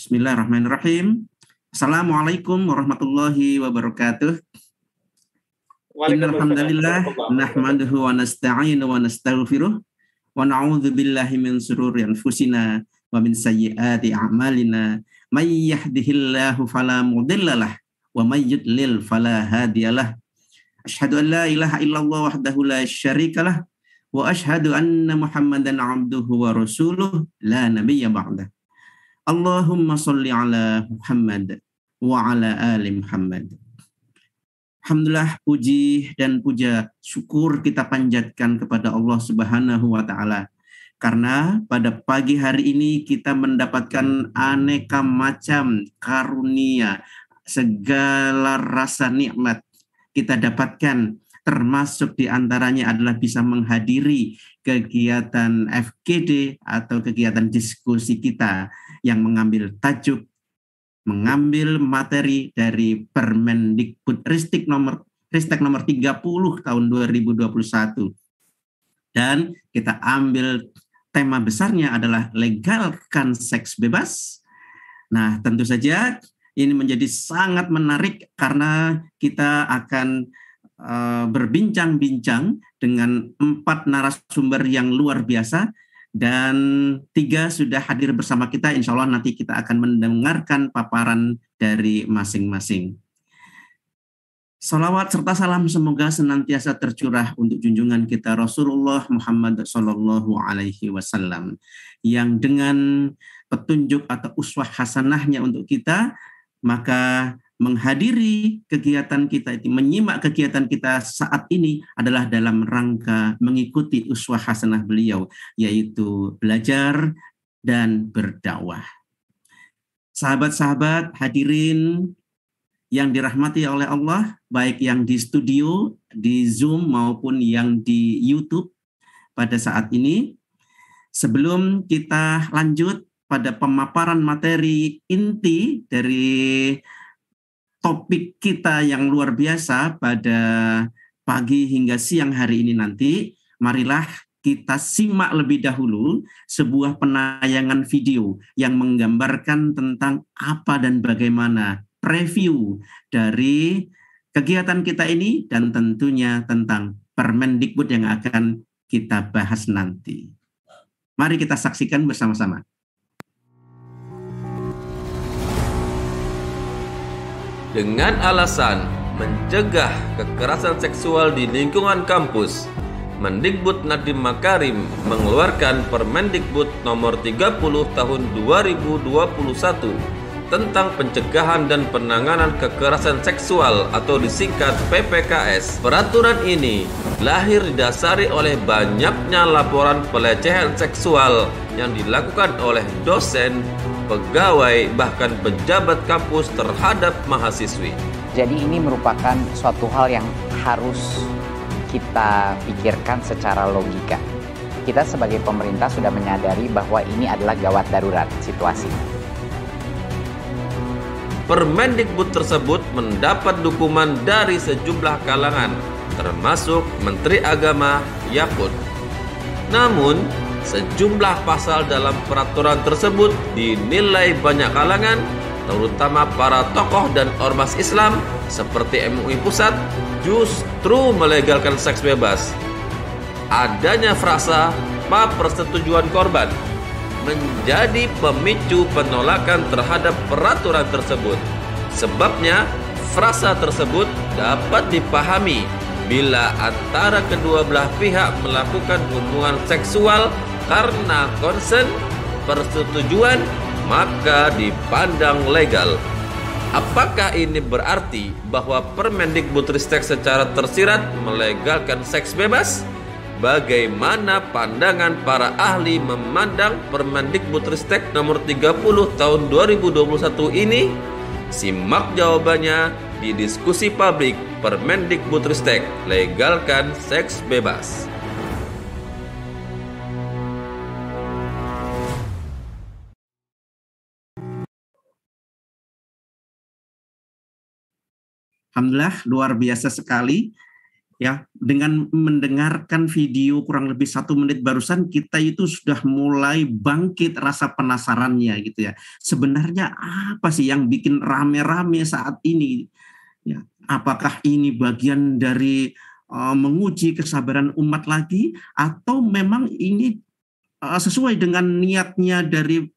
Bismillahirrahmanirrahim. Assalamualaikum warahmatullahi wabarakatuh. Innalhamdalillah nahmaduhu wa nasta'inu wa nastaghfiruh wa na'udzu billahi min sururi anfusina wa min sayyiati a'malina may yahdihillahu fala mudhillalah wa may yudlil fala hadiyalah. Asyhadu an la ilaha illallah wahdahu la syarikalah wa asyhadu anna Muhammadan abduhu wa rasuluh la nabiyya ba'dah. Allahumma salli ala Muhammad wa ala ali Muhammad. Alhamdulillah puji dan puja syukur kita panjatkan kepada Allah Subhanahu wa taala. Karena pada pagi hari ini kita mendapatkan aneka macam karunia segala rasa nikmat kita dapatkan. Termasuk di antaranya adalah bisa menghadiri kegiatan FGD atau kegiatan diskusi kita yang mengambil tajuk mengambil materi dari Permendikbud Ristek nomor Ristek nomor 30 tahun 2021. Dan kita ambil tema besarnya adalah legalkan seks bebas. Nah, tentu saja ini menjadi sangat menarik karena kita akan uh, berbincang-bincang dengan empat narasumber yang luar biasa dan tiga sudah hadir bersama kita. Insya Allah nanti kita akan mendengarkan paparan dari masing-masing. Salawat serta salam semoga senantiasa tercurah untuk junjungan kita Rasulullah Muhammad Sallallahu Alaihi Wasallam yang dengan petunjuk atau uswah hasanahnya untuk kita maka menghadiri kegiatan kita itu, menyimak kegiatan kita saat ini adalah dalam rangka mengikuti uswah hasanah beliau, yaitu belajar dan berdakwah. Sahabat-sahabat hadirin yang dirahmati oleh Allah, baik yang di studio, di Zoom maupun yang di YouTube pada saat ini. Sebelum kita lanjut pada pemaparan materi inti dari topik kita yang luar biasa pada pagi hingga siang hari ini nanti, marilah kita simak lebih dahulu sebuah penayangan video yang menggambarkan tentang apa dan bagaimana preview dari kegiatan kita ini dan tentunya tentang Permendikbud yang akan kita bahas nanti. Mari kita saksikan bersama-sama. Dengan alasan mencegah kekerasan seksual di lingkungan kampus. Mendikbud Nadiem Makarim mengeluarkan Permendikbud nomor 30 tahun 2021 tentang pencegahan dan penanganan kekerasan seksual atau disingkat PPKS. Peraturan ini lahir didasari oleh banyaknya laporan pelecehan seksual yang dilakukan oleh dosen, pegawai, bahkan pejabat kampus terhadap mahasiswi. Jadi ini merupakan suatu hal yang harus kita pikirkan secara logika. Kita sebagai pemerintah sudah menyadari bahwa ini adalah gawat darurat situasi. Permendikbud tersebut mendapat dukungan dari sejumlah kalangan, termasuk Menteri Agama Yakut. Namun, Sejumlah pasal dalam peraturan tersebut dinilai banyak kalangan, terutama para tokoh dan ormas Islam seperti MUI Pusat, justru melegalkan seks bebas. Adanya frasa persetujuan korban menjadi pemicu penolakan terhadap peraturan tersebut. Sebabnya, frasa tersebut dapat dipahami bila antara kedua belah pihak melakukan hubungan seksual karena konsen persetujuan maka dipandang legal. Apakah ini berarti bahwa Permendikbudristek secara tersirat melegalkan seks bebas? Bagaimana pandangan para ahli memandang Permendikbudristek nomor 30 tahun 2021 ini? Simak jawabannya di diskusi publik Permendikbudristek legalkan seks bebas. Alhamdulillah luar biasa sekali ya dengan mendengarkan video kurang lebih satu menit barusan kita itu sudah mulai bangkit rasa penasarannya gitu ya. Sebenarnya apa sih yang bikin rame-rame saat ini? Ya apakah ini bagian dari uh, menguji kesabaran umat lagi? Atau memang ini uh, sesuai dengan niatnya dari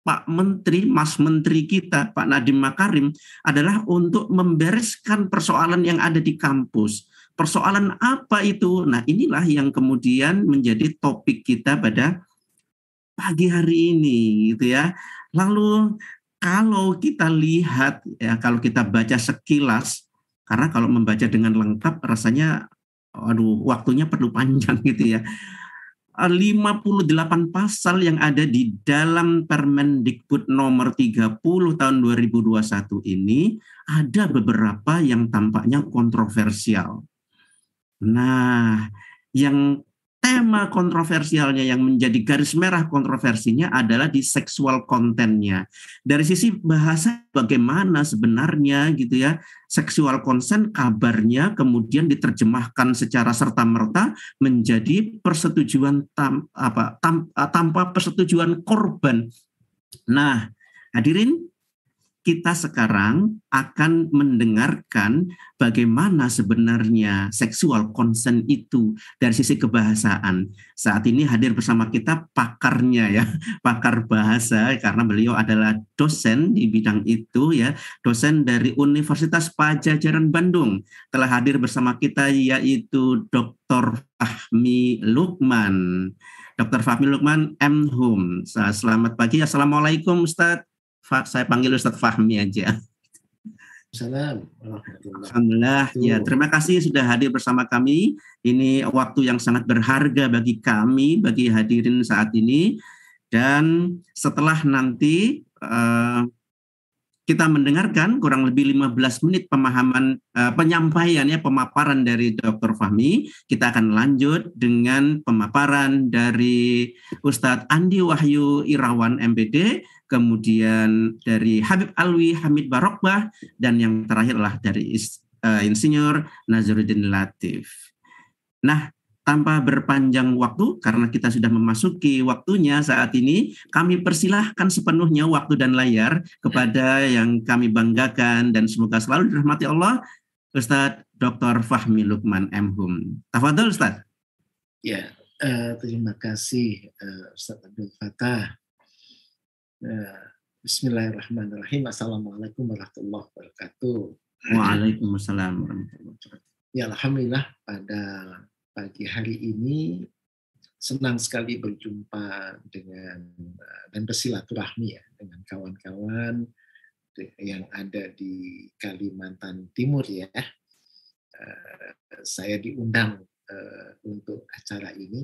Pak Menteri, Mas Menteri kita, Pak Nadiem Makarim, adalah untuk membereskan persoalan yang ada di kampus Persoalan apa itu? Nah, inilah yang kemudian menjadi topik kita pada pagi hari ini gitu ya. Lalu kalau kita lihat ya kalau kita baca sekilas karena kalau membaca dengan lengkap rasanya aduh waktunya perlu panjang gitu ya. 58 pasal yang ada di dalam Permendikbud nomor 30 tahun 2021 ini ada beberapa yang tampaknya kontroversial. Nah, yang tema kontroversialnya yang menjadi garis merah kontroversinya adalah di seksual kontennya. Dari sisi bahasa bagaimana sebenarnya gitu ya, seksual konsen kabarnya kemudian diterjemahkan secara serta merta menjadi persetujuan tam, apa tam, tanpa persetujuan korban. Nah, hadirin kita sekarang akan mendengarkan bagaimana sebenarnya seksual konsen itu dari sisi kebahasaan. Saat ini hadir bersama kita pakarnya ya, pakar bahasa karena beliau adalah dosen di bidang itu ya, dosen dari Universitas Pajajaran Bandung. Telah hadir bersama kita yaitu Dr. Fahmi Lukman. Dr. Fahmi Lukman M. Hum. Selamat pagi. Assalamualaikum Ustadz saya panggil Ustadz Fahmi aja. Alhamdulillah. Ya, terima kasih sudah hadir bersama kami. Ini waktu yang sangat berharga bagi kami, bagi hadirin saat ini. Dan setelah nanti uh, kita mendengarkan kurang lebih 15 menit pemahaman uh, penyampaian ya pemaparan dari Dr. Fahmi. Kita akan lanjut dengan pemaparan dari Ustadz Andi Wahyu Irawan MPD, kemudian dari Habib Alwi Hamid Barokbah dan yang terakhirlah dari uh, Insinyur Nazruddin Latif. Nah, tanpa berpanjang waktu karena kita sudah memasuki waktunya saat ini kami persilahkan sepenuhnya waktu dan layar kepada yang kami banggakan dan semoga selalu dirahmati Allah Ustadz Dr. Fahmi Lukman M. Hum. Tafadol Ustadz. Ya, uh, terima kasih uh, Ustadz Abdul Fatah. Uh, Bismillahirrahmanirrahim. Assalamualaikum warahmatullahi wabarakatuh. Waalaikumsalam warahmatullahi wabarakatuh. Ya, Alhamdulillah pada pagi hari ini senang sekali berjumpa dengan eh, dan bersilaturahmi ya dengan kawan-kawan yang ada di Kalimantan Timur ya. Eh, saya diundang eh, untuk acara ini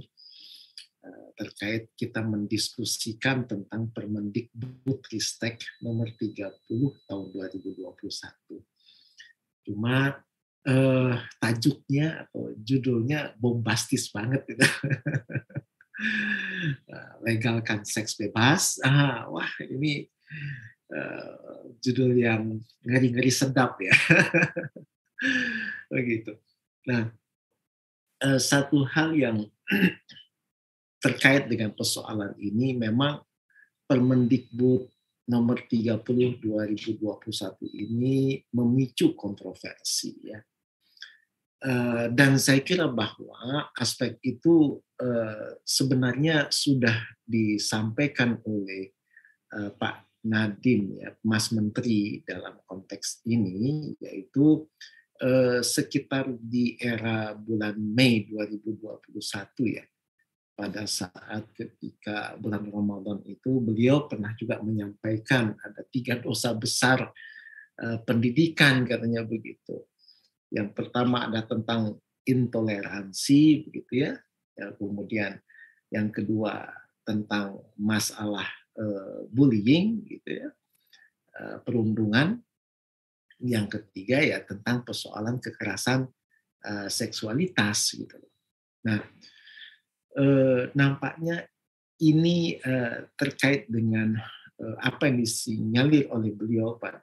terkait kita mendiskusikan tentang Permendikbud Ristek nomor 30 tahun 2021. Cuma uh, tajuknya atau judulnya bombastis banget gitu. legalkan seks bebas. Ah, wah ini uh, judul yang ngeri-ngeri sedap ya. Begitu. Nah, uh, satu hal yang terkait dengan persoalan ini memang Permendikbud nomor 30 2021 ini memicu kontroversi ya. Eh, dan saya kira bahwa aspek itu eh, sebenarnya sudah disampaikan oleh eh, Pak Nadiem ya Mas Menteri dalam konteks ini yaitu sekitar di era bulan Mei 2021 ya pada saat ketika bulan Ramadan itu beliau pernah juga menyampaikan ada tiga dosa besar pendidikan katanya begitu yang pertama ada tentang intoleransi begitu ya. ya kemudian yang kedua tentang masalah uh, bullying gitu ya. Uh, perundungan. Yang ketiga ya tentang persoalan kekerasan seksualitas gitu. Nah, uh, nampaknya ini uh, terkait dengan uh, apa yang disinyalir oleh beliau pada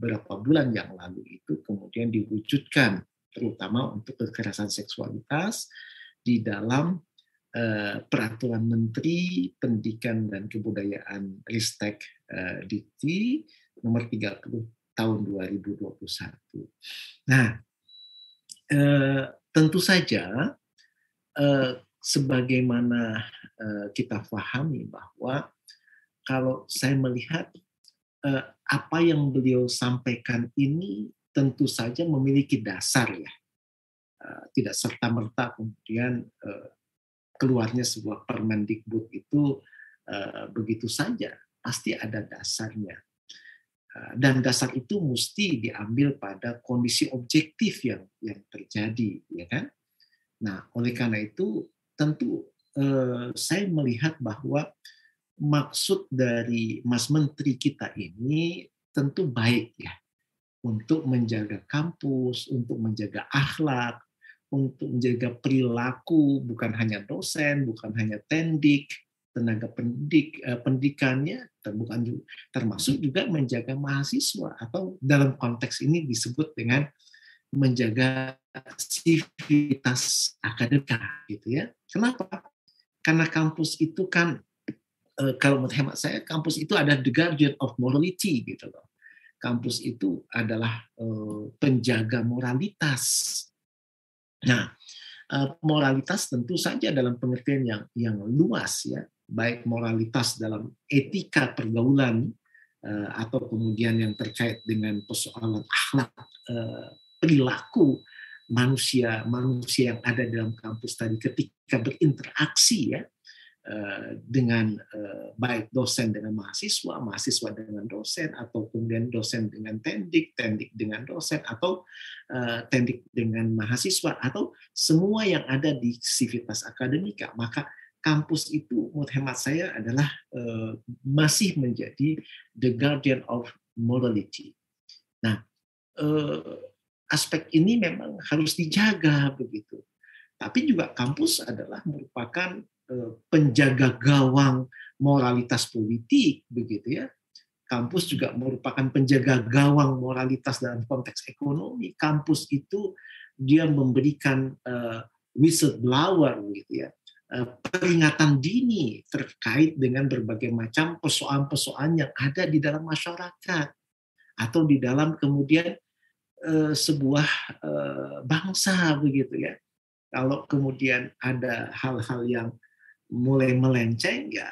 beberapa bulan yang lalu itu kemudian diwujudkan terutama untuk kekerasan seksualitas di dalam uh, peraturan Menteri Pendidikan dan Kebudayaan Ristek uh, Dikti nomor 30 tahun 2021. Nah, uh, tentu saja uh, sebagaimana uh, kita pahami bahwa kalau saya melihat uh, apa yang beliau sampaikan ini tentu saja memiliki dasar ya, uh, tidak serta merta kemudian keluarnya sebuah Permendikbud itu begitu saja, pasti ada dasarnya. Dan dasar itu mesti diambil pada kondisi objektif yang yang terjadi, ya kan? Nah, oleh karena itu tentu uh, saya melihat bahwa maksud dari Mas Menteri kita ini tentu baik ya. Untuk menjaga kampus, untuk menjaga akhlak, untuk menjaga perilaku bukan hanya dosen, bukan hanya tendik, tenaga pendidik eh, pendidikannya bukan termasuk juga menjaga mahasiswa atau dalam konteks ini disebut dengan menjaga sivitas akademika gitu ya. Kenapa? Karena kampus itu kan eh, kalau menurut hemat saya kampus itu ada the guardian of morality gitu loh. Kampus itu adalah eh, penjaga moralitas Nah, eh, moralitas tentu saja dalam pengertian yang yang luas ya, baik moralitas dalam etika pergaulan atau kemudian yang terkait dengan persoalan akhlak perilaku manusia manusia yang ada dalam kampus tadi ketika berinteraksi ya Eh, dengan eh, baik dosen dengan mahasiswa, mahasiswa dengan dosen, atau kemudian dosen dengan tendik, tendik dengan dosen, atau eh, tendik dengan mahasiswa, atau semua yang ada di sivitas akademika. Maka kampus itu menurut hemat saya adalah masih menjadi the guardian of morality. Nah, aspek ini memang harus dijaga begitu. Tapi juga kampus adalah merupakan Eh, penjaga gawang moralitas politik begitu ya kampus juga merupakan penjaga gawang moralitas dalam konteks ekonomi kampus itu dia memberikan uh, whistleblower gitu ya uh, peringatan dini terkait dengan berbagai macam persoalan-persoalan yang ada di dalam masyarakat atau di dalam kemudian uh, sebuah uh, bangsa begitu ya. Kalau kemudian ada hal-hal yang mulai melenceng ya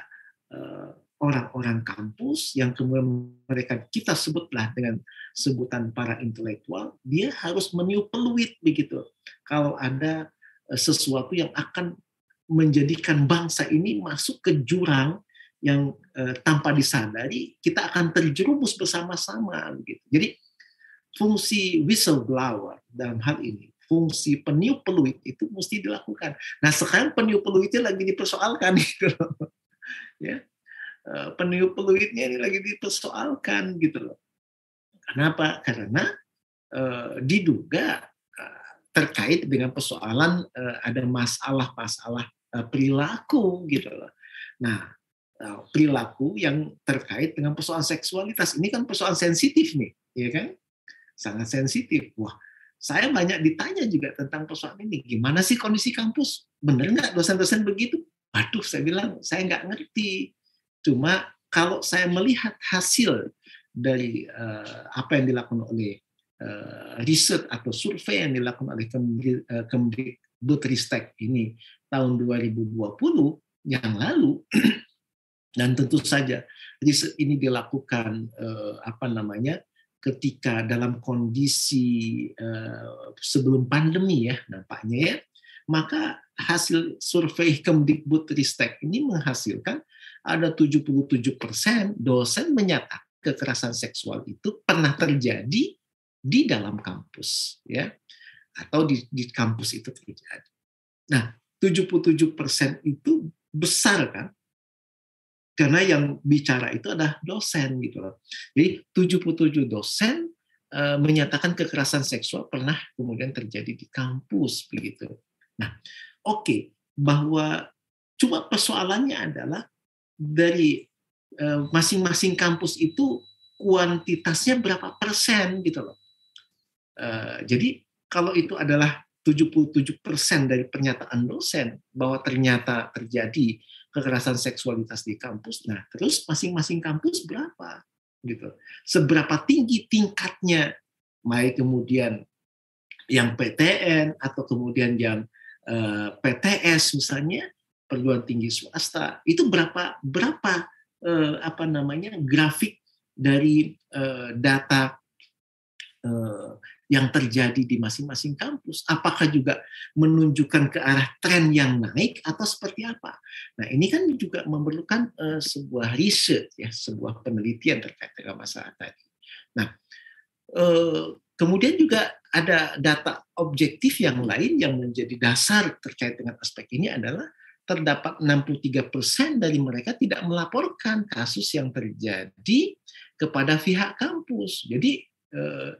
eh, orang-orang kampus yang kemudian mereka kita sebutlah dengan sebutan para intelektual dia harus meniup peluit begitu. Kalau ada eh, sesuatu yang akan menjadikan bangsa ini masuk ke jurang yang eh, tanpa disadari kita akan terjerumus bersama-sama gitu jadi fungsi whistleblower dalam hal ini fungsi peniup peluit itu mesti dilakukan. Nah sekarang peniup peluitnya lagi dipersoalkan gitu loh. ya eh, peniup peluitnya ini lagi dipersoalkan gitu loh. Kenapa? Karena uh, diduga uh, terkait dengan persoalan ada masalah-masalah perilaku gitu loh. Nah perilaku yang terkait dengan persoalan seksualitas ini kan persoalan sensitif nih, ya kan? Sangat sensitif. Wah, saya banyak ditanya juga tentang persoalan ini. Gimana sih kondisi kampus? Benar nggak dosen-dosen begitu? Waduh, saya bilang saya nggak ngerti. Cuma kalau saya melihat hasil dari uh, apa yang dilakukan oleh uh, riset atau survei yang dilakukan oleh Kemdikbudristek ini tahun 2020 yang lalu, dan tentu saja riset ini dilakukan uh, apa namanya ketika dalam kondisi uh, sebelum pandemi ya nampaknya ya maka hasil survei Kemdikbud Ristek ini menghasilkan ada 77% dosen menyatakan kekerasan seksual itu pernah terjadi di dalam kampus ya atau di, di kampus itu terjadi. Nah, 77% itu besar kan karena yang bicara itu adalah dosen gitu loh. Jadi 77 dosen uh, menyatakan kekerasan seksual pernah kemudian terjadi di kampus begitu. Nah, oke, okay, bahwa cuma persoalannya adalah dari eh, masing-masing kampus itu kuantitasnya berapa persen gitu loh. Uh, jadi kalau itu adalah 77% dari pernyataan dosen bahwa ternyata terjadi kekerasan seksualitas di kampus. Nah, terus masing-masing kampus berapa? Gitu. Seberapa tinggi tingkatnya baik kemudian yang PTN atau kemudian yang eh, PTS misalnya perguruan tinggi swasta itu berapa berapa uh, apa namanya grafik dari uh, data yang terjadi di masing-masing kampus. Apakah juga menunjukkan ke arah tren yang naik atau seperti apa? Nah ini kan juga memerlukan uh, sebuah riset ya sebuah penelitian terkait dengan masalah tadi. Nah uh, Kemudian juga ada data objektif yang lain yang menjadi dasar terkait dengan aspek ini adalah terdapat 63% dari mereka tidak melaporkan kasus yang terjadi kepada pihak kampus. Jadi eh,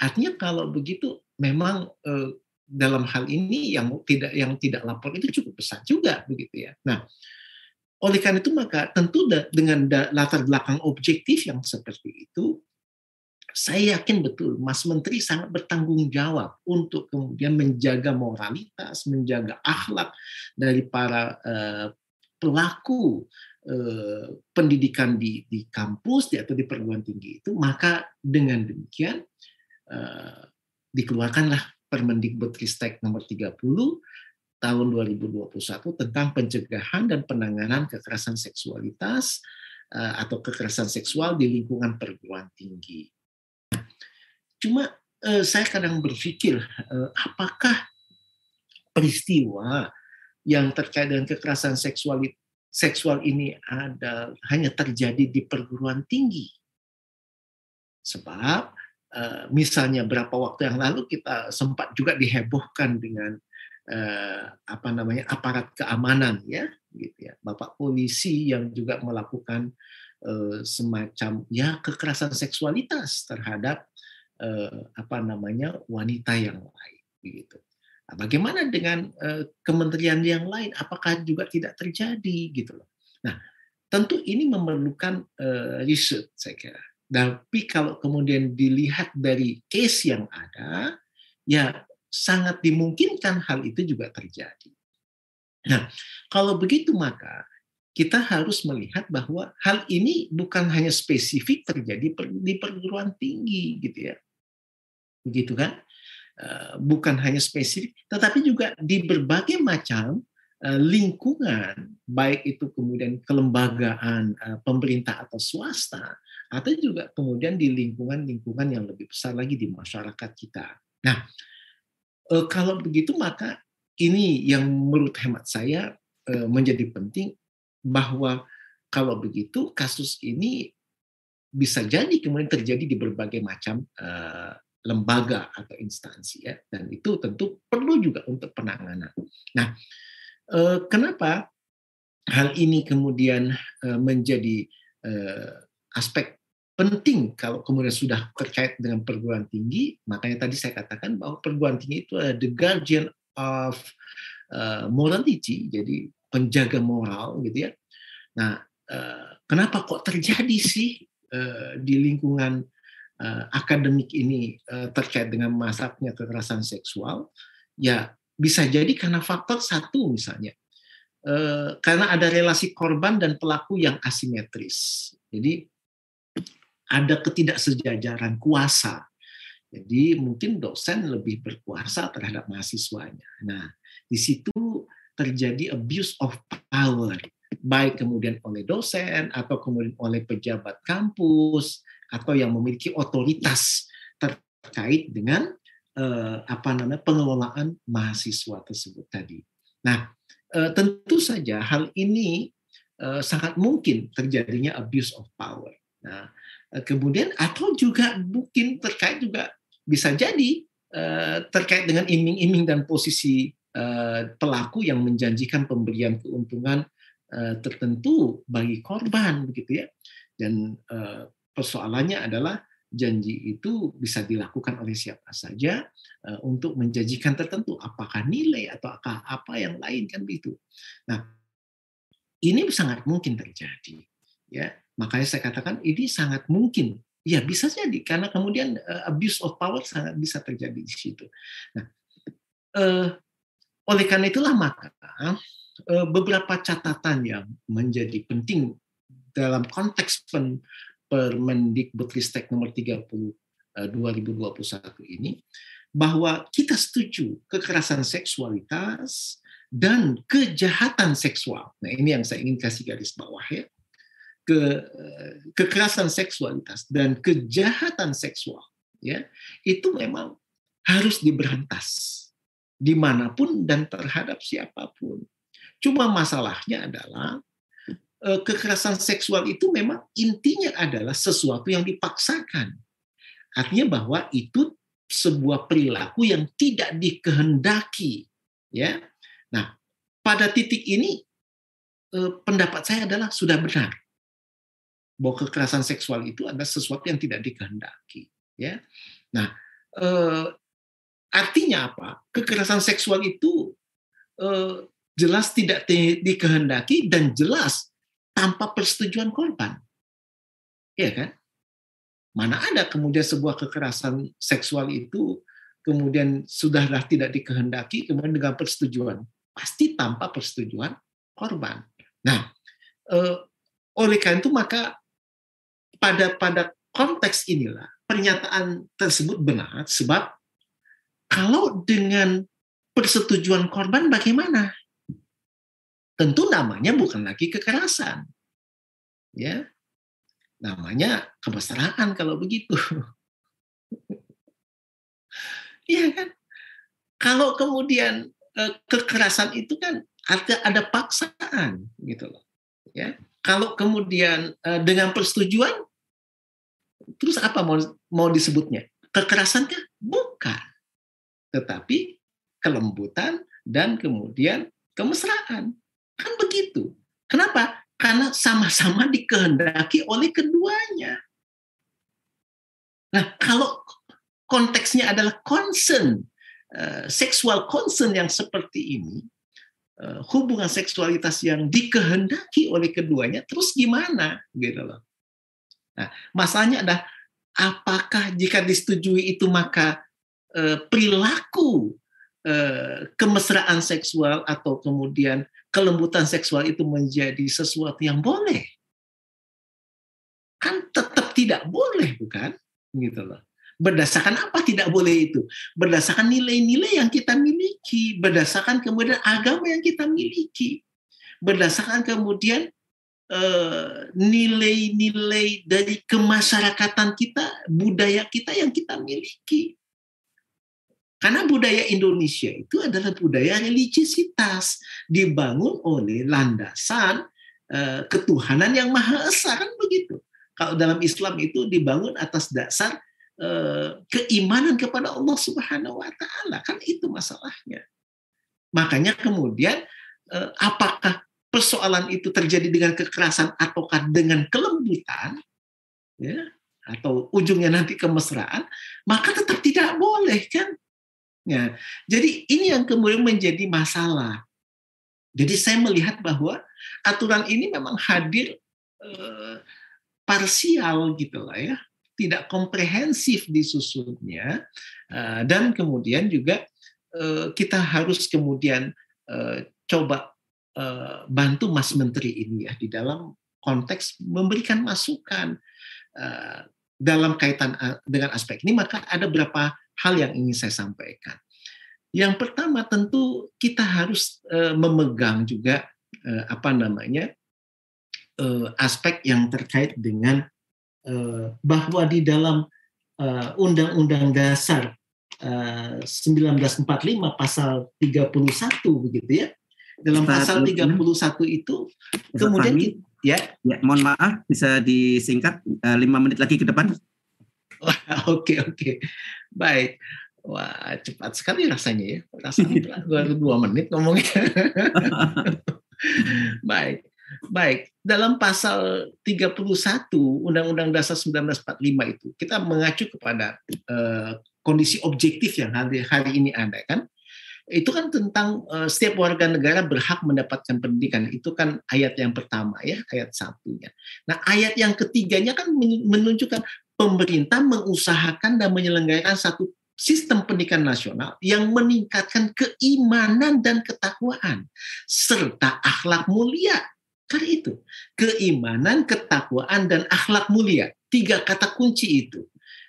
artinya kalau begitu memang eh, dalam hal ini yang tidak yang tidak lapor itu cukup besar juga begitu ya. Nah, oleh karena itu maka tentu dengan latar belakang objektif yang seperti itu saya yakin betul Mas Menteri sangat bertanggung jawab untuk kemudian menjaga moralitas, menjaga akhlak dari para uh, pelaku uh, pendidikan di, di kampus di, atau di perguruan tinggi itu. Maka dengan demikian uh, dikeluarkanlah Permendikbudristek nomor 30 tahun 2021 tentang pencegahan dan penanganan kekerasan seksualitas atau kekerasan seksual di lingkungan perguruan tinggi. Cuma eh, saya kadang berpikir eh, apakah peristiwa yang terkait dengan kekerasan seksual seksual ini ada hanya terjadi di perguruan tinggi. Sebab eh, misalnya berapa waktu yang lalu kita sempat juga dihebohkan dengan eh, apa namanya aparat keamanan ya gitu ya. Bapak polisi yang juga melakukan eh, semacam ya kekerasan seksualitas terhadap eh, apa namanya wanita yang lain begitu. Nah, bagaimana dengan eh, kementerian yang lain? Apakah juga tidak terjadi gitu loh? Nah, tentu ini memerlukan eh, riset saya kira. Tapi kalau kemudian dilihat dari case yang ada, ya sangat dimungkinkan hal itu juga terjadi. Nah, kalau begitu maka kita harus melihat bahwa hal ini bukan hanya spesifik terjadi di perguruan tinggi gitu ya begitu kan? Eh, bukan hanya spesifik, tetapi juga di berbagai macam eh, lingkungan, baik itu kemudian kelembagaan eh, pemerintah atau swasta, atau juga kemudian di lingkungan-lingkungan yang lebih besar lagi di masyarakat kita. Nah, kalau begitu maka ini yang menurut hemat saya menjadi penting bahwa kalau begitu kasus ini bisa jadi kemudian terjadi di berbagai macam lembaga atau instansi ya dan itu tentu perlu juga untuk penanganan. Nah, eh, kenapa hal ini kemudian eh, menjadi eh, aspek penting kalau kemudian sudah terkait dengan perguruan tinggi, makanya tadi saya katakan bahwa perguruan tinggi itu adalah the guardian of morality, jadi penjaga moral gitu ya. Nah, kenapa kok terjadi sih di lingkungan akademik ini terkait dengan masaknya kekerasan seksual, ya bisa jadi karena faktor satu misalnya, karena ada relasi korban dan pelaku yang asimetris. Jadi ada ketidaksejajaran kuasa. Jadi mungkin dosen lebih berkuasa terhadap mahasiswanya. Nah, di situ terjadi abuse of power, baik kemudian oleh dosen atau kemudian oleh pejabat kampus atau yang memiliki otoritas terkait dengan eh, apa namanya pengelolaan mahasiswa tersebut tadi. Nah, eh, tentu saja hal ini eh, sangat mungkin terjadinya abuse of power. Nah, kemudian atau juga mungkin terkait juga bisa jadi eh, terkait dengan iming-iming dan posisi eh, pelaku yang menjanjikan pemberian keuntungan eh, tertentu bagi korban begitu ya dan eh, persoalannya adalah janji itu bisa dilakukan oleh siapa saja untuk menjanjikan tertentu apakah nilai atau apa yang lain kan begitu. Nah, ini sangat mungkin terjadi ya. Makanya saya katakan ini sangat mungkin Ya bisa jadi karena kemudian uh, abuse of power sangat bisa terjadi di situ. Nah, uh, oleh karena itulah maka uh, beberapa catatan yang menjadi penting dalam konteks pen, Permendikbudristek nomor 30 uh, 2021 ini bahwa kita setuju kekerasan seksualitas dan kejahatan seksual. Nah, ini yang saya ingin kasih garis bawah ya ke kekerasan seksualitas dan kejahatan seksual ya itu memang harus diberantas di mana pun dan terhadap siapa pun. Cuma masalahnya adalah eh, kekerasan seksual itu memang intinya adalah sesuatu yang dipaksakan. Artinya bahwa itu sebuah perilaku yang tidak dikehendaki ya. Nah pada titik ini eh, pendapat saya adalah sudah benar bahwa kekerasan seksual itu adalah sesuatu yang tidak dikehendaki ya. Nah eh, artinya apa? Kekerasan seksual itu eh, jelas tidak dikehendaki dan jelas tanpa persetujuan korban. Ya kan? Mana ada kemudian sebuah kekerasan seksual itu kemudian sudahlah tidak dikehendaki kemudian dengan persetujuan? Pasti tanpa persetujuan korban. Nah eh, oleh karena itu maka pada pada konteks inilah pernyataan tersebut benar sebab kalau dengan persetujuan korban bagaimana? Tentu namanya bukan lagi kekerasan. Ya. Namanya kemesraan kalau begitu. Iya kan? Kalau kemudian eh, kekerasan itu kan ada ada paksaan gitu loh. Ya. Kalau kemudian eh, dengan persetujuan terus apa mau mau disebutnya? Kekerasan kah? Bukan. Tetapi kelembutan dan kemudian kemesraan. Kan begitu. Kenapa? Karena sama-sama dikehendaki oleh keduanya. Nah, kalau konteksnya adalah concern, uh, seksual concern yang seperti ini, uh, hubungan seksualitas yang dikehendaki oleh keduanya, terus gimana? Gitu loh. Nah, masalahnya adalah apakah jika disetujui itu maka eh, perilaku eh, kemesraan seksual atau kemudian kelembutan seksual itu menjadi sesuatu yang boleh? Kan tetap tidak boleh, bukan? Gitu loh. Berdasarkan apa tidak boleh itu? Berdasarkan nilai-nilai yang kita miliki, berdasarkan kemudian agama yang kita miliki, berdasarkan kemudian Eh, nilai-nilai dari kemasyarakatan kita, budaya kita yang kita miliki. Karena budaya Indonesia itu adalah budaya religiositas, dibangun oleh landasan uh, ketuhanan yang maha esa kan begitu. Kalau dalam Islam itu dibangun atas dasar uh, keimanan kepada Allah Subhanahu wa taala, kan itu masalahnya. Makanya kemudian uh, apakah persoalan itu terjadi dengan kekerasan ataukah dengan kelembutan, ya, atau ujungnya nanti kemesraan, maka tetap tidak boleh kan? Ya, jadi ini yang kemudian menjadi masalah. Jadi saya melihat bahwa aturan ini memang hadir eh, parsial gitu lah ya, tidak komprehensif disusunnya, eh, dan kemudian juga eh, kita harus kemudian eh, coba Eh, bantu Mas Menteri ini ya di dalam konteks memberikan masukan eh, dalam kaitan eh, dengan aspek ini maka ada beberapa hal yang ingin saya sampaikan. Yang pertama tentu kita harus memegang juga apa namanya aspek yang terkait dengan bahwa di dalam Undang-Undang Dasar 1945 pasal 31 begitu ya dalam pasal 31 itu kemudian kita, ya. ya mohon maaf bisa disingkat uh, lima menit lagi ke depan. Oke oke. Baik. Wah cepat sekali rasanya ya. Rasanya baru dua menit ngomongnya. Baik baik. Dalam pasal 31 Undang-Undang Dasar 1945 itu kita mengacu kepada uh, kondisi objektif yang hari hari ini ada kan itu kan tentang uh, setiap warga negara berhak mendapatkan pendidikan. Itu kan ayat yang pertama ya, ayat satunya. Nah ayat yang ketiganya kan menunjukkan pemerintah mengusahakan dan menyelenggarakan satu sistem pendidikan nasional yang meningkatkan keimanan dan ketakwaan serta akhlak mulia. Karena itu, keimanan, ketakwaan, dan akhlak mulia. Tiga kata kunci itu.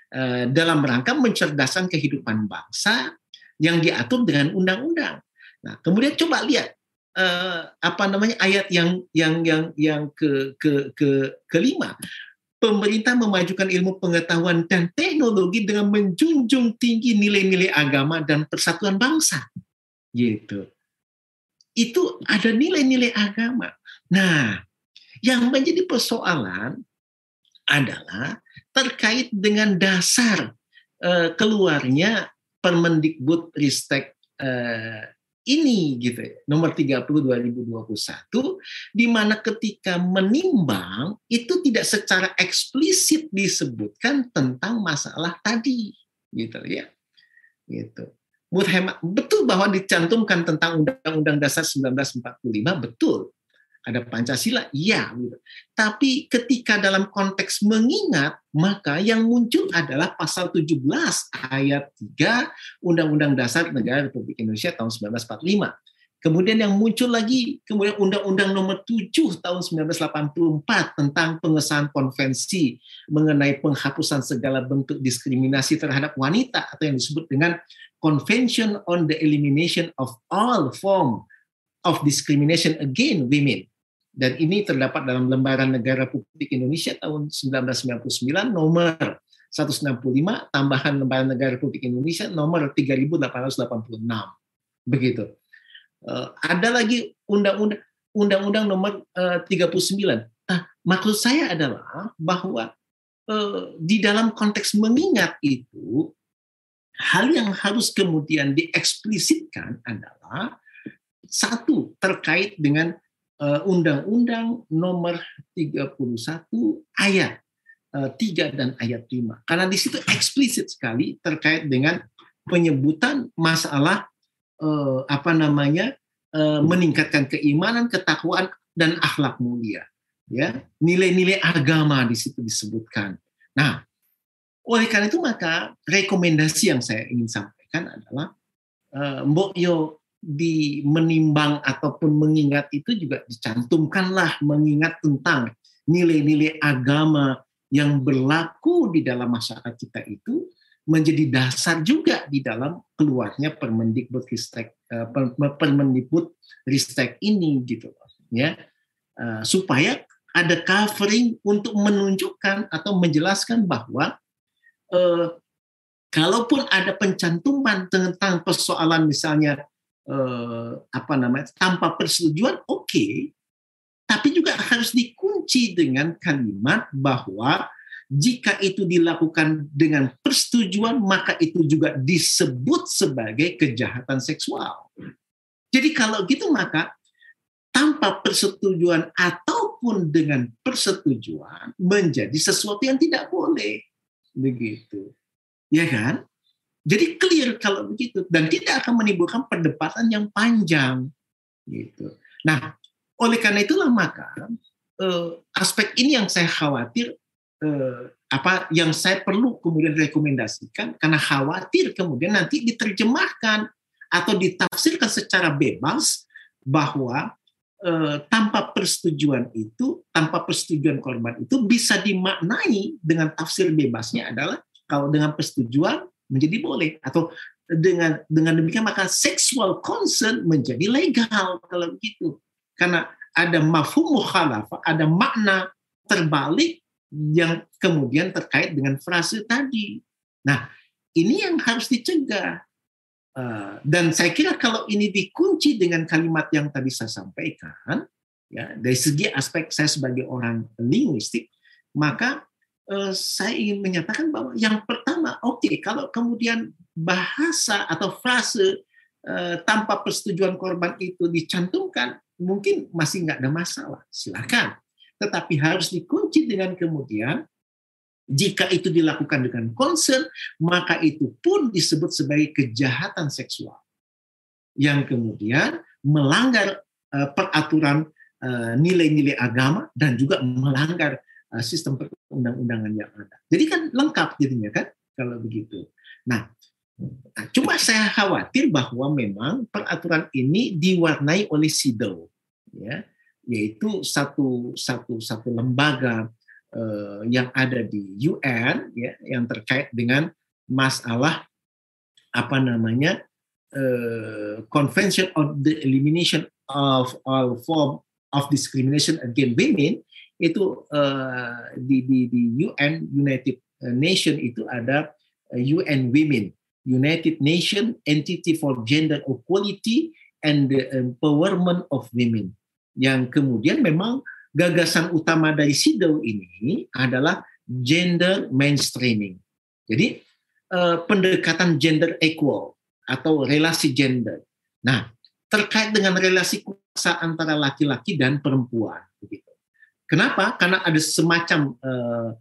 Eh, dalam rangka mencerdaskan kehidupan bangsa yang diatur dengan undang-undang. Nah, kemudian coba lihat eh, apa namanya ayat yang yang yang yang ke ke ke kelima pemerintah memajukan ilmu pengetahuan dan teknologi dengan menjunjung tinggi nilai-nilai agama dan persatuan bangsa. Gitu. Itu ada nilai-nilai agama. Nah, yang menjadi persoalan adalah terkait dengan dasar uh, keluarnya Permendikbud Ristek uh, ini gitu ya, nomor 30 2021 di mana ketika menimbang itu tidak secara eksplisit disebutkan tentang masalah tadi gitu ya. Gitu. Menurut betul bahwa dicantumkan tentang Undang-Undang Dasar 1945 betul ada Pancasila, iya. Gitu. Tapi ketika dalam konteks mengingat, maka yang muncul adalah pasal 17 ayat 3 Undang-Undang Dasar Negara Republik Indonesia tahun 1945. Kemudian yang muncul lagi, kemudian Undang-Undang Nomor 7 tahun 1984 tentang pengesahan konvensi mengenai penghapusan segala bentuk diskriminasi terhadap wanita atau yang disebut dengan Convention on the Elimination of All Form of Discrimination Against Women dan ini terdapat dalam lembaran negara Republik Indonesia tahun 1999 nomor 165 tambahan lembaran negara Republik Indonesia nomor 3886 begitu. Uh, ada lagi undang-undang undang-undang nomor uh, 39 nah maksud saya adalah bahwa uh, di dalam konteks mengingat itu hal yang harus kemudian dieksplisitkan adalah satu terkait dengan Eh, Undang-Undang Nomor 31 ayat 3 eh, dan ayat 5. Karena di situ eksplisit sekali terkait dengan penyebutan masalah eh, apa namanya meningkatkan keimanan, ketakwaan dan akhlak mulia. Ya, nilai-nilai agama di situ disebutkan. Nah, oleh karena itu maka rekomendasi yang saya ingin sampaikan adalah Mbok Yo di menimbang ataupun mengingat itu juga dicantumkanlah mengingat tentang nilai-nilai agama yang berlaku di dalam masyarakat kita itu menjadi dasar juga di dalam keluarnya Permendikbud Ristek eh, Permendikbud Ristek ini gitu ya. Eh, supaya ada covering untuk menunjukkan atau menjelaskan bahwa eh, kalaupun ada pencantuman tentang persoalan misalnya eh, apa namanya tanpa persetujuan oke okay, tapi juga harus dikunci dengan kalimat bahwa jika itu dilakukan dengan persetujuan maka itu juga disebut sebagai kejahatan seksual. Jadi kalau gitu maka tanpa persetujuan ataupun dengan persetujuan menjadi sesuatu yang tidak boleh. Begitu. Ya kan? Jadi clear kalau begitu dan tidak akan menimbulkan perdebatan yang panjang gitu. Nah, oleh karena itulah maka eh, aspek ini yang saya khawatir eh, apa yang saya perlu kemudian rekomendasikan karena khawatir kemudian nanti diterjemahkan atau ditafsirkan secara bebas bahwa eh, tanpa persetujuan itu, tanpa persetujuan korban itu bisa dimaknai dengan tafsir bebasnya adalah kalau dengan persetujuan menjadi boleh. Atau dengan dengan demikian maka sexual consent menjadi legal kalau begitu. Karena ada mafhum mukhalafah ada makna terbalik yang kemudian terkait dengan frase tadi. Nah ini yang harus dicegah. Uh, dan saya kira kalau ini dikunci dengan kalimat yang tadi saya sampaikan ya dari segi aspek saya sebagai orang linguistik maka Eh, saya ingin menyatakan bahwa yang pertama, oke, okay, kalau kemudian bahasa atau frase uh, tanpa persetujuan korban itu dicantumkan, mungkin masih nggak ada masalah, silakan. Tetapi harus dikunci dengan kemudian jika itu dilakukan dengan concern, maka itu pun disebut sebagai kejahatan seksual yang kemudian melanggar uh, peraturan nilai-nilai agama dan juga melanggar sistem perundang-undangan yang ada. Jadi kan lengkap jadinya kan kalau begitu. Nah, nah, cuma saya khawatir bahwa memang peraturan ini diwarnai oleh SIDO, ya, yaitu satu satu satu lembaga uh, yang ada di UN ya yang terkait dengan masalah apa namanya uh, Convention of the Elimination of all form of discrimination against women itu uh, di, di di UN United Nation itu ada UN Women United Nation Entity for Gender Equality and the Empowerment of Women yang kemudian memang gagasan utama dari SIDO ini adalah gender mainstreaming. Jadi eh, pendekatan gender equal atau relasi gender. Nah, terkait dengan relasi kuasa antara laki-laki dan perempuan begitu. Kenapa? Karena ada semacam eh,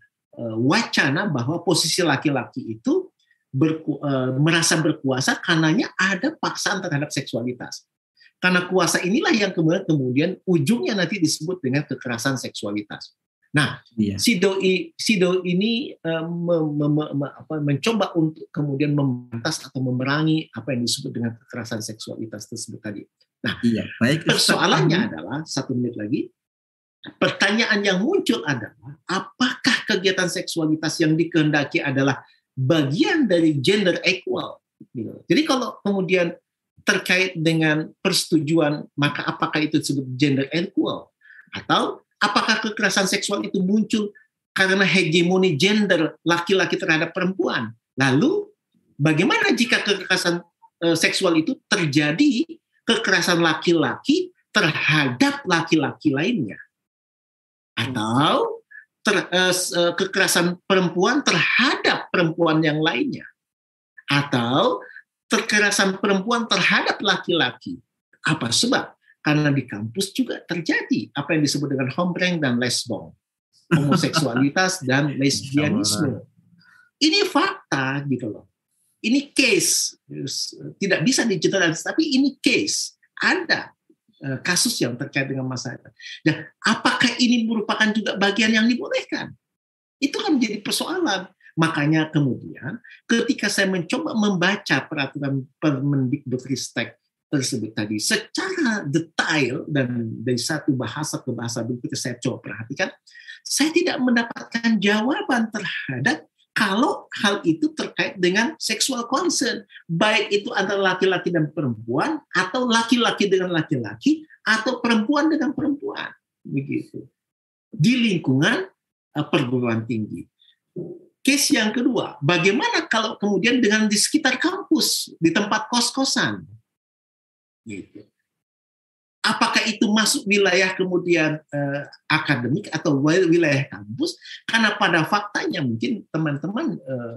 wacana bahwa posisi laki-laki itu berku, merasa berkuasa karenanya ada paksaan terhadap seksualitas. Karena kuasa inilah yang kemudian kemudian ujungnya nanti disebut dengan kekerasan seksualitas. Nah, iya. Sido, Sido ini uh, me, me, me, apa, mencoba untuk kemudian membantas atau memerangi apa yang disebut dengan kekerasan seksualitas tersebut tadi. Nah, iya. Baik, persoalannya adalah satu menit lagi. Pertanyaan yang muncul adalah apakah kegiatan seksualitas yang dikehendaki adalah bagian dari gender equal? Jadi kalau kemudian terkait dengan persetujuan, maka apakah itu disebut gender equal? Atau apakah kekerasan seksual itu muncul karena hegemoni gender laki-laki terhadap perempuan? Lalu bagaimana jika kekerasan eh, seksual itu terjadi kekerasan laki-laki terhadap laki-laki lainnya? Atau ter, uh, kekerasan perempuan terhadap perempuan yang lainnya? Atau kekerasan perempuan terhadap laki-laki. Apa sebab? Karena di kampus juga terjadi apa yang disebut dengan hombreng dan lesbong. Homoseksualitas dan lesbianisme. Ini fakta gitu loh. Ini case. Tidak bisa dijelaskan, tapi ini case. Ada eh, kasus yang terkait dengan masalah. Dan apakah ini merupakan juga bagian yang dibolehkan? Itu kan menjadi persoalan. Makanya kemudian ketika saya mencoba membaca peraturan Permendikbudristek tersebut tadi secara detail dan dari satu bahasa ke bahasa berikutnya saya coba perhatikan, saya tidak mendapatkan jawaban terhadap kalau hal itu terkait dengan sexual concern, baik itu antara laki-laki dan perempuan, atau laki-laki dengan laki-laki, atau perempuan dengan perempuan, begitu. Di lingkungan eh, perguruan tinggi. Case yang kedua, bagaimana kalau kemudian dengan di sekitar kampus, di tempat kos-kosan? Gitu. Apakah itu masuk wilayah kemudian eh, akademik atau wilayah kampus? Karena pada faktanya mungkin teman-teman eh,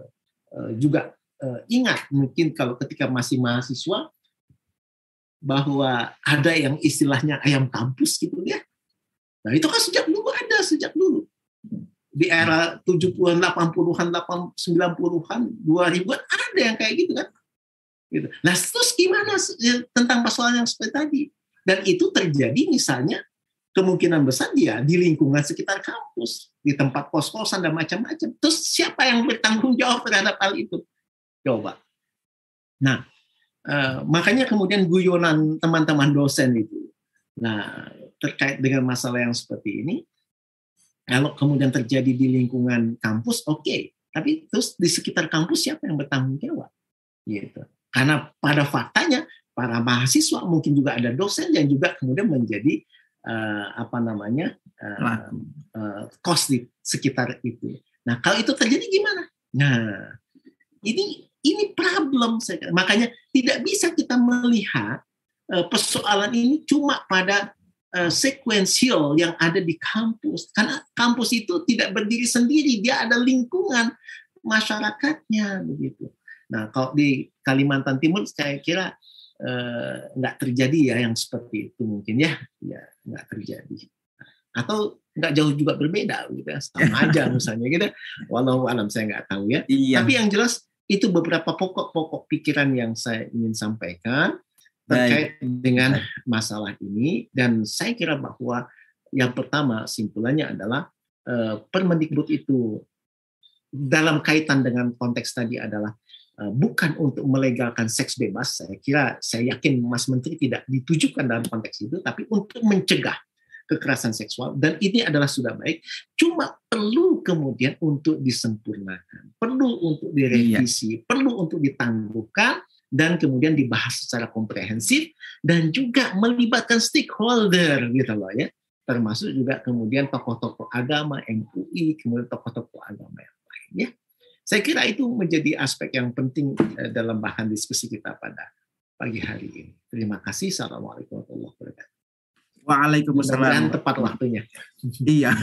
eh, juga eh, ingat mungkin kalau ketika masih mahasiswa bahwa ada yang istilahnya ayam kampus gitu ya. Nah itu kan sejak dulu ada sejak dulu di era 70-an, 80-an, 90-an, 2000-an ada yang kayak gitu kan. Gitu. Nah, terus gimana tentang persoalan yang seperti tadi? Dan itu terjadi misalnya kemungkinan besar dia di lingkungan sekitar kampus, di tempat kos-kosan dan macam-macam. Terus siapa yang bertanggung jawab terhadap hal itu? Coba. Nah, eh, makanya kemudian guyonan teman-teman dosen itu. Nah, terkait dengan masalah yang seperti ini, kalau kemudian terjadi di lingkungan kampus, oke. Okay. Tapi terus di sekitar kampus siapa yang bertanggung jawab? Gitu. Karena pada faktanya para mahasiswa mungkin juga ada dosen yang juga kemudian menjadi uh, apa namanya uh, uh, kos di sekitar itu. Nah kalau itu terjadi gimana? Nah ini ini problem. Makanya tidak bisa kita melihat uh, persoalan ini cuma pada uh, sekuensial yang ada di kampus. Karena kampus itu tidak berdiri sendiri, dia ada lingkungan masyarakatnya begitu. Nah, kalau di Kalimantan Timur saya kira uh, nggak terjadi ya yang seperti itu mungkin ya, ya nggak terjadi. Atau nggak jauh juga berbeda gitu ya, sama aja misalnya gitu. Walau alam saya nggak tahu ya. Iya. Tapi yang jelas itu beberapa pokok-pokok pikiran yang saya ingin sampaikan terkait Baik. dengan masalah ini dan saya kira bahwa yang pertama simpulannya adalah eh, Permendikbud itu dalam kaitan dengan konteks tadi adalah eh, bukan untuk melegalkan seks bebas. Saya kira saya yakin Mas Menteri tidak ditujukan dalam konteks itu, tapi untuk mencegah kekerasan seksual dan ini adalah sudah baik. Cuma perlu kemudian untuk disempurnakan, perlu untuk direvisi, iya. perlu untuk ditangguhkan dan kemudian dibahas secara komprehensif dan juga melibatkan stakeholder gitu loh ya termasuk juga kemudian tokoh-tokoh agama MUI kemudian tokoh-tokoh agama yang lain ya saya kira itu menjadi aspek yang penting eh, dalam bahan diskusi kita pada pagi hari ini terima kasih assalamualaikum warahmatullahi wabarakatuh Waalaikumsalam. tepat waktunya. iya.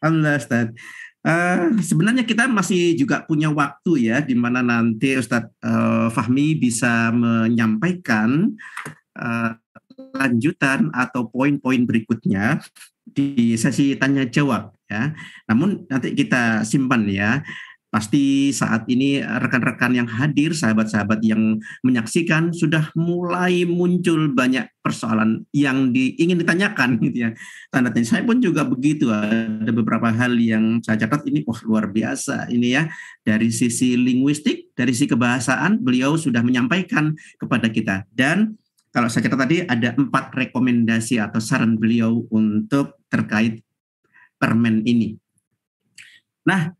Alhamdulillah Ustaz. Uh, sebenarnya kita masih juga punya waktu ya, di mana nanti Ustadz uh, Fahmi bisa menyampaikan uh, lanjutan atau poin-poin berikutnya di sesi tanya jawab ya. Namun nanti kita simpan ya. Pasti saat ini rekan-rekan yang hadir, sahabat-sahabat yang menyaksikan sudah mulai muncul banyak persoalan yang di, ingin ditanyakan gitu ya. Tanda tanya saya pun juga begitu. Ada beberapa hal yang saya catat ini wah luar biasa ini ya. Dari sisi linguistik, dari sisi kebahasaan beliau sudah menyampaikan kepada kita dan kalau saya catat tadi ada empat rekomendasi atau saran beliau untuk terkait permen ini. Nah,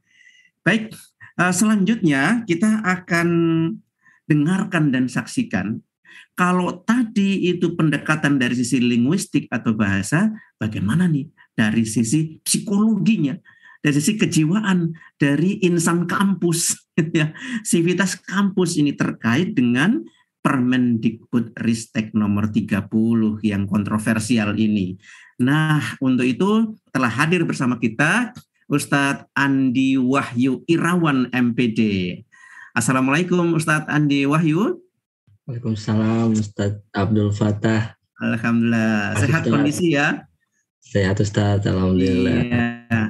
Baik, uh, selanjutnya kita akan dengarkan dan saksikan kalau tadi itu pendekatan dari sisi linguistik atau bahasa, bagaimana nih dari sisi psikologinya, dari sisi kejiwaan dari insan kampus, ya, sivitas kampus ini terkait dengan Permendikbud Ristek nomor 30 yang kontroversial ini. Nah, untuk itu telah hadir bersama kita Ustadz Andi Wahyu Irawan MPD. Assalamualaikum Ustadz Andi Wahyu. Waalaikumsalam Ustadz Abdul Fatah. Alhamdulillah. Sehat kondisi ya? Sehat Ustadz, Alhamdulillah. Iya.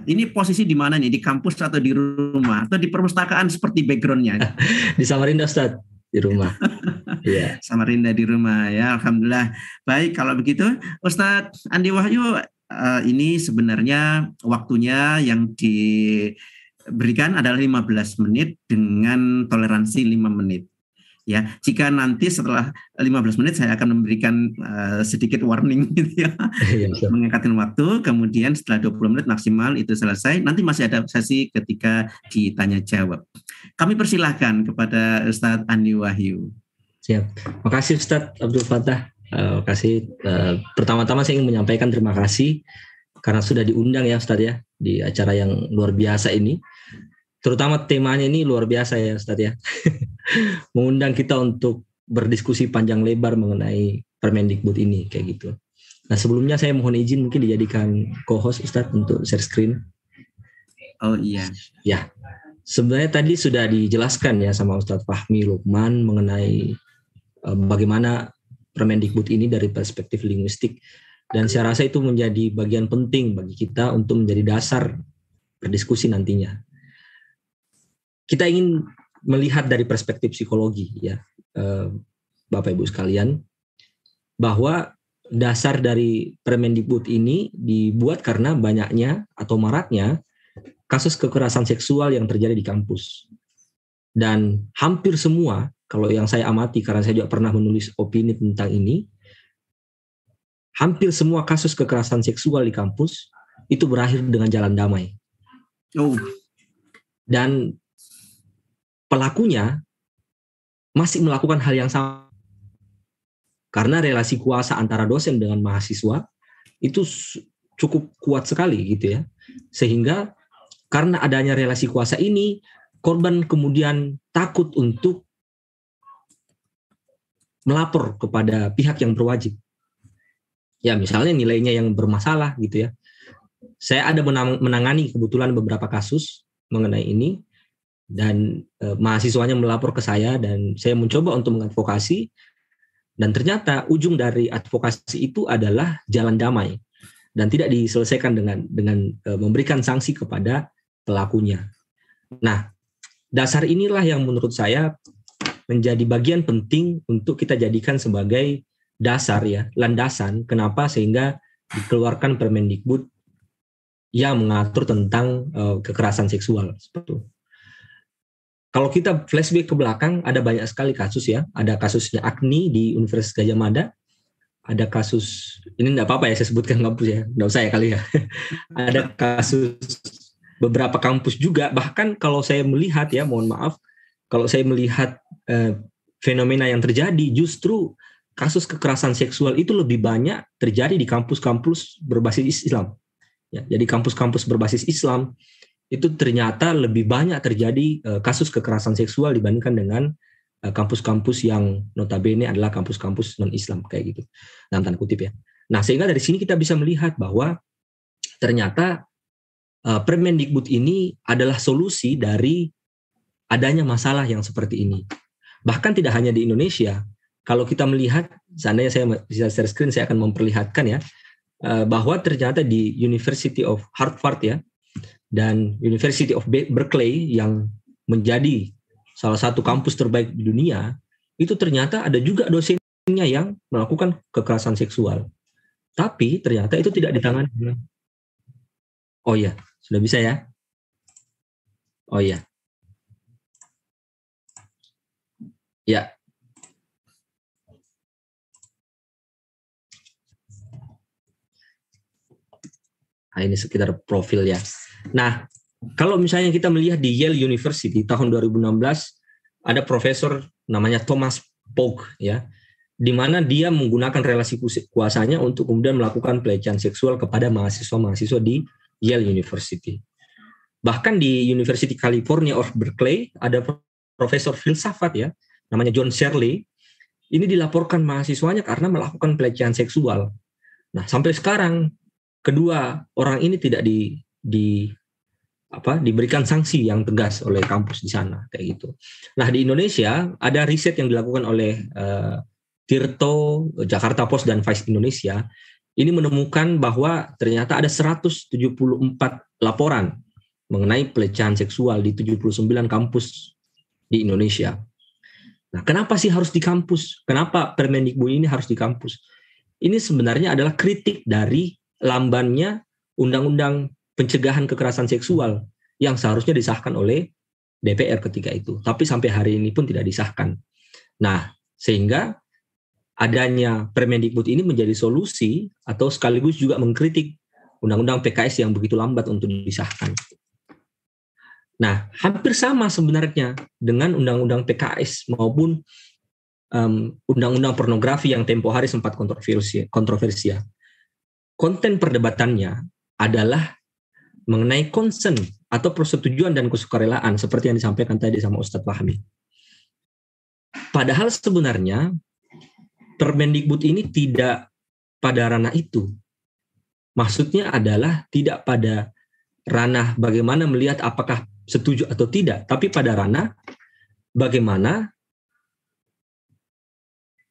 Ini posisi di mana nih? Di kampus atau di rumah? Atau di perpustakaan seperti backgroundnya? di Samarinda Ustadz, di rumah. Iya. Samarinda di rumah ya, Alhamdulillah. Baik, kalau begitu Ustadz Andi Wahyu uh, ini sebenarnya waktunya yang diberikan adalah 15 menit dengan toleransi 5 menit. Ya, jika nanti setelah 15 menit saya akan memberikan uh, sedikit warning gitu ya. Iya, Mengangkatkan waktu, kemudian setelah 20 menit maksimal itu selesai, nanti masih ada sesi ketika ditanya jawab. Kami persilahkan kepada Ustadz Andi Wahyu. Siap. Makasih Ustadz Abdul Fatah. Uh, kasih uh, pertama-tama saya ingin menyampaikan terima kasih karena sudah diundang ya Ustadz ya di acara yang luar biasa ini. Terutama temanya ini luar biasa ya Ustadz ya. Mengundang kita untuk berdiskusi panjang lebar mengenai Permendikbud ini kayak gitu. Nah sebelumnya saya mohon izin mungkin dijadikan co-host Ustadz untuk share screen. Oh iya. Ya. Sebenarnya tadi sudah dijelaskan ya sama Ustadz Fahmi Lukman mengenai uh, bagaimana Permendikbud ini dari perspektif linguistik dan saya rasa itu menjadi bagian penting bagi kita untuk menjadi dasar berdiskusi nantinya. Kita ingin melihat dari perspektif psikologi ya eh, Bapak Ibu sekalian bahwa dasar dari Permendikbud ini dibuat karena banyaknya atau maraknya kasus kekerasan seksual yang terjadi di kampus. Dan hampir semua kalau yang saya amati karena saya juga pernah menulis opini tentang ini, hampir semua kasus kekerasan seksual di kampus itu berakhir dengan jalan damai. Oh. Dan pelakunya masih melakukan hal yang sama. Karena relasi kuasa antara dosen dengan mahasiswa itu cukup kuat sekali gitu ya. Sehingga karena adanya relasi kuasa ini korban kemudian takut untuk melapor kepada pihak yang berwajib. Ya misalnya nilainya yang bermasalah gitu ya. Saya ada menangani kebetulan beberapa kasus mengenai ini dan e, mahasiswanya melapor ke saya dan saya mencoba untuk mengadvokasi dan ternyata ujung dari advokasi itu adalah jalan damai dan tidak diselesaikan dengan dengan e, memberikan sanksi kepada pelakunya. Nah, dasar inilah yang menurut saya menjadi bagian penting untuk kita jadikan sebagai dasar ya, landasan kenapa sehingga dikeluarkan Permendikbud yang mengatur tentang uh, kekerasan seksual seperti itu. Kalau kita flashback ke belakang, ada banyak sekali kasus ya. Ada kasusnya Agni di Universitas Gajah Mada, ada kasus ini enggak apa-apa ya saya sebutkan kampus ya, enggak usah ya kali ya. ada kasus beberapa kampus juga. Bahkan kalau saya melihat ya, mohon maaf, kalau saya melihat eh, fenomena yang terjadi, justru kasus kekerasan seksual itu lebih banyak terjadi di kampus-kampus berbasis Islam. Ya, jadi kampus-kampus berbasis Islam itu ternyata lebih banyak terjadi uh, kasus kekerasan seksual dibandingkan dengan uh, kampus-kampus yang notabene adalah kampus-kampus non-Islam kayak gitu. Dalam tanda kutip ya. Nah, sehingga dari sini kita bisa melihat bahwa ternyata uh, Permendikbud ini adalah solusi dari adanya masalah yang seperti ini. Bahkan tidak hanya di Indonesia, kalau kita melihat, seandainya saya bisa share screen, saya akan memperlihatkan ya, bahwa ternyata di University of Harvard ya, dan University of Berkeley yang menjadi salah satu kampus terbaik di dunia, itu ternyata ada juga dosennya yang melakukan kekerasan seksual. Tapi ternyata itu tidak ditangani. Oh iya, sudah bisa ya? Oh iya. Ya. Nah, ini sekitar profil ya. Nah, kalau misalnya kita melihat di Yale University tahun 2016 ada profesor namanya Thomas Pog ya, di mana dia menggunakan relasi kuasanya untuk kemudian melakukan pelecehan seksual kepada mahasiswa-mahasiswa di Yale University. Bahkan di University California of Berkeley ada profesor filsafat ya, namanya John Shirley. Ini dilaporkan mahasiswanya karena melakukan pelecehan seksual. Nah, sampai sekarang kedua orang ini tidak di di apa diberikan sanksi yang tegas oleh kampus di sana kayak gitu. Nah di Indonesia ada riset yang dilakukan oleh uh, Tirto, Jakarta Post dan Vice Indonesia ini menemukan bahwa ternyata ada 174 laporan mengenai pelecehan seksual di 79 kampus di Indonesia. Nah, kenapa sih harus di kampus? Kenapa Permendikbud ini harus di kampus? Ini sebenarnya adalah kritik dari lambannya undang-undang pencegahan kekerasan seksual yang seharusnya disahkan oleh DPR ketika itu. Tapi sampai hari ini pun tidak disahkan. Nah, sehingga adanya Permendikbud ini menjadi solusi atau sekaligus juga mengkritik undang-undang PKS yang begitu lambat untuk disahkan. Nah, hampir sama sebenarnya dengan undang-undang PKS maupun undang-undang um, pornografi yang tempo hari sempat kontroversi, kontroversial. Konten perdebatannya adalah mengenai concern atau persetujuan dan kesukarelaan seperti yang disampaikan tadi sama Ustadz Fahmi. Padahal sebenarnya Permendikbud ini tidak pada ranah itu. Maksudnya adalah tidak pada ranah bagaimana melihat apakah setuju atau tidak, tapi pada ranah bagaimana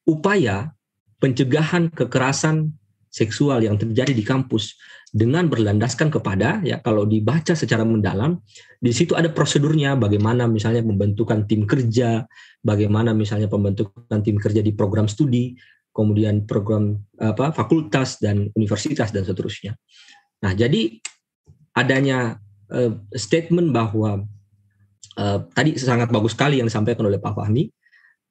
upaya pencegahan kekerasan seksual yang terjadi di kampus dengan berlandaskan kepada ya kalau dibaca secara mendalam di situ ada prosedurnya bagaimana misalnya pembentukan tim kerja, bagaimana misalnya pembentukan tim kerja di program studi, kemudian program apa fakultas dan universitas dan seterusnya. Nah, jadi adanya uh, statement bahwa uh, tadi sangat bagus sekali yang disampaikan oleh Pak Fahmi,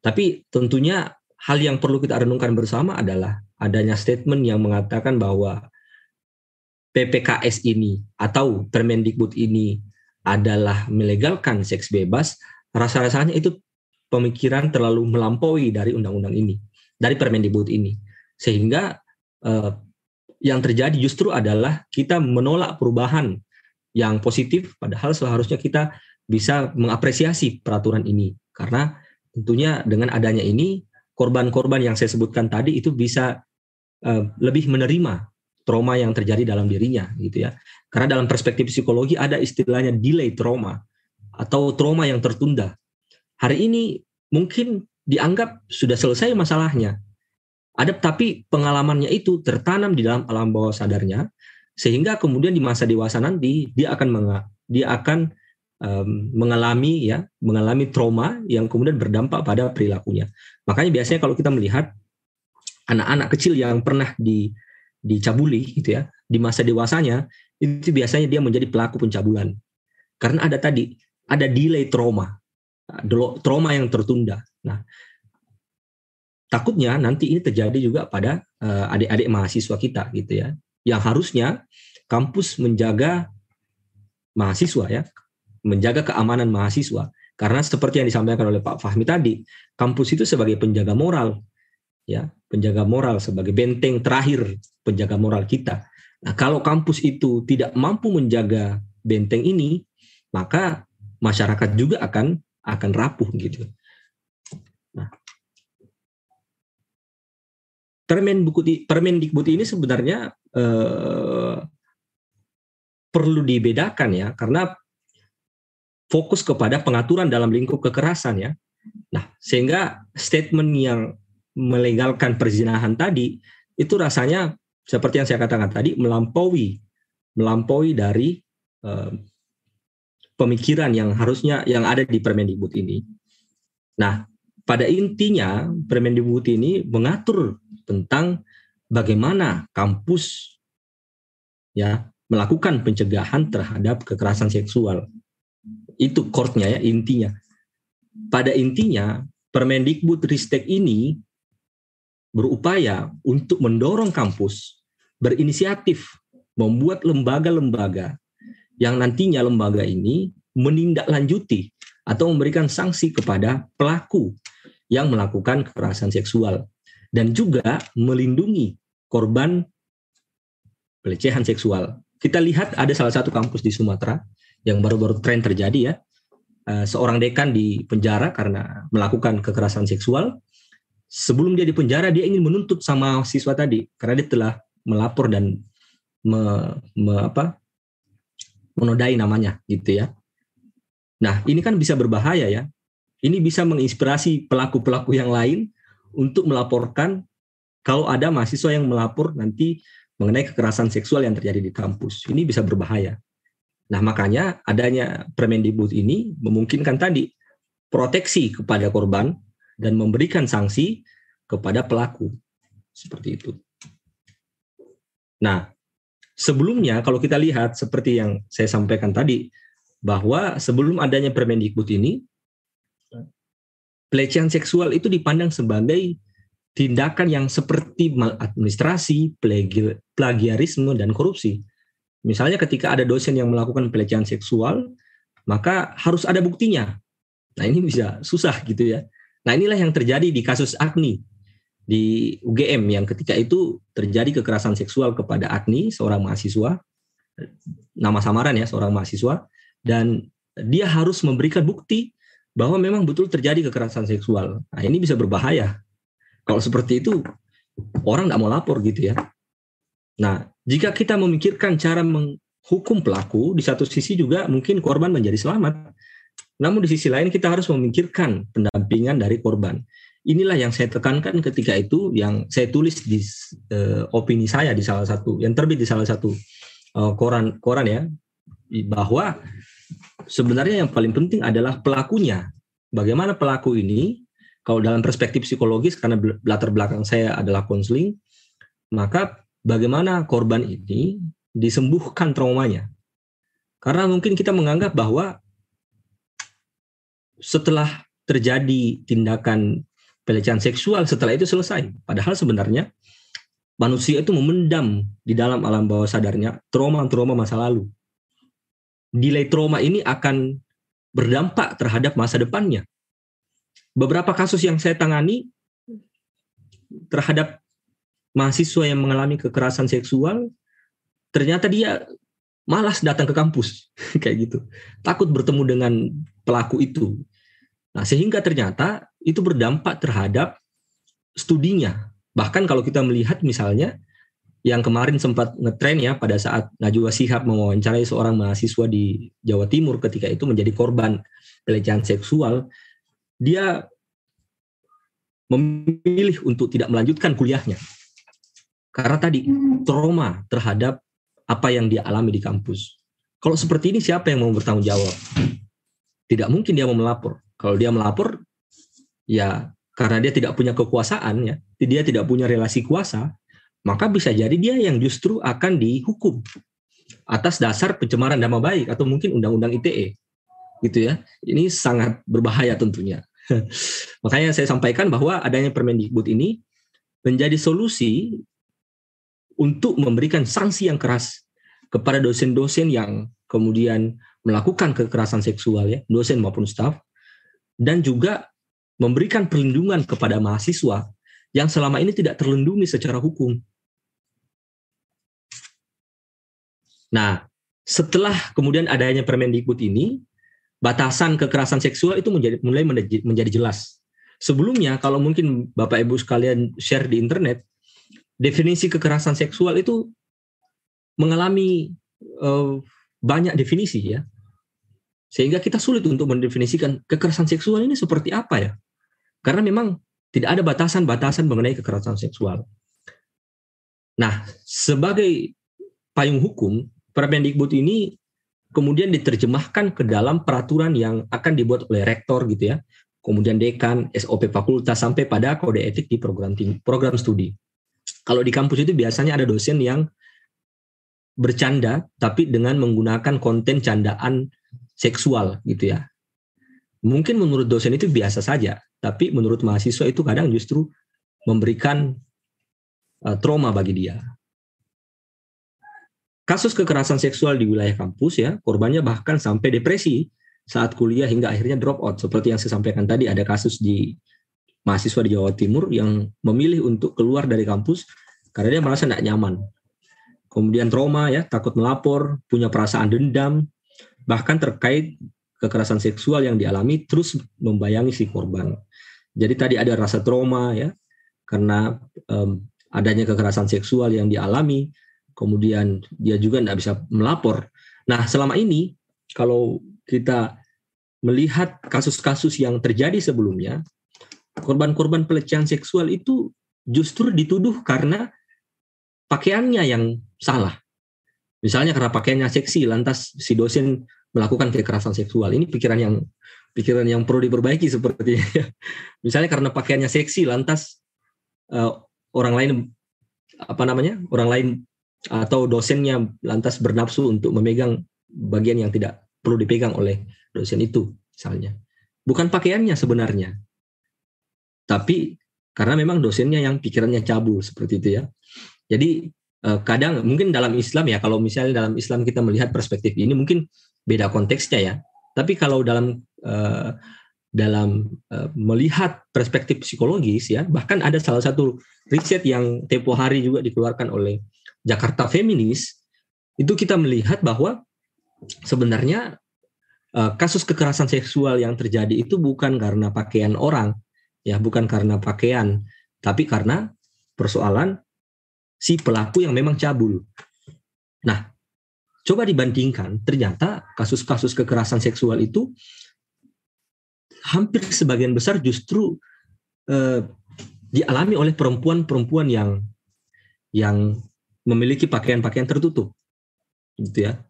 tapi tentunya hal yang perlu kita renungkan bersama adalah adanya statement yang mengatakan bahwa PPKS ini atau Permendikbud ini adalah melegalkan seks bebas, rasa-rasanya itu pemikiran terlalu melampaui dari undang-undang ini, dari Permendikbud ini. Sehingga eh, yang terjadi justru adalah kita menolak perubahan yang positif, padahal seharusnya kita bisa mengapresiasi peraturan ini. Karena tentunya dengan adanya ini, korban-korban yang saya sebutkan tadi itu bisa Eh, lebih menerima trauma yang terjadi dalam dirinya gitu ya. Karena dalam perspektif psikologi ada istilahnya delay trauma atau trauma yang tertunda. Hari ini mungkin dianggap sudah selesai masalahnya. Ada tapi pengalamannya itu tertanam di dalam alam bawah sadarnya sehingga kemudian di masa dewasa nanti dia akan dia akan um, mengalami ya mengalami trauma yang kemudian berdampak pada perilakunya. Makanya biasanya kalau kita melihat anak-anak kecil yang pernah di dicabuli gitu ya di masa dewasanya itu biasanya dia menjadi pelaku pencabulan. Karena ada tadi, ada delay trauma, trauma yang tertunda. Nah, takutnya nanti ini terjadi juga pada uh, adik-adik mahasiswa kita gitu ya, yang harusnya kampus menjaga mahasiswa ya, menjaga keamanan mahasiswa. Karena seperti yang disampaikan oleh Pak Fahmi tadi, kampus itu sebagai penjaga moral, ya, penjaga moral sebagai benteng terakhir penjaga moral kita. Nah, kalau kampus itu tidak mampu menjaga benteng ini, maka masyarakat juga akan akan rapuh gitu. Nah, Permendikbud Permendikbud ini sebenarnya eh, perlu dibedakan ya, karena fokus kepada pengaturan dalam lingkup kekerasan ya. Nah, sehingga statement yang melegalkan perzinahan tadi itu rasanya seperti yang saya katakan tadi melampaui melampaui dari uh, pemikiran yang harusnya yang ada di Permendikbud ini. Nah, pada intinya Permendikbud ini mengatur tentang bagaimana kampus ya melakukan pencegahan terhadap kekerasan seksual. Itu core-nya ya intinya. Pada intinya Permendikbud Ristek ini berupaya untuk mendorong kampus berinisiatif membuat lembaga-lembaga yang nantinya lembaga ini menindaklanjuti atau memberikan sanksi kepada pelaku yang melakukan kekerasan seksual dan juga melindungi korban pelecehan seksual. Kita lihat ada salah satu kampus di Sumatera yang baru-baru tren terjadi ya. Eh, seorang dekan di penjara karena melakukan kekerasan seksual sebelum dia di penjara dia ingin menuntut sama siswa tadi karena dia telah melapor dan me, me, apa, menodai namanya gitu ya. Nah ini kan bisa berbahaya ya. Ini bisa menginspirasi pelaku-pelaku yang lain untuk melaporkan kalau ada mahasiswa yang melapor nanti mengenai kekerasan seksual yang terjadi di kampus. Ini bisa berbahaya. Nah makanya adanya Permendikbud ini memungkinkan tadi proteksi kepada korban dan memberikan sanksi kepada pelaku. Seperti itu. Nah, sebelumnya kalau kita lihat seperti yang saya sampaikan tadi, bahwa sebelum adanya Permendikbud ini, pelecehan seksual itu dipandang sebagai tindakan yang seperti maladministrasi, plagiarisme, dan korupsi. Misalnya ketika ada dosen yang melakukan pelecehan seksual, maka harus ada buktinya. Nah ini bisa susah gitu ya. Nah inilah yang terjadi di kasus Agni di UGM yang ketika itu terjadi kekerasan seksual kepada Agni seorang mahasiswa nama samaran ya seorang mahasiswa dan dia harus memberikan bukti bahwa memang betul terjadi kekerasan seksual. Nah ini bisa berbahaya kalau seperti itu orang tidak mau lapor gitu ya. Nah jika kita memikirkan cara menghukum pelaku di satu sisi juga mungkin korban menjadi selamat namun di sisi lain kita harus memikirkan pendampingan dari korban. Inilah yang saya tekankan ketika itu yang saya tulis di uh, opini saya di salah satu yang terbit di salah satu uh, koran koran ya bahwa sebenarnya yang paling penting adalah pelakunya. Bagaimana pelaku ini kalau dalam perspektif psikologis karena latar belakang saya adalah konseling, maka bagaimana korban ini disembuhkan traumanya. Karena mungkin kita menganggap bahwa setelah terjadi tindakan pelecehan seksual setelah itu selesai. Padahal sebenarnya manusia itu memendam di dalam alam bawah sadarnya trauma-trauma masa lalu. Delay trauma ini akan berdampak terhadap masa depannya. Beberapa kasus yang saya tangani terhadap mahasiswa yang mengalami kekerasan seksual, ternyata dia malas datang ke kampus kayak gitu. Takut bertemu dengan pelaku itu. Nah, sehingga ternyata itu berdampak terhadap studinya. Bahkan kalau kita melihat misalnya yang kemarin sempat ngetren ya pada saat Najwa Sihab mewawancarai seorang mahasiswa di Jawa Timur ketika itu menjadi korban pelecehan seksual, dia memilih untuk tidak melanjutkan kuliahnya. Karena tadi trauma terhadap apa yang dia alami di kampus. Kalau seperti ini siapa yang mau bertanggung jawab? Tidak mungkin dia mau melapor. Kalau dia melapor, ya karena dia tidak punya kekuasaan, ya, dia tidak punya relasi kuasa, maka bisa jadi dia yang justru akan dihukum. atas dasar pencemaran nama baik atau mungkin undang-undang ITE gitu ya ini sangat berbahaya tentunya makanya saya sampaikan bahwa adanya Permendikbud ini menjadi solusi untuk memberikan sanksi yang keras kepada dosen-dosen yang kemudian melakukan kekerasan seksual ya dosen maupun staf dan juga memberikan perlindungan kepada mahasiswa yang selama ini tidak terlindungi secara hukum. Nah, setelah kemudian adanya Permendikbud ini, batasan kekerasan seksual itu menjadi mulai menjadi jelas. Sebelumnya, kalau mungkin Bapak Ibu sekalian share di internet, definisi kekerasan seksual itu mengalami uh, banyak definisi ya. Sehingga kita sulit untuk mendefinisikan kekerasan seksual ini seperti apa ya. Karena memang tidak ada batasan-batasan mengenai kekerasan seksual. Nah, sebagai payung hukum, Permendikbud ini kemudian diterjemahkan ke dalam peraturan yang akan dibuat oleh rektor gitu ya, kemudian dekan, SOP fakultas sampai pada kode etik di program program studi. Kalau di kampus itu biasanya ada dosen yang bercanda tapi dengan menggunakan konten candaan seksual gitu ya. Mungkin menurut dosen itu biasa saja, tapi menurut mahasiswa itu kadang justru memberikan uh, trauma bagi dia. Kasus kekerasan seksual di wilayah kampus ya, korbannya bahkan sampai depresi saat kuliah hingga akhirnya drop out. Seperti yang saya sampaikan tadi, ada kasus di mahasiswa di Jawa Timur yang memilih untuk keluar dari kampus karena dia merasa tidak nyaman. Kemudian trauma ya, takut melapor, punya perasaan dendam, bahkan terkait kekerasan seksual yang dialami terus membayangi si korban. Jadi tadi ada rasa trauma ya karena um, adanya kekerasan seksual yang dialami, kemudian dia juga tidak bisa melapor. Nah selama ini kalau kita melihat kasus-kasus yang terjadi sebelumnya, korban-korban pelecehan seksual itu justru dituduh karena pakaiannya yang salah. Misalnya karena pakaiannya seksi, lantas si dosen melakukan kekerasan seksual. Ini pikiran yang pikiran yang perlu diperbaiki sepertinya. Misalnya karena pakaiannya seksi, lantas uh, orang lain apa namanya orang lain atau dosennya lantas bernafsu untuk memegang bagian yang tidak perlu dipegang oleh dosen itu, misalnya. Bukan pakaiannya sebenarnya, tapi karena memang dosennya yang pikirannya cabul seperti itu ya. Jadi kadang mungkin dalam Islam ya kalau misalnya dalam Islam kita melihat perspektif ini mungkin beda konteksnya ya. Tapi kalau dalam uh, dalam uh, melihat perspektif psikologis ya, bahkan ada salah satu riset yang tempo hari juga dikeluarkan oleh Jakarta Feminis, itu kita melihat bahwa sebenarnya kasus kekerasan seksual yang terjadi itu bukan karena pakaian orang, ya, bukan karena pakaian, tapi karena persoalan si pelaku yang memang cabul. Nah, Coba dibandingkan, ternyata kasus-kasus kekerasan seksual itu hampir sebagian besar justru eh, dialami oleh perempuan-perempuan yang yang memiliki pakaian-pakaian tertutup, gitu ya.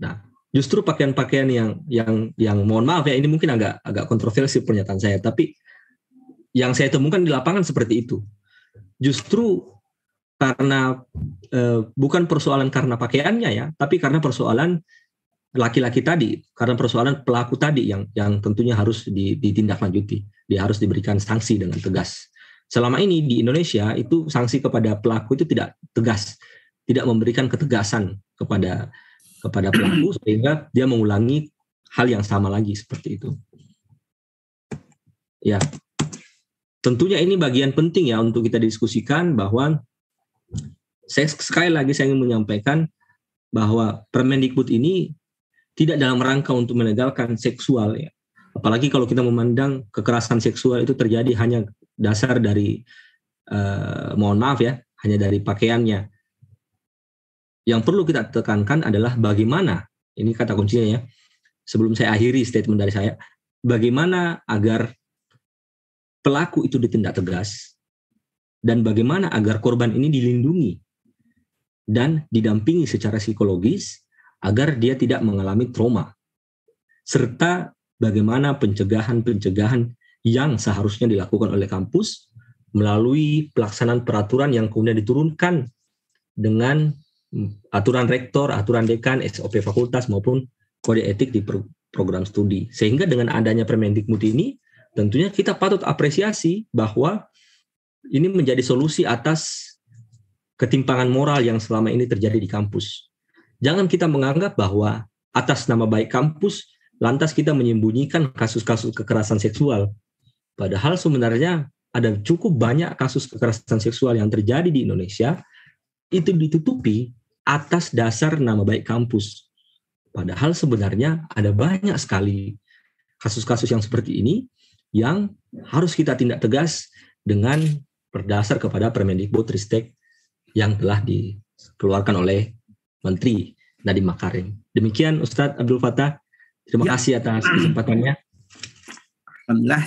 Nah, justru pakaian-pakaian yang yang yang mohon maaf ya ini mungkin agak agak kontroversi pernyataan saya, tapi yang saya temukan di lapangan seperti itu. Justru karena eh, bukan persoalan karena pakaiannya ya, tapi karena persoalan laki-laki tadi, karena persoalan pelaku tadi yang yang tentunya harus ditindaklanjuti, dia harus diberikan sanksi dengan tegas. Selama ini di Indonesia itu sanksi kepada pelaku itu tidak tegas, tidak memberikan ketegasan kepada kepada pelaku sehingga dia mengulangi hal yang sama lagi seperti itu. Ya, tentunya ini bagian penting ya untuk kita diskusikan bahwa saya sekali lagi saya ingin menyampaikan bahwa Permendikbud ini tidak dalam rangka untuk melegalkan seksual ya. Apalagi kalau kita memandang kekerasan seksual itu terjadi hanya dasar dari uh, mohon maaf ya, hanya dari pakaiannya. Yang perlu kita tekankan adalah bagaimana ini kata kuncinya ya. Sebelum saya akhiri statement dari saya, bagaimana agar pelaku itu ditindak tegas dan bagaimana agar korban ini dilindungi dan didampingi secara psikologis agar dia tidak mengalami trauma serta bagaimana pencegahan-pencegahan yang seharusnya dilakukan oleh kampus melalui pelaksanaan peraturan yang kemudian diturunkan dengan hmm, aturan rektor, aturan dekan, SOP fakultas maupun kode etik di program studi. Sehingga dengan adanya Permendikbud ini tentunya kita patut apresiasi bahwa ini menjadi solusi atas ketimpangan moral yang selama ini terjadi di kampus. Jangan kita menganggap bahwa atas nama baik kampus lantas kita menyembunyikan kasus-kasus kekerasan seksual. Padahal sebenarnya ada cukup banyak kasus kekerasan seksual yang terjadi di Indonesia itu ditutupi atas dasar nama baik kampus. Padahal sebenarnya ada banyak sekali kasus-kasus yang seperti ini yang harus kita tindak tegas dengan berdasar kepada Permendikbud Ristek yang telah dikeluarkan oleh Menteri Nadiem Makarim. Demikian Ustadz Abdul Fattah. Terima ya. kasih atas kesempatannya. Alhamdulillah.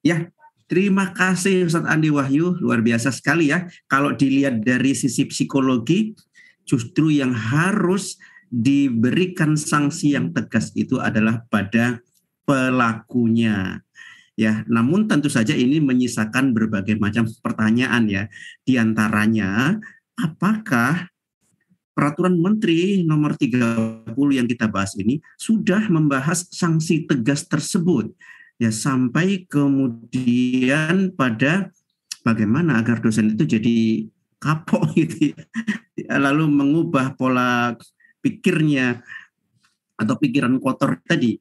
Ya, terima kasih Ustadz Andi Wahyu. Luar biasa sekali ya. Kalau dilihat dari sisi psikologi, justru yang harus diberikan sanksi yang tegas itu adalah pada pelakunya. Ya, namun tentu saja ini menyisakan berbagai macam pertanyaan ya. Di antaranya apakah peraturan menteri nomor 30 yang kita bahas ini sudah membahas sanksi tegas tersebut ya sampai kemudian pada bagaimana agar dosen itu jadi kapok gitu ya. lalu mengubah pola pikirnya atau pikiran kotor tadi.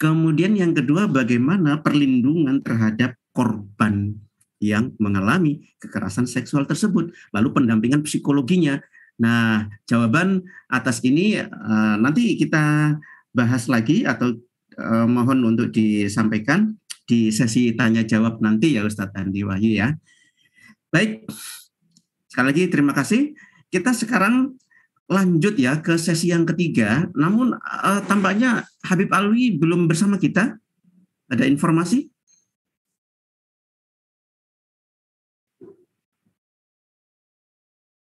Kemudian yang kedua bagaimana perlindungan terhadap korban yang mengalami kekerasan seksual tersebut, lalu pendampingan psikologinya. Nah, jawaban atas ini uh, nanti kita bahas lagi atau uh, mohon untuk disampaikan di sesi tanya jawab nanti ya Ustadz Andi Wahyu ya. Baik, Sekali lagi terima kasih. Kita sekarang lanjut ya ke sesi yang ketiga. Namun uh, tampaknya Habib Alwi belum bersama kita. Ada informasi?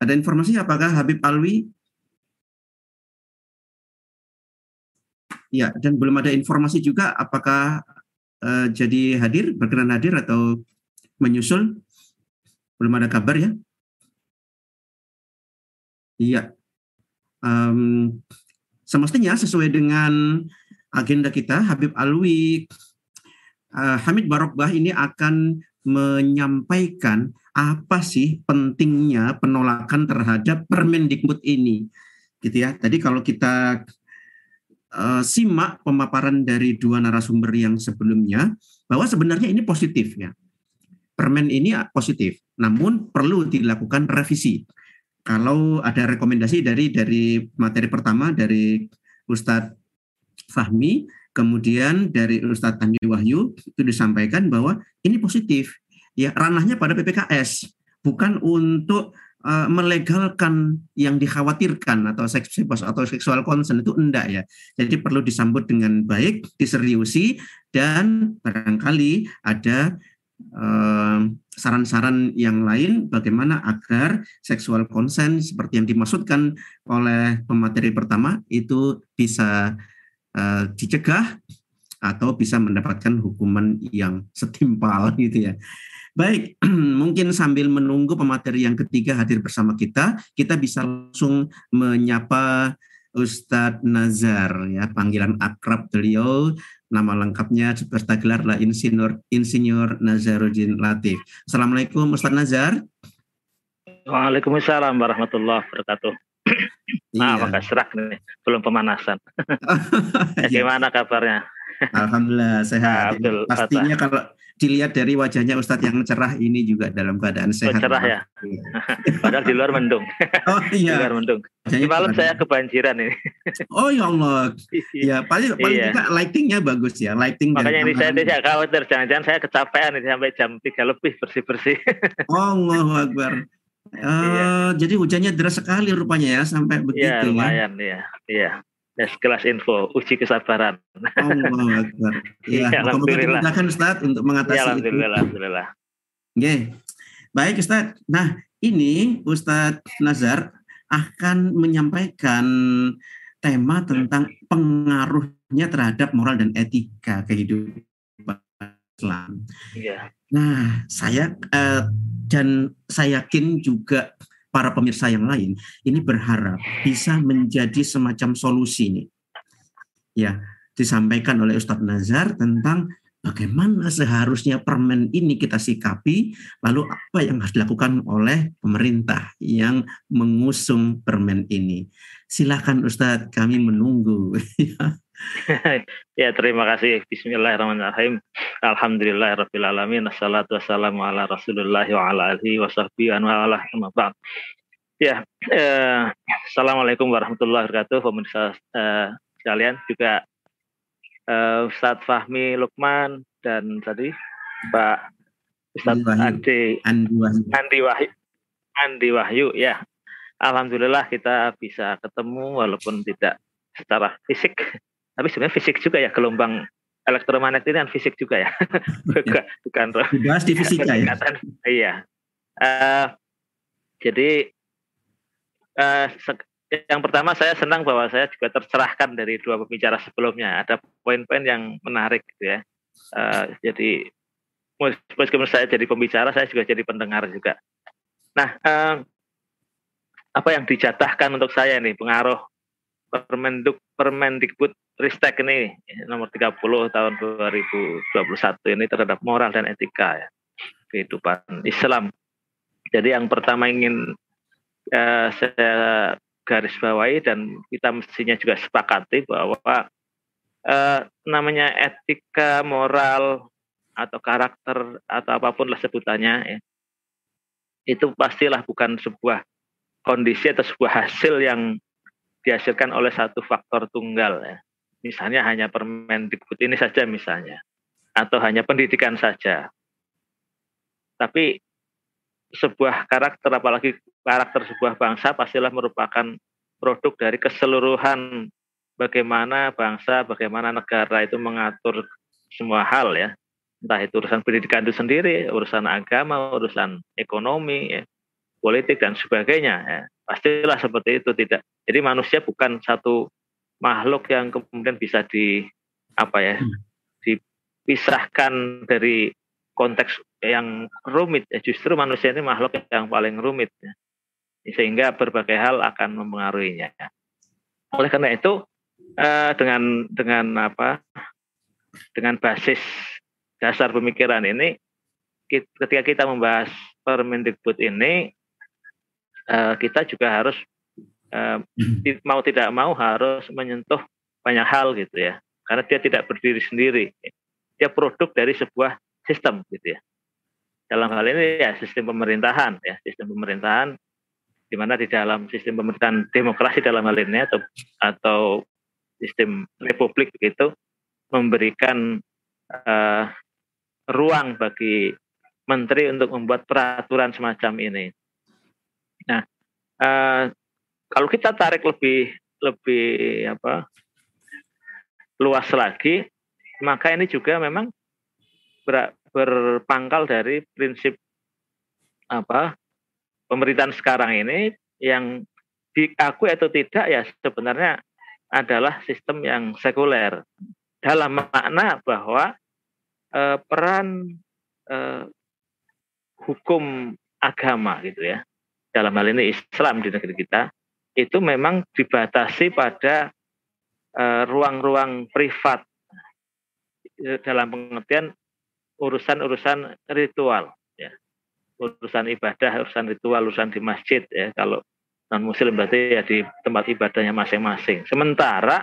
Ada informasi apakah Habib Alwi? Ya, dan belum ada informasi juga apakah uh, jadi hadir, berkenan hadir atau menyusul. Belum ada kabar ya. Iya. Um, semestinya sesuai dengan agenda kita, Habib Alwi, uh, Hamid Barokbah ini akan menyampaikan apa sih pentingnya penolakan terhadap Permendikbud ini, gitu ya. Tadi kalau kita uh, simak pemaparan dari dua narasumber yang sebelumnya, bahwa sebenarnya ini positif ya. Permen ini positif, namun perlu dilakukan revisi kalau ada rekomendasi dari dari materi pertama dari Ustadz Fahmi, kemudian dari Ustadz Andi Wahyu itu disampaikan bahwa ini positif, ya ranahnya pada PPKS, bukan untuk uh, melegalkan yang dikhawatirkan atau seks atau seksual consent itu enggak ya. Jadi perlu disambut dengan baik, diseriusi dan barangkali ada saran-saran yang lain bagaimana agar seksual konsen seperti yang dimaksudkan oleh pemateri pertama itu bisa uh, dicegah atau bisa mendapatkan hukuman yang setimpal gitu ya. Baik, mungkin sambil menunggu pemateri yang ketiga hadir bersama kita, kita bisa langsung menyapa Ustadz Nazar ya panggilan akrab beliau nama lengkapnya serta gelar Insinyur Insinyur Nazaruddin Latif. Assalamualaikum Ustadz Nazar. Waalaikumsalam warahmatullahi wabarakatuh. Nah, iya. maka serak nih, belum pemanasan. Bagaimana kabarnya? Alhamdulillah sehat. Abdul, Pastinya kalau dilihat dari wajahnya Ustadz yang cerah ini juga dalam keadaan oh, sehat. Oh, cerah ya. Padahal di luar mendung. Oh iya. di luar mendung. Di malam saya kebanjiran ini. oh ya Allah. Ya paling paling iya. juga lightingnya bagus ya. Lighting. Makanya ini saya tidak khawatir jangan-jangan saya kecapean ini sampai jam tiga lebih bersih-bersih. oh Allah Akbar. Uh, iya. Jadi hujannya deras sekali rupanya ya sampai iya, begitu ya. Lumayan ya. Iya ya sekelas info uji kesabaran. Allah Akbar. Ya, ya alhamdulillah. Dimudahkan Ustaz untuk mengatasi ya, alhamdulillah, itu. Alhamdulillah. Oke. Baik Ustaz. Nah, ini Ustaz Nazar akan menyampaikan tema tentang pengaruhnya terhadap moral dan etika kehidupan Islam. Iya. Nah, saya eh, dan saya yakin juga para pemirsa yang lain ini berharap bisa menjadi semacam solusi nih. Ya, disampaikan oleh Ustadz Nazar tentang bagaimana seharusnya permen ini kita sikapi, lalu apa yang harus dilakukan oleh pemerintah yang mengusung permen ini. Silakan Ustadz, kami menunggu. ya terima kasih. Bismillahirrahmanirrahim. Alhamdulillahirrahmanirrahim. Assalatu wassalamu ala rasulullah wa ala alihi wa sahbihi wa ala Ya, eh, Assalamualaikum warahmatullahi wabarakatuh. Pemirsa eh, sekalian juga eh, Ustadz Fahmi Lukman dan tadi Pak Ustadz Andi, Andi Wahyu. Andi Wahyu. Andi Wahyu ya. Alhamdulillah kita bisa ketemu walaupun tidak secara fisik tapi sebenarnya fisik juga ya gelombang elektromagnetik ini kan fisik juga ya. Bukan bukan bahas di fisika ya. Iya. Uh, jadi uh, yang pertama saya senang bahwa saya juga tercerahkan dari dua pembicara sebelumnya. Ada poin-poin yang menarik gitu ya. Uh, jadi meskipun saya jadi pembicara saya juga jadi pendengar juga. Nah uh, apa yang dijatahkan untuk saya nih pengaruh Permenduk Permendikbud Ristek ini nomor 30 tahun 2021 ini terhadap moral dan etika ya, kehidupan Islam. Jadi yang pertama ingin uh, saya garis bawahi dan kita mestinya juga sepakati bahwa uh, namanya etika, moral atau karakter atau apa pun lah sebutannya ya, itu pastilah bukan sebuah kondisi atau sebuah hasil yang dihasilkan oleh satu faktor tunggal ya misalnya hanya Permendikbud ini saja misalnya atau hanya pendidikan saja. Tapi sebuah karakter apalagi karakter sebuah bangsa pastilah merupakan produk dari keseluruhan bagaimana bangsa, bagaimana negara itu mengatur semua hal ya. Entah itu urusan pendidikan itu sendiri, urusan agama, urusan ekonomi, ya, politik dan sebagainya. Ya. Pastilah seperti itu tidak. Jadi manusia bukan satu makhluk yang kemudian bisa di apa ya hmm. dipisahkan dari konteks yang rumit ya justru manusia ini makhluk yang paling rumit ya. sehingga berbagai hal akan mempengaruhinya oleh karena itu eh, dengan dengan apa dengan basis dasar pemikiran ini ketika kita membahas Permendikbud ini eh, kita juga harus uh, mau tidak mau harus menyentuh banyak hal gitu ya. Karena dia tidak berdiri sendiri. Dia produk dari sebuah sistem gitu ya. Dalam hal ini ya sistem pemerintahan ya sistem pemerintahan di mana di dalam sistem pemerintahan demokrasi dalam hal ini atau atau sistem republik begitu memberikan uh, ruang bagi menteri untuk membuat peraturan semacam ini. Nah, uh, kalau kita tarik lebih lebih apa luas lagi, maka ini juga memang ber, berpangkal dari prinsip apa pemerintahan sekarang ini yang diakui atau tidak ya sebenarnya adalah sistem yang sekuler. Dalam makna bahwa eh, peran eh, hukum agama gitu ya dalam hal ini Islam di negeri kita itu memang dibatasi pada eh, ruang-ruang uh, privat. Dalam pengertian urusan-urusan ritual ya. Urusan ibadah urusan ritual urusan di masjid ya. Kalau non muslim berarti ya di tempat ibadahnya masing-masing. Sementara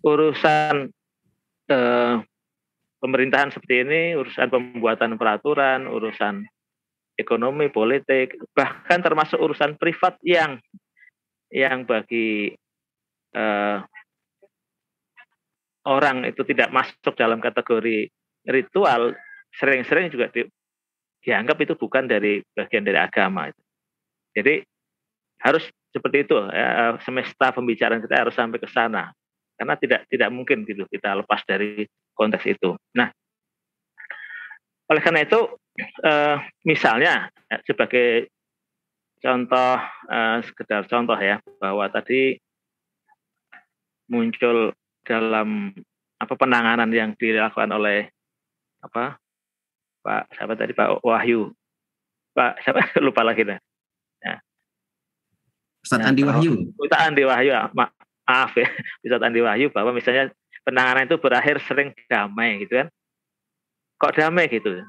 urusan uh, pemerintahan seperti ini urusan pembuatan peraturan urusan ekonomi politik bahkan termasuk urusan privat yang yang bagi uh, orang itu tidak masuk dalam kategori ritual sering-sering juga di, dianggap itu bukan dari bagian dari agama. Jadi harus seperti itu ya, semesta pembicaraan kita harus sampai ke sana karena tidak tidak mungkin gitu kita lepas dari konteks itu. Nah, oleh karena itu eh, misalnya ya, sebagai contoh uh, sekedar contoh ya bahwa tadi muncul dalam apa penanganan yang dilakukan oleh apa Pak siapa tadi Pak Wahyu Pak siapa lupa lagi dah ya. Ustaz Andi Wahyu. Ustaz Andi Wahyu, ma maaf ya, Ustaz Andi Wahyu bahwa misalnya penanganan itu berakhir sering damai gitu kan. Kok damai gitu?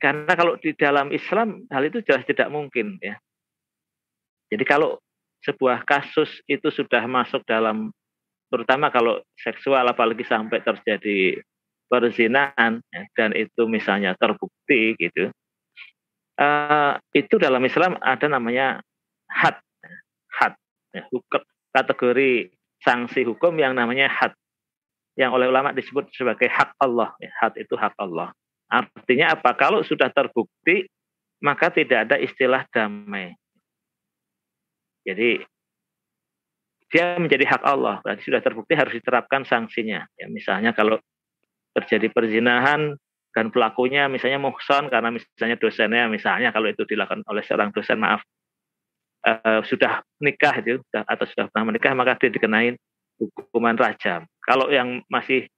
Karena kalau di dalam Islam hal itu jelas tidak mungkin ya. Jadi kalau sebuah kasus itu sudah masuk dalam terutama kalau seksual apalagi sampai terjadi perzinahan ya, dan itu misalnya terbukti gitu uh, itu dalam Islam ada namanya had had ya, kategori sanksi hukum yang namanya had yang oleh ulama disebut sebagai hak Allah ya, had itu hak Allah artinya apa kalau sudah terbukti maka tidak ada istilah damai jadi dia menjadi hak Allah. Berarti sudah terbukti harus diterapkan sanksinya. Ya, misalnya kalau terjadi perzinahan dan pelakunya misalnya muhson karena misalnya dosennya misalnya kalau itu dilakukan oleh seorang dosen maaf uh, sudah nikah itu atau sudah pernah menikah maka dia dikenain hukuman rajam. Kalau yang masih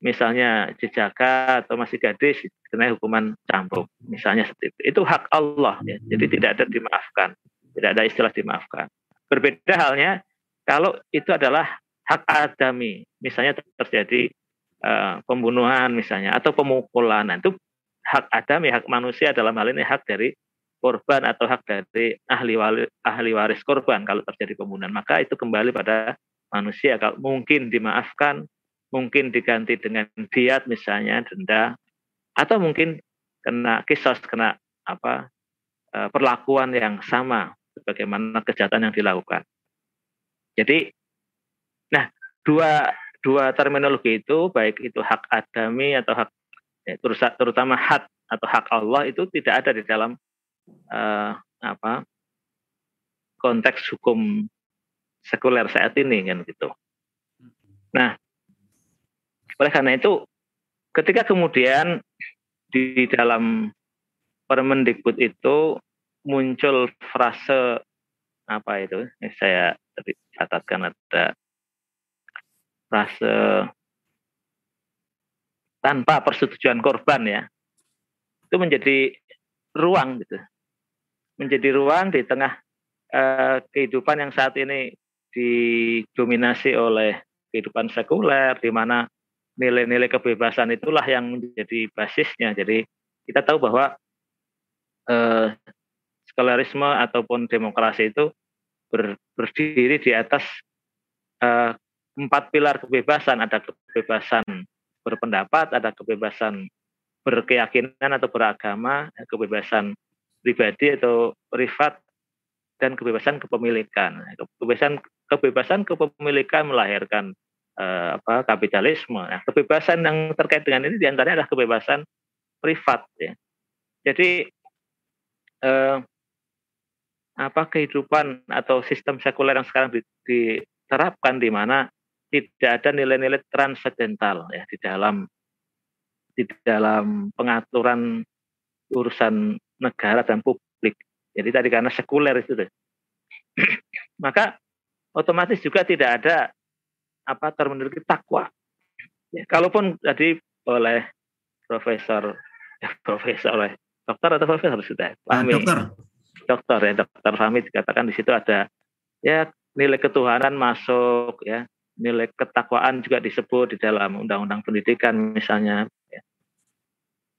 misalnya jejaka atau masih gadis dikenai hukuman cambuk misalnya seperti itu. Itu hak Allah ya. Jadi tidak ada dimaafkan. Tidak ada istilah dimaafkan. Berbeda halnya kalau itu adalah hak adami, misalnya terjadi uh, pembunuhan misalnya atau pemukulan, nah, itu hak adami, hak manusia dalam hal ini hak dari korban atau hak dari ahli waris, ahli waris korban kalau terjadi pembunuhan, maka itu kembali pada manusia. Kalau mungkin dimaafkan, mungkin diganti dengan diat misalnya denda, atau mungkin kena kisos, kena apa eh, perlakuan yang sama sebagaimana kejahatan yang dilakukan. Jadi, nah dua dua terminologi itu baik itu hak adami atau hak ya, terutama hak atau hak Allah itu tidak ada di dalam uh, apa konteks hukum sekuler saat ini kan gitu. Nah, oleh karena itu ketika kemudian di dalam Permendikbud itu muncul frase apa itu? Saya catatkan ada frase tanpa persetujuan korban ya itu menjadi ruang gitu menjadi ruang di tengah eh, kehidupan yang saat ini didominasi oleh kehidupan sekuler di mana nilai-nilai kebebasan itulah yang menjadi basisnya jadi kita tahu bahwa eh, sekulerisme ataupun demokrasi itu ber, berdiri di atas uh, empat pilar kebebasan. Ada kebebasan berpendapat, ada kebebasan berkeyakinan atau beragama, kebebasan pribadi atau privat, dan kebebasan kepemilikan. Kebebasan kebebasan kepemilikan melahirkan uh, apa kapitalisme. Nah, kebebasan yang terkait dengan ini di antaranya adalah kebebasan privat. Ya. Jadi uh, apa kehidupan atau sistem sekuler yang sekarang diterapkan di mana tidak ada nilai-nilai transendental ya di dalam di dalam pengaturan urusan negara dan publik. Jadi tadi karena sekuler itu maka otomatis juga tidak ada apa terminologi takwa. Ya, kalaupun tadi oleh profesor eh, profesor oleh dokter atau profesor sudah pahami. Uh, dokter dokter ya dokter Fahmi dikatakan di situ ada ya nilai ketuhanan masuk ya nilai ketakwaan juga disebut di dalam undang-undang pendidikan misalnya ya.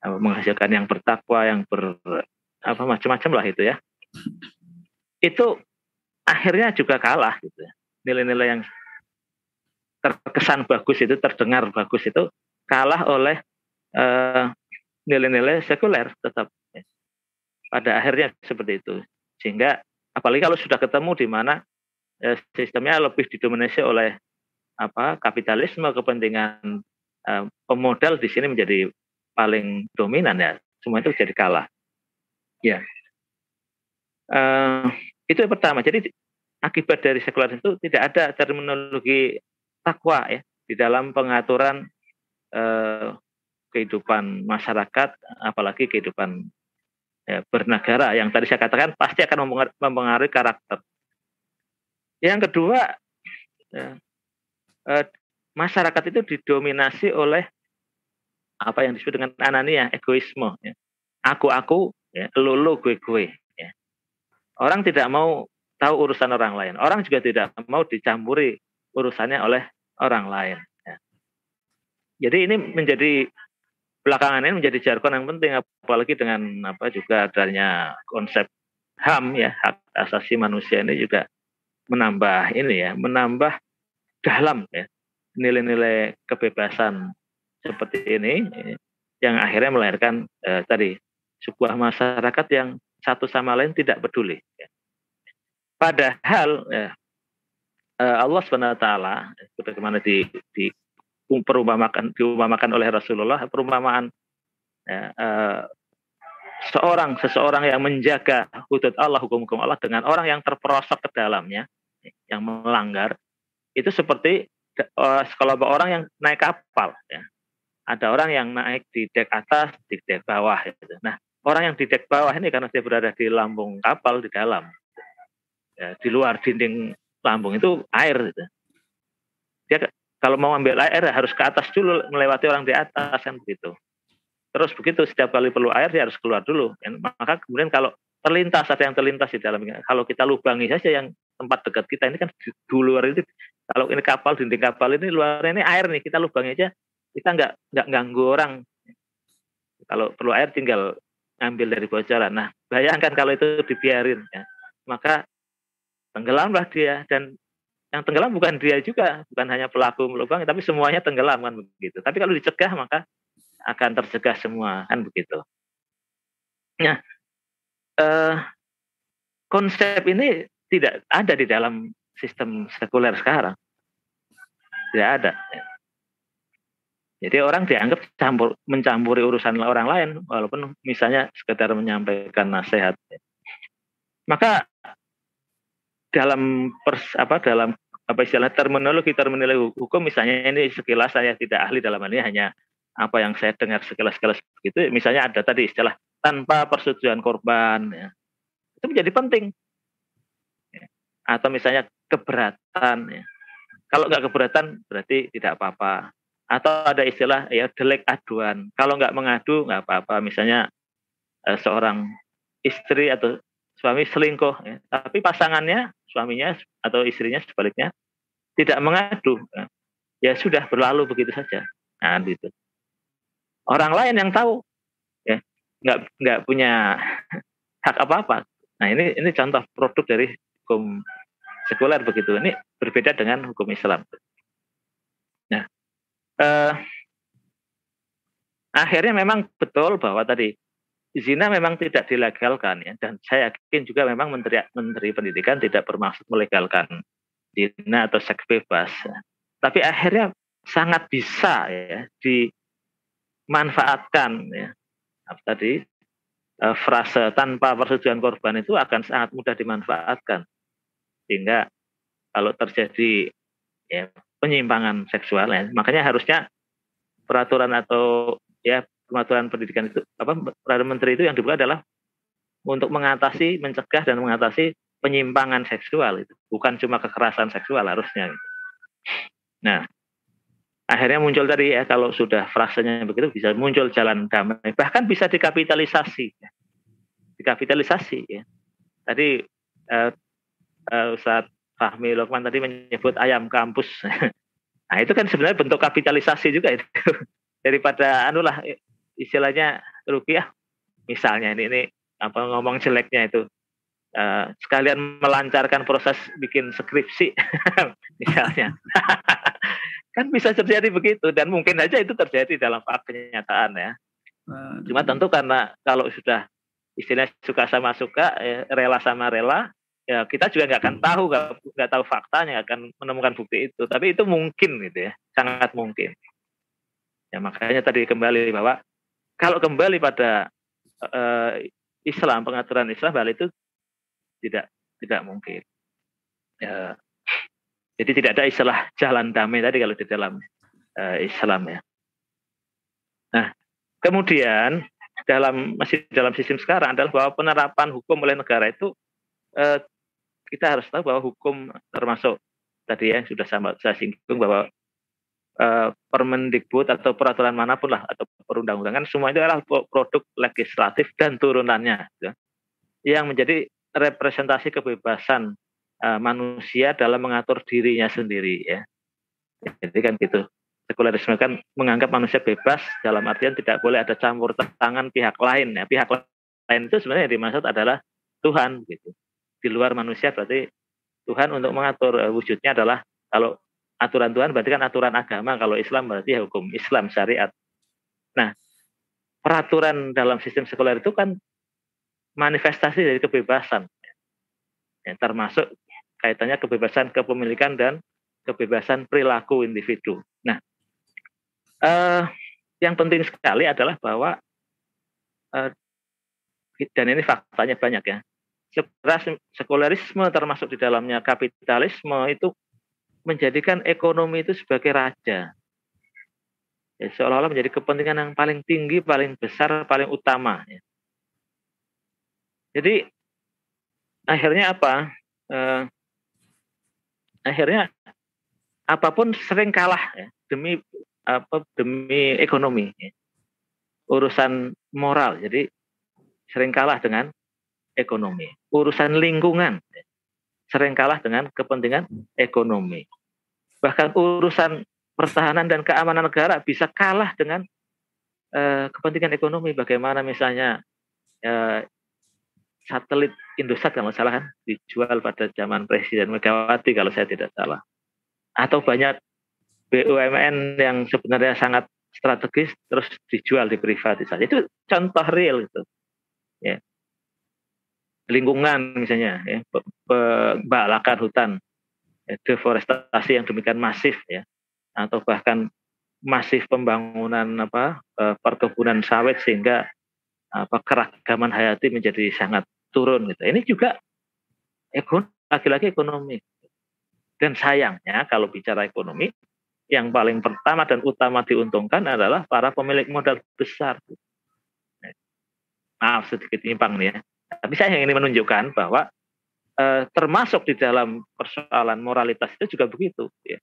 menghasilkan yang bertakwa yang ber apa macam-macam lah itu ya itu akhirnya juga kalah gitu ya. nilai-nilai yang terkesan bagus itu terdengar bagus itu kalah oleh eh, nilai-nilai sekuler tetap pada akhirnya seperti itu. Sehingga apalagi kalau sudah ketemu di mana eh, sistemnya lebih didominasi oleh apa kapitalisme kepentingan eh, pemodal di sini menjadi paling dominan ya. Semua itu jadi kalah. Ya. Eh, itu yang pertama. Jadi akibat dari sekuler itu tidak ada terminologi takwa ya di dalam pengaturan eh, kehidupan masyarakat, apalagi kehidupan ya, bernegara yang tadi saya katakan pasti akan mempengaruhi karakter. Yang kedua, ya, eh, masyarakat itu didominasi oleh apa yang disebut dengan anania, egoisme. Ya. Aku aku, ya, lu lu gue gue. Ya. Orang tidak mau tahu urusan orang lain. Orang juga tidak mau dicampuri urusannya oleh orang lain. Ya. Jadi ini menjadi belakangan ini menjadi jargon yang penting, apalagi dengan apa juga adanya konsep HAM ya hak asasi manusia ini juga menambah ini ya, menambah dalam ya nilai-nilai kebebasan seperti ini yang akhirnya melahirkan eh, tadi sebuah masyarakat yang satu sama lain tidak peduli. Padahal ya, eh, Allah swt bagaimana di, di perumpamakan diumpamakan oleh Rasulullah perumpamaan ya, eh, seorang seseorang yang menjaga hudud Allah hukum-hukum Allah dengan orang yang terperosok ke dalamnya yang melanggar itu seperti uh, sekelompok orang yang naik kapal ya ada orang yang naik di dek atas di dek bawah gitu. nah orang yang di dek bawah ini karena dia berada di lambung kapal di dalam ya, di luar dinding lambung itu air gitu. dia kalau mau ambil air harus ke atas dulu melewati orang di atas kan begitu Terus begitu setiap kali perlu air dia harus keluar dulu. Maka kemudian kalau terlintas ada yang terlintas di dalam kalau kita lubangi saja yang tempat dekat kita ini kan di, di luar itu kalau ini kapal dinding kapal ini luarnya ini air nih kita lubangi aja kita nggak nggak ganggu orang. Kalau perlu air tinggal ngambil dari bocoran nah bayangkan kalau itu dibiarin ya. Maka tenggelamlah dia. Dan yang tenggelam bukan dia juga bukan hanya pelaku melubang tapi semuanya tenggelam kan begitu. Tapi kalau dicegah maka akan tercegah semua kan begitu. Nah, eh, konsep ini tidak ada di dalam sistem sekuler sekarang, tidak ada. Jadi orang dianggap campur, mencampuri urusan orang lain, walaupun misalnya sekedar menyampaikan nasihat. Maka dalam pers, apa dalam apa istilah terminologi terminologi hukum misalnya ini sekilas saya tidak ahli dalam ini hanya apa yang saya dengar sekilas-sekilas begitu, misalnya ada tadi istilah tanpa persetujuan korban, ya. itu menjadi penting. Ya. Atau misalnya keberatan, ya. kalau nggak keberatan berarti tidak apa-apa. Atau ada istilah ya delik aduan, kalau nggak mengadu nggak apa-apa. Misalnya eh, seorang istri atau suami selingkuh, ya. tapi pasangannya, suaminya atau istrinya sebaliknya tidak mengadu, ya, ya sudah berlalu begitu saja. Nah, gitu orang lain yang tahu ya nggak nggak punya hak apa apa nah ini ini contoh produk dari hukum sekuler begitu ini berbeda dengan hukum Islam eh, akhirnya memang betul bahwa tadi zina memang tidak dilegalkan ya dan saya yakin juga memang menteri menteri pendidikan tidak bermaksud melegalkan zina atau seks bebas tapi akhirnya sangat bisa ya di manfaatkan ya. Apa tadi uh, frase tanpa persetujuan korban itu akan sangat mudah dimanfaatkan. Sehingga kalau terjadi ya penyimpangan seksual ya. Makanya harusnya peraturan atau ya peraturan pendidikan itu apa peraturan menteri itu yang dibuat adalah untuk mengatasi mencegah dan mengatasi penyimpangan seksual itu. Bukan cuma kekerasan seksual harusnya nah akhirnya muncul tadi ya kalau sudah frasenya begitu bisa muncul jalan damai. Bahkan bisa dikapitalisasi ya. dikapitalisasi ya. Tadi uh, uh, Ustadz Fahmi Lokman tadi menyebut ayam kampus. Nah itu kan sebenarnya bentuk kapitalisasi juga itu. Daripada anulah istilahnya rupiah misalnya ini ini apa ngomong jeleknya itu. Uh, sekalian melancarkan proses bikin skripsi misalnya. Kan bisa terjadi begitu dan mungkin saja itu terjadi dalam kenyataan ya. Cuma tentu karena kalau sudah istilah suka sama suka, ya, rela sama rela, ya kita juga nggak akan tahu, nggak tahu faktanya, akan menemukan bukti itu. Tapi itu mungkin gitu ya, sangat mungkin. Ya makanya tadi kembali bahwa kalau kembali pada uh, Islam, pengaturan Islam, hal itu tidak tidak mungkin. Ya, jadi tidak ada istilah jalan damai tadi kalau di dalam uh, Islam ya. Nah, kemudian dalam masih dalam sistem sekarang adalah bahwa penerapan hukum oleh negara itu uh, kita harus tahu bahwa hukum termasuk tadi ya sudah sama saya singgung bahwa uh, Permendikbud atau peraturan mana pun lah atau perundang-undangan semua itu adalah produk legislatif dan turunannya ya, yang menjadi representasi kebebasan uh, manusia dalam mengatur dirinya sendiri ya. Jadi kan gitu. Sekularisme kan menganggap manusia bebas dalam artian tidak boleh ada campur tangan pihak lain ya. Pihak lain itu sebenarnya yang dimaksud adalah Tuhan gitu. Di luar manusia berarti Tuhan untuk mengatur uh, wujudnya adalah kalau aturan Tuhan berarti kan aturan agama, kalau Islam berarti ya hukum Islam syariat. Nah, peraturan dalam sistem sekuler itu kan manifestasi dari kebebasan. Ya, termasuk kaitannya kebebasan kepemilikan dan kebebasan perilaku individu. Nah, eh, yang penting sekali adalah bahwa eh, dan ini faktanya banyak ya. Sekulerisme termasuk di dalamnya kapitalisme itu menjadikan ekonomi itu sebagai raja. Ya, seolah-olah menjadi kepentingan yang paling tinggi, paling besar, paling utama. Ya. Jadi akhirnya apa? Eh, akhirnya apa pun sering kalah ya, demi apa demi ekonomi. Ya. Urusan moral. Jadi sering kalah dengan ekonomi. Urusan lingkungan sering kalah dengan kepentingan ekonomi. Bahkan urusan pertahanan dan keamanan negara bisa kalah dengan uh, kepentingan ekonomi. Bagaimana misalnya uh, satelit Indosat kalau salah kan dijual pada zaman Presiden Megawati kalau saya tidak salah. Atau banyak BUMN yang sebenarnya sangat strategis terus dijual di privatisasi. Itu contoh real itu. Ya. Lingkungan misalnya ya, pembalakan hutan, ya, deforestasi yang demikian masif ya. Atau bahkan masif pembangunan apa eh, perkebunan sawit sehingga apa keragaman hayati menjadi sangat turun gitu. Ini juga lagi-lagi ekonomi. Dan sayangnya kalau bicara ekonomi, yang paling pertama dan utama diuntungkan adalah para pemilik modal besar. Maaf sedikit nyimpang nih ya. Tapi saya ingin menunjukkan bahwa eh, termasuk di dalam persoalan moralitas itu juga begitu. Ya.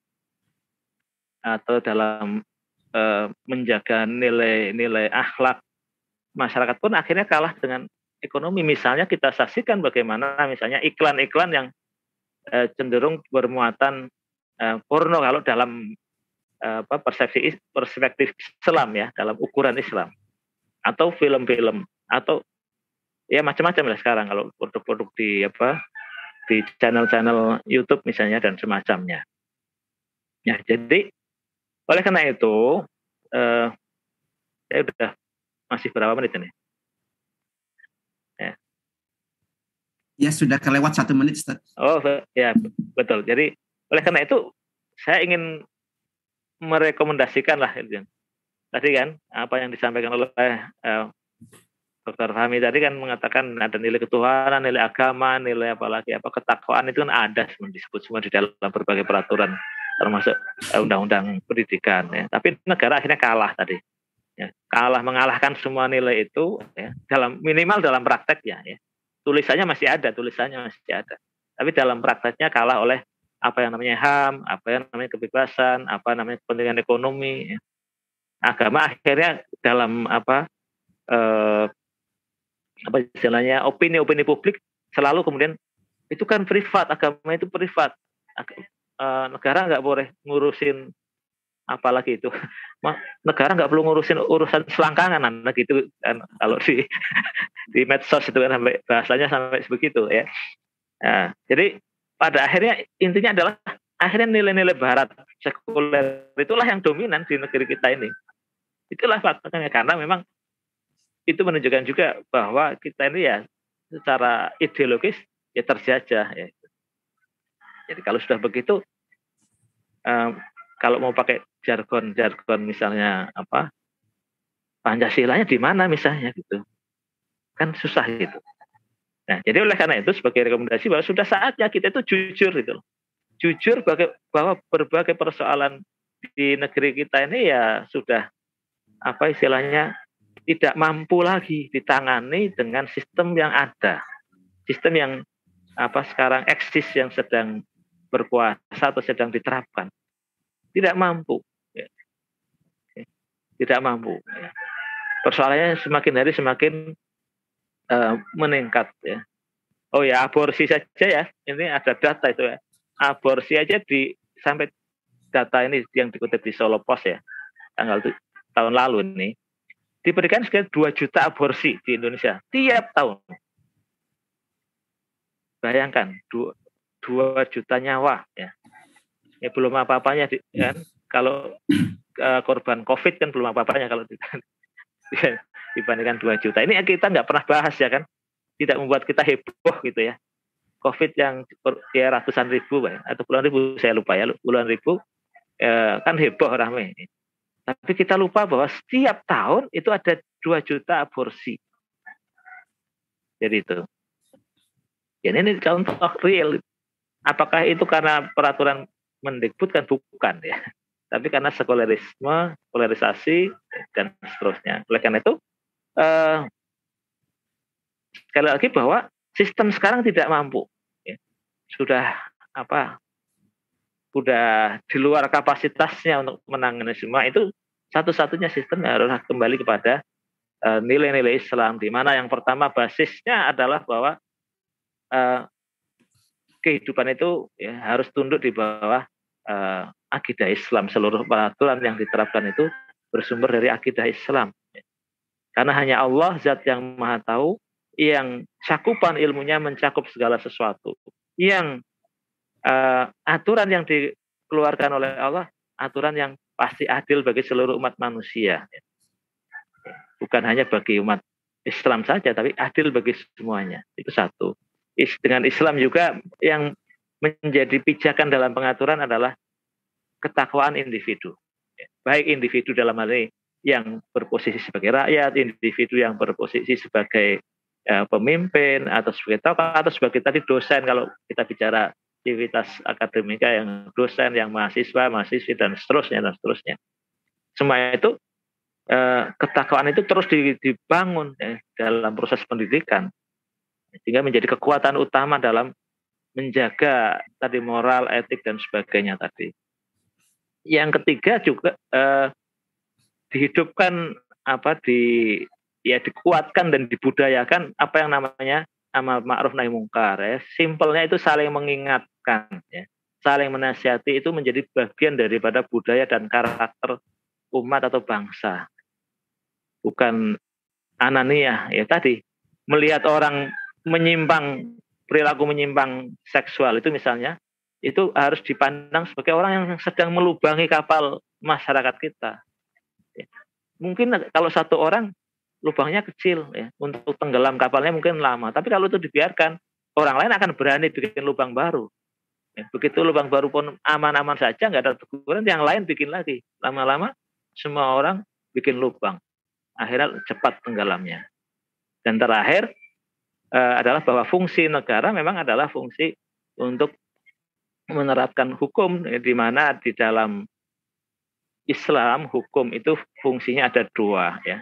Atau dalam eh, menjaga nilai-nilai akhlak masyarakat pun akhirnya kalah dengan ekonomi. Misalnya kita saksikan bagaimana misalnya iklan-iklan yang eh, cenderung bermuatan eh, porno kalau dalam eh, apa persepsi perspektif Islam ya, dalam ukuran Islam. Atau film-film atau ya macam-macam lah sekarang kalau produk-produk di apa di channel-channel YouTube misalnya dan semacamnya. Ya, jadi oleh karena itu eh, saya sudah masih berapa menit ini? Ya sudah kelewat satu menit, Ustaz. Oh ya betul. Jadi oleh karena itu saya ingin merekomendasikan lah tadi kan apa yang disampaikan oleh uh, Dr. Fahmi tadi kan mengatakan ada nilai ketuhanan, nilai agama, nilai apa lagi apa ketakwaan itu kan ada disebut semua di dalam berbagai peraturan termasuk eh, undang-undang pendidikan ya. Tapi negara akhirnya kalah tadi. Ya, kalah mengalahkan semua nilai itu ya, dalam minimal dalam praktek ya, ya tulisannya masih ada, tulisannya masih ada. Tapi dalam prakteknya kalah oleh apa yang namanya HAM, apa yang namanya kebebasan, apa namanya kepentingan ekonomi. Ya. Agama akhirnya dalam apa eh, apa istilahnya opini-opini publik selalu kemudian itu kan privat, agama itu privat. Eh, negara nggak boleh ngurusin apalagi itu. Negara nggak perlu ngurusin urusan selangkangan anak gitu kan kalau di di medsos itu kan sampai bahasanya sampai begitu ya. Nah, jadi pada akhirnya intinya adalah akhirnya nilai-nilai barat sekuler itulah yang dominan di negeri kita ini. Itulah faktanya karena memang itu menunjukkan juga bahwa kita ini ya secara ideologis ya terjajah ya. Jadi kalau sudah begitu um, kalau mau pakai jargon-jargon misalnya apa Pancasilanya di mana misalnya gitu. Kan susah gitu. Nah jadi oleh karena itu sebagai rekomendasi bahwa sudah saatnya kita itu jujur gitu jujur bahwa berbagai persoalan di negeri kita ini ya sudah apa istilahnya tidak mampu lagi ditangani dengan sistem yang ada. Sistem yang apa sekarang eksis yang sedang berkuasa atau sedang diterapkan. Tidak mampu. Ya. tidak mampu. Ya. persoalannya semakin hari semakin uh, meningkat ya. Oh ya aborsi saja ya, ini ada data itu ya. Aborsi aja di sampai data ini yang dikutip di Solo Post ya, tanggal tahun lalu ini, diberikan sekitar 2 juta aborsi di Indonesia tiap tahun. Bayangkan, 2, 2 juta nyawa ya. Ya belum apa-apanya kan kalau uh, korban COVID kan belum apa-apanya kalau dibandingkan 2 juta. Ini kita nggak pernah bahas ya kan. Tidak membuat kita heboh gitu ya. COVID yang ya ratusan ribu atau puluhan ribu saya lupa ya puluhan ribu eh, kan heboh ramai. Tapi kita lupa bahwa setiap tahun itu ada 2 juta aborsi. Jadi itu. Jadi ini contoh real. Apakah itu karena peraturan Mendikbud kan bukan ya tapi karena sekularisme, polarisasi dan seterusnya. Oleh karena itu, eh, sekali lagi bahwa sistem sekarang tidak mampu, ya. sudah apa, sudah di luar kapasitasnya untuk menangani semua itu satu-satunya sistem harus kembali kepada eh, nilai-nilai Islam di mana yang pertama basisnya adalah bahwa eh, kehidupan itu ya, harus tunduk di bawah uh, akidah Islam. Seluruh peraturan yang diterapkan itu bersumber dari akidah Islam. Karena hanya Allah zat yang maha tahu, yang cakupan ilmunya mencakup segala sesuatu. Yang uh, aturan yang dikeluarkan oleh Allah, aturan yang pasti adil bagi seluruh umat manusia. Bukan hanya bagi umat Islam saja, tapi adil bagi semuanya. Itu satu. Dengan Islam juga yang menjadi pijakan dalam pengaturan adalah ketakwaan individu. Baik individu dalam hal ini yang berposisi sebagai rakyat, individu yang berposisi sebagai ya, pemimpin atau sebagai tokoh atau sebagai tadi dosen kalau kita bicara aktivitas akademika yang dosen, yang mahasiswa, mahasiswi dan seterusnya dan seterusnya. Semua itu eh, ketakwaan itu terus dibangun ya, dalam proses pendidikan sehingga menjadi kekuatan utama dalam menjaga tadi moral, etik dan sebagainya tadi. Yang ketiga juga eh, dihidupkan apa di ya dikuatkan dan dibudayakan apa yang namanya amal ma'ruf nahi mungkar ya. Simpelnya itu saling mengingatkan ya. Saling menasihati itu menjadi bagian daripada budaya dan karakter umat atau bangsa. Bukan ananiah ya tadi melihat orang menyimpang perilaku menyimpang seksual itu misalnya itu harus dipandang sebagai orang yang sedang melubangi kapal masyarakat kita. Ya. Mungkin kalau satu orang lubangnya kecil ya untuk tenggelam kapalnya mungkin lama, tapi kalau itu dibiarkan orang lain akan berani bikin lubang baru. Ya, begitu lubang baru pun aman-aman saja nggak ada teguran, yang lain bikin lagi. Lama-lama semua orang bikin lubang, akhirnya cepat tenggelamnya. Dan terakhir uh, adalah bahwa fungsi negara memang adalah fungsi untuk menerapkan hukum ya, di mana di dalam Islam hukum itu fungsinya ada dua ya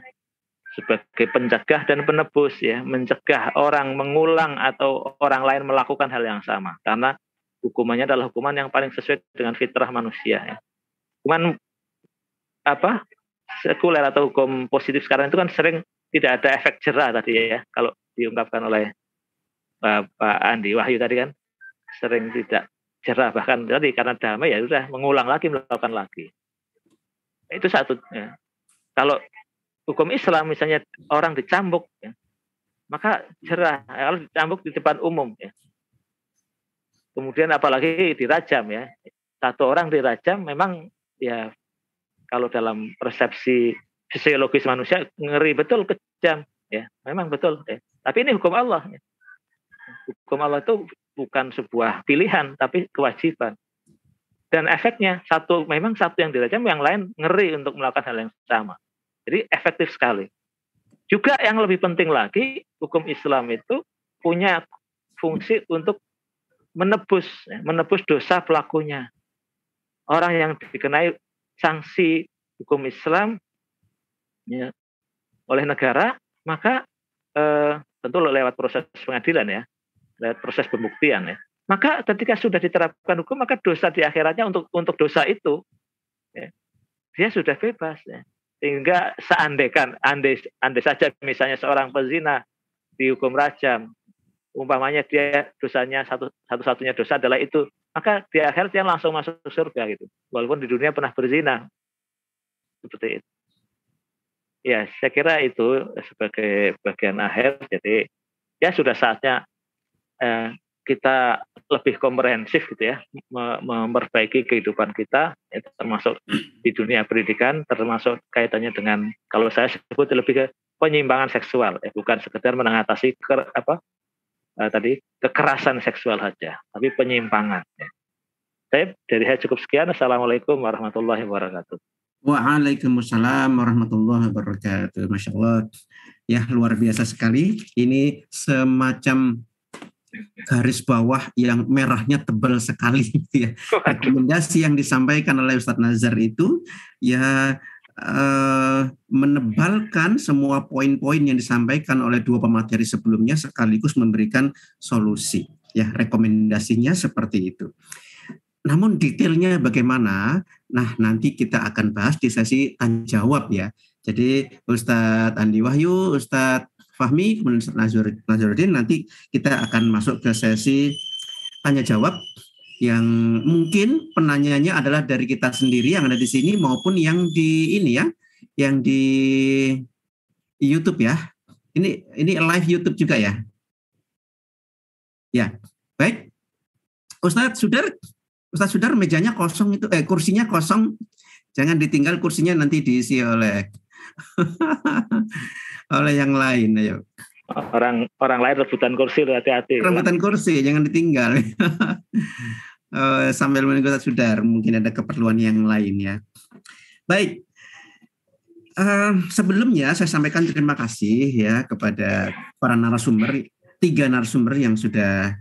sebagai pencegah dan penebus ya mencegah orang mengulang atau orang lain melakukan hal yang sama karena hukumannya adalah hukuman yang paling sesuai dengan fitrah manusia ya. Hukuman apa sekuler atau hukum positif sekarang itu kan sering tidak ada efek jerah tadi ya kalau diungkapkan oleh Pak Andi Wahyu tadi kan sering tidak jerah bahkan tadi karena damai ya sudah mengulang lagi melakukan lagi itu satu ya. kalau hukum Islam misalnya orang dicambuk ya, maka jerah kalau dicambuk di depan umum ya kemudian apalagi dirajam ya satu orang dirajam memang ya kalau dalam persepsi fisiologis manusia ngeri betul kejam ya memang betul ya tapi ini hukum Allah. Hukum Allah itu bukan sebuah pilihan, tapi kewajiban. Dan efeknya satu memang satu yang dirajam, yang lain ngeri untuk melakukan hal yang sama. Jadi efektif sekali. Juga yang lebih penting lagi, hukum Islam itu punya fungsi untuk menebus, ya, menebus dosa pelakunya. Orang yang dikenai sanksi hukum Islam ya, oleh negara, maka eh, tentu lewat proses pengadilan ya, lewat proses pembuktian ya. Maka ketika sudah diterapkan hukum, maka dosa di akhiratnya untuk untuk dosa itu, ya, dia sudah bebas. Ya. Sehingga seandaikan, andai, andai saja misalnya seorang pezina dihukum rajam, umpamanya dia dosanya satu satu-satunya dosa adalah itu, maka di akhir dia langsung masuk surga gitu. Walaupun di dunia pernah berzina. Seperti itu. Ya, saya kira itu sebagai bagian akhir. Jadi ya sudah saatnya eh, kita lebih komprehensif gitu ya, memperbaiki kehidupan kita, ya, termasuk di dunia pendidikan, termasuk kaitannya dengan kalau saya sebut lebih ke penyimpangan seksual, ya, bukan sekedar mengatasi ke, apa uh, tadi kekerasan seksual saja, tapi penyimpangan. Ya. Saya dari saya cukup sekian. Assalamualaikum warahmatullahi wabarakatuh. Waalaikumsalam warahmatullahi wabarakatuh. Masya Allah. Ya luar biasa sekali. Ini semacam garis bawah yang merahnya tebal sekali gitu ya. Rekomendasi yang disampaikan oleh Ustadz Nazar itu ya menebalkan semua poin-poin yang disampaikan oleh dua pemateri sebelumnya sekaligus memberikan solusi. Ya, rekomendasinya seperti itu. Namun detailnya bagaimana? Nah, nanti kita akan bahas di sesi tanya jawab ya. Jadi Ustadz Andi Wahyu, Ustadz Fahmi, kemudian Nazur, Nazaruddin, nanti kita akan masuk ke sesi tanya jawab yang mungkin penanyanya adalah dari kita sendiri yang ada di sini maupun yang di ini ya, yang di YouTube ya. Ini ini live YouTube juga ya. Ya, baik. Ustadz Sudar, Ustadz Sudar mejanya kosong itu, eh kursinya kosong, jangan ditinggal kursinya nanti diisi oleh oleh yang lain ayo orang orang lain rebutan kursi hati-hati rebutan kursi jangan ditinggal uh, sambil menunggu sudar mungkin ada keperluan yang lain ya. Baik. Uh, sebelumnya saya sampaikan terima kasih ya kepada para narasumber tiga narasumber yang sudah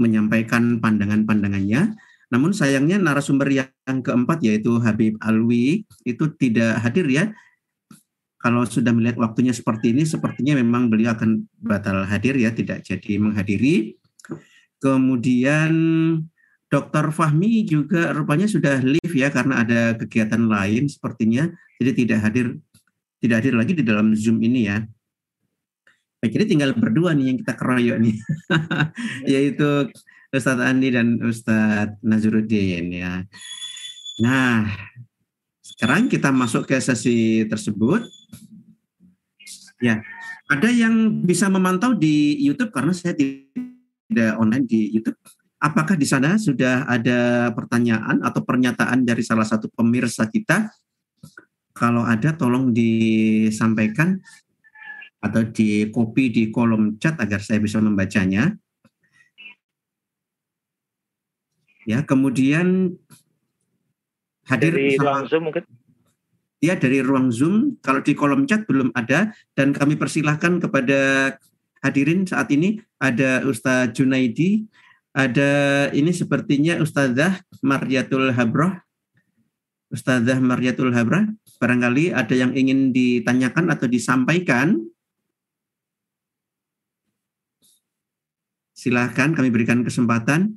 menyampaikan pandangan-pandangannya. Namun sayangnya narasumber yang keempat yaitu Habib Alwi itu tidak hadir ya. Kalau sudah melihat waktunya seperti ini, sepertinya memang beliau akan batal hadir ya, tidak jadi menghadiri. Kemudian Dr. Fahmi juga rupanya sudah leave ya karena ada kegiatan lain sepertinya, jadi tidak hadir tidak hadir lagi di dalam Zoom ini ya. Baik, jadi tinggal berdua nih yang kita keroyok nih, yaitu Ustadz Andi dan Ustadz Nazruddin ya. Nah, sekarang kita masuk ke sesi tersebut. Ya, ada yang bisa memantau di YouTube karena saya tidak online di YouTube. Apakah di sana sudah ada pertanyaan atau pernyataan dari salah satu pemirsa kita? Kalau ada, tolong disampaikan atau di copy di kolom chat agar saya bisa membacanya. Ya, kemudian hadir dari ruang Zoom mungkin ya dari ruang Zoom. Kalau di kolom chat belum ada dan kami persilahkan kepada hadirin saat ini ada Ustadz Junaidi, ada ini sepertinya Ustazah Maryatul Habroh. Ustazah Maryatul Habroh, barangkali ada yang ingin ditanyakan atau disampaikan. Silahkan kami berikan kesempatan.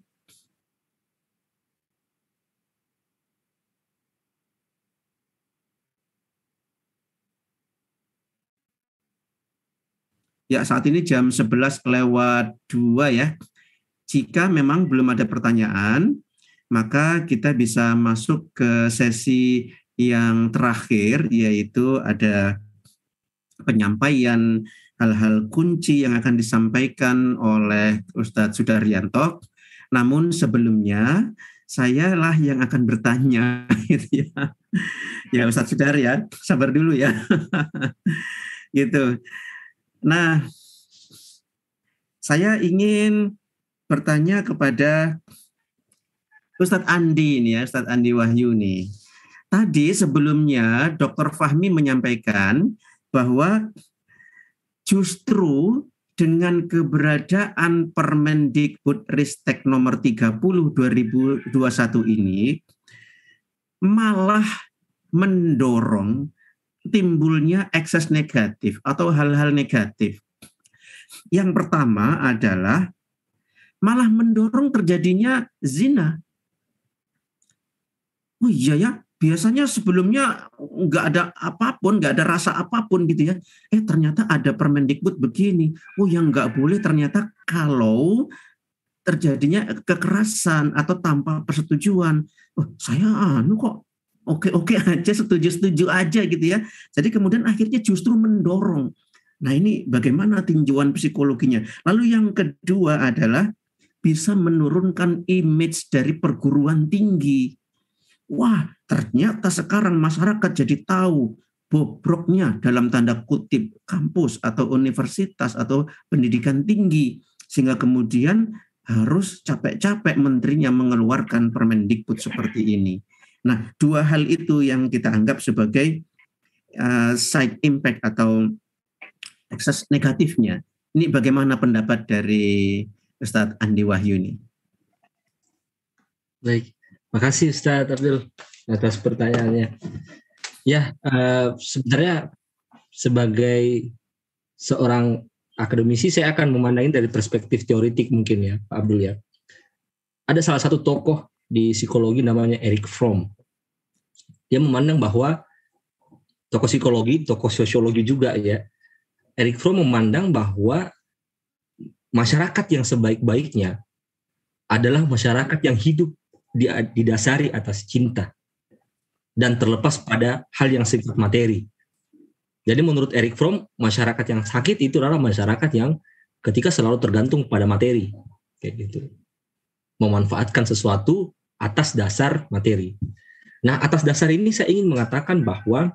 Ya, saat ini jam 11 lewat 2 ya. Jika memang belum ada pertanyaan, maka kita bisa masuk ke sesi yang terakhir, yaitu ada penyampaian hal-hal kunci yang akan disampaikan oleh Ustadz Sudaryanto. Namun sebelumnya, saya lah yang akan bertanya gitu ya. Ya Ustadz Sudar ya, sabar dulu ya. gitu. Nah, saya ingin bertanya kepada Ustadz Andi ini ya, Ustadz Andi Wahyu nih. Tadi sebelumnya Dr. Fahmi menyampaikan bahwa justru dengan keberadaan Permendikbud Ristek nomor 30 2021 ini malah mendorong timbulnya ekses negatif atau hal-hal negatif. Yang pertama adalah malah mendorong terjadinya zina. Oh iya ya, biasanya sebelumnya nggak ada apa pun, nggak ada rasa apa pun gitu ya. Eh ternyata ada Permendikbud begini. Oh yang nggak boleh ternyata kalau terjadinya kekerasan atau tanpa persetujuan. Oh saya anu kok oke-oke aja, setuju-setuju aja gitu ya. Jadi kemudian akhirnya justru mendorong. Nah ini bagaimana tinjauan psikologinya. Lalu yang kedua adalah bisa menurunkan image dari perguruan tinggi Wah, ternyata sekarang masyarakat jadi tahu bobroknya dalam tanda kutip kampus atau universitas atau pendidikan tinggi sehingga kemudian harus capek-capek menterinya mengeluarkan Permendikbud seperti ini. Nah, dua hal itu yang kita anggap sebagai uh, side impact atau ekses negatifnya. Ini bagaimana pendapat dari Ustadz Andi Wahyu ini? Baik, Makasih Ustaz Abdul atas pertanyaannya. Ya, uh, sebenarnya sebagai seorang akademisi saya akan memandangin dari perspektif teoritik mungkin ya, Pak Abdul ya. Ada salah satu tokoh di psikologi namanya Eric Fromm. Dia memandang bahwa tokoh psikologi, tokoh sosiologi juga ya. Eric Fromm memandang bahwa masyarakat yang sebaik-baiknya adalah masyarakat yang hidup didasari atas cinta dan terlepas pada hal yang sifat materi. Jadi menurut Eric Fromm, masyarakat yang sakit itu adalah masyarakat yang ketika selalu tergantung pada materi, kayak gitu. Memanfaatkan sesuatu atas dasar materi. Nah, atas dasar ini saya ingin mengatakan bahwa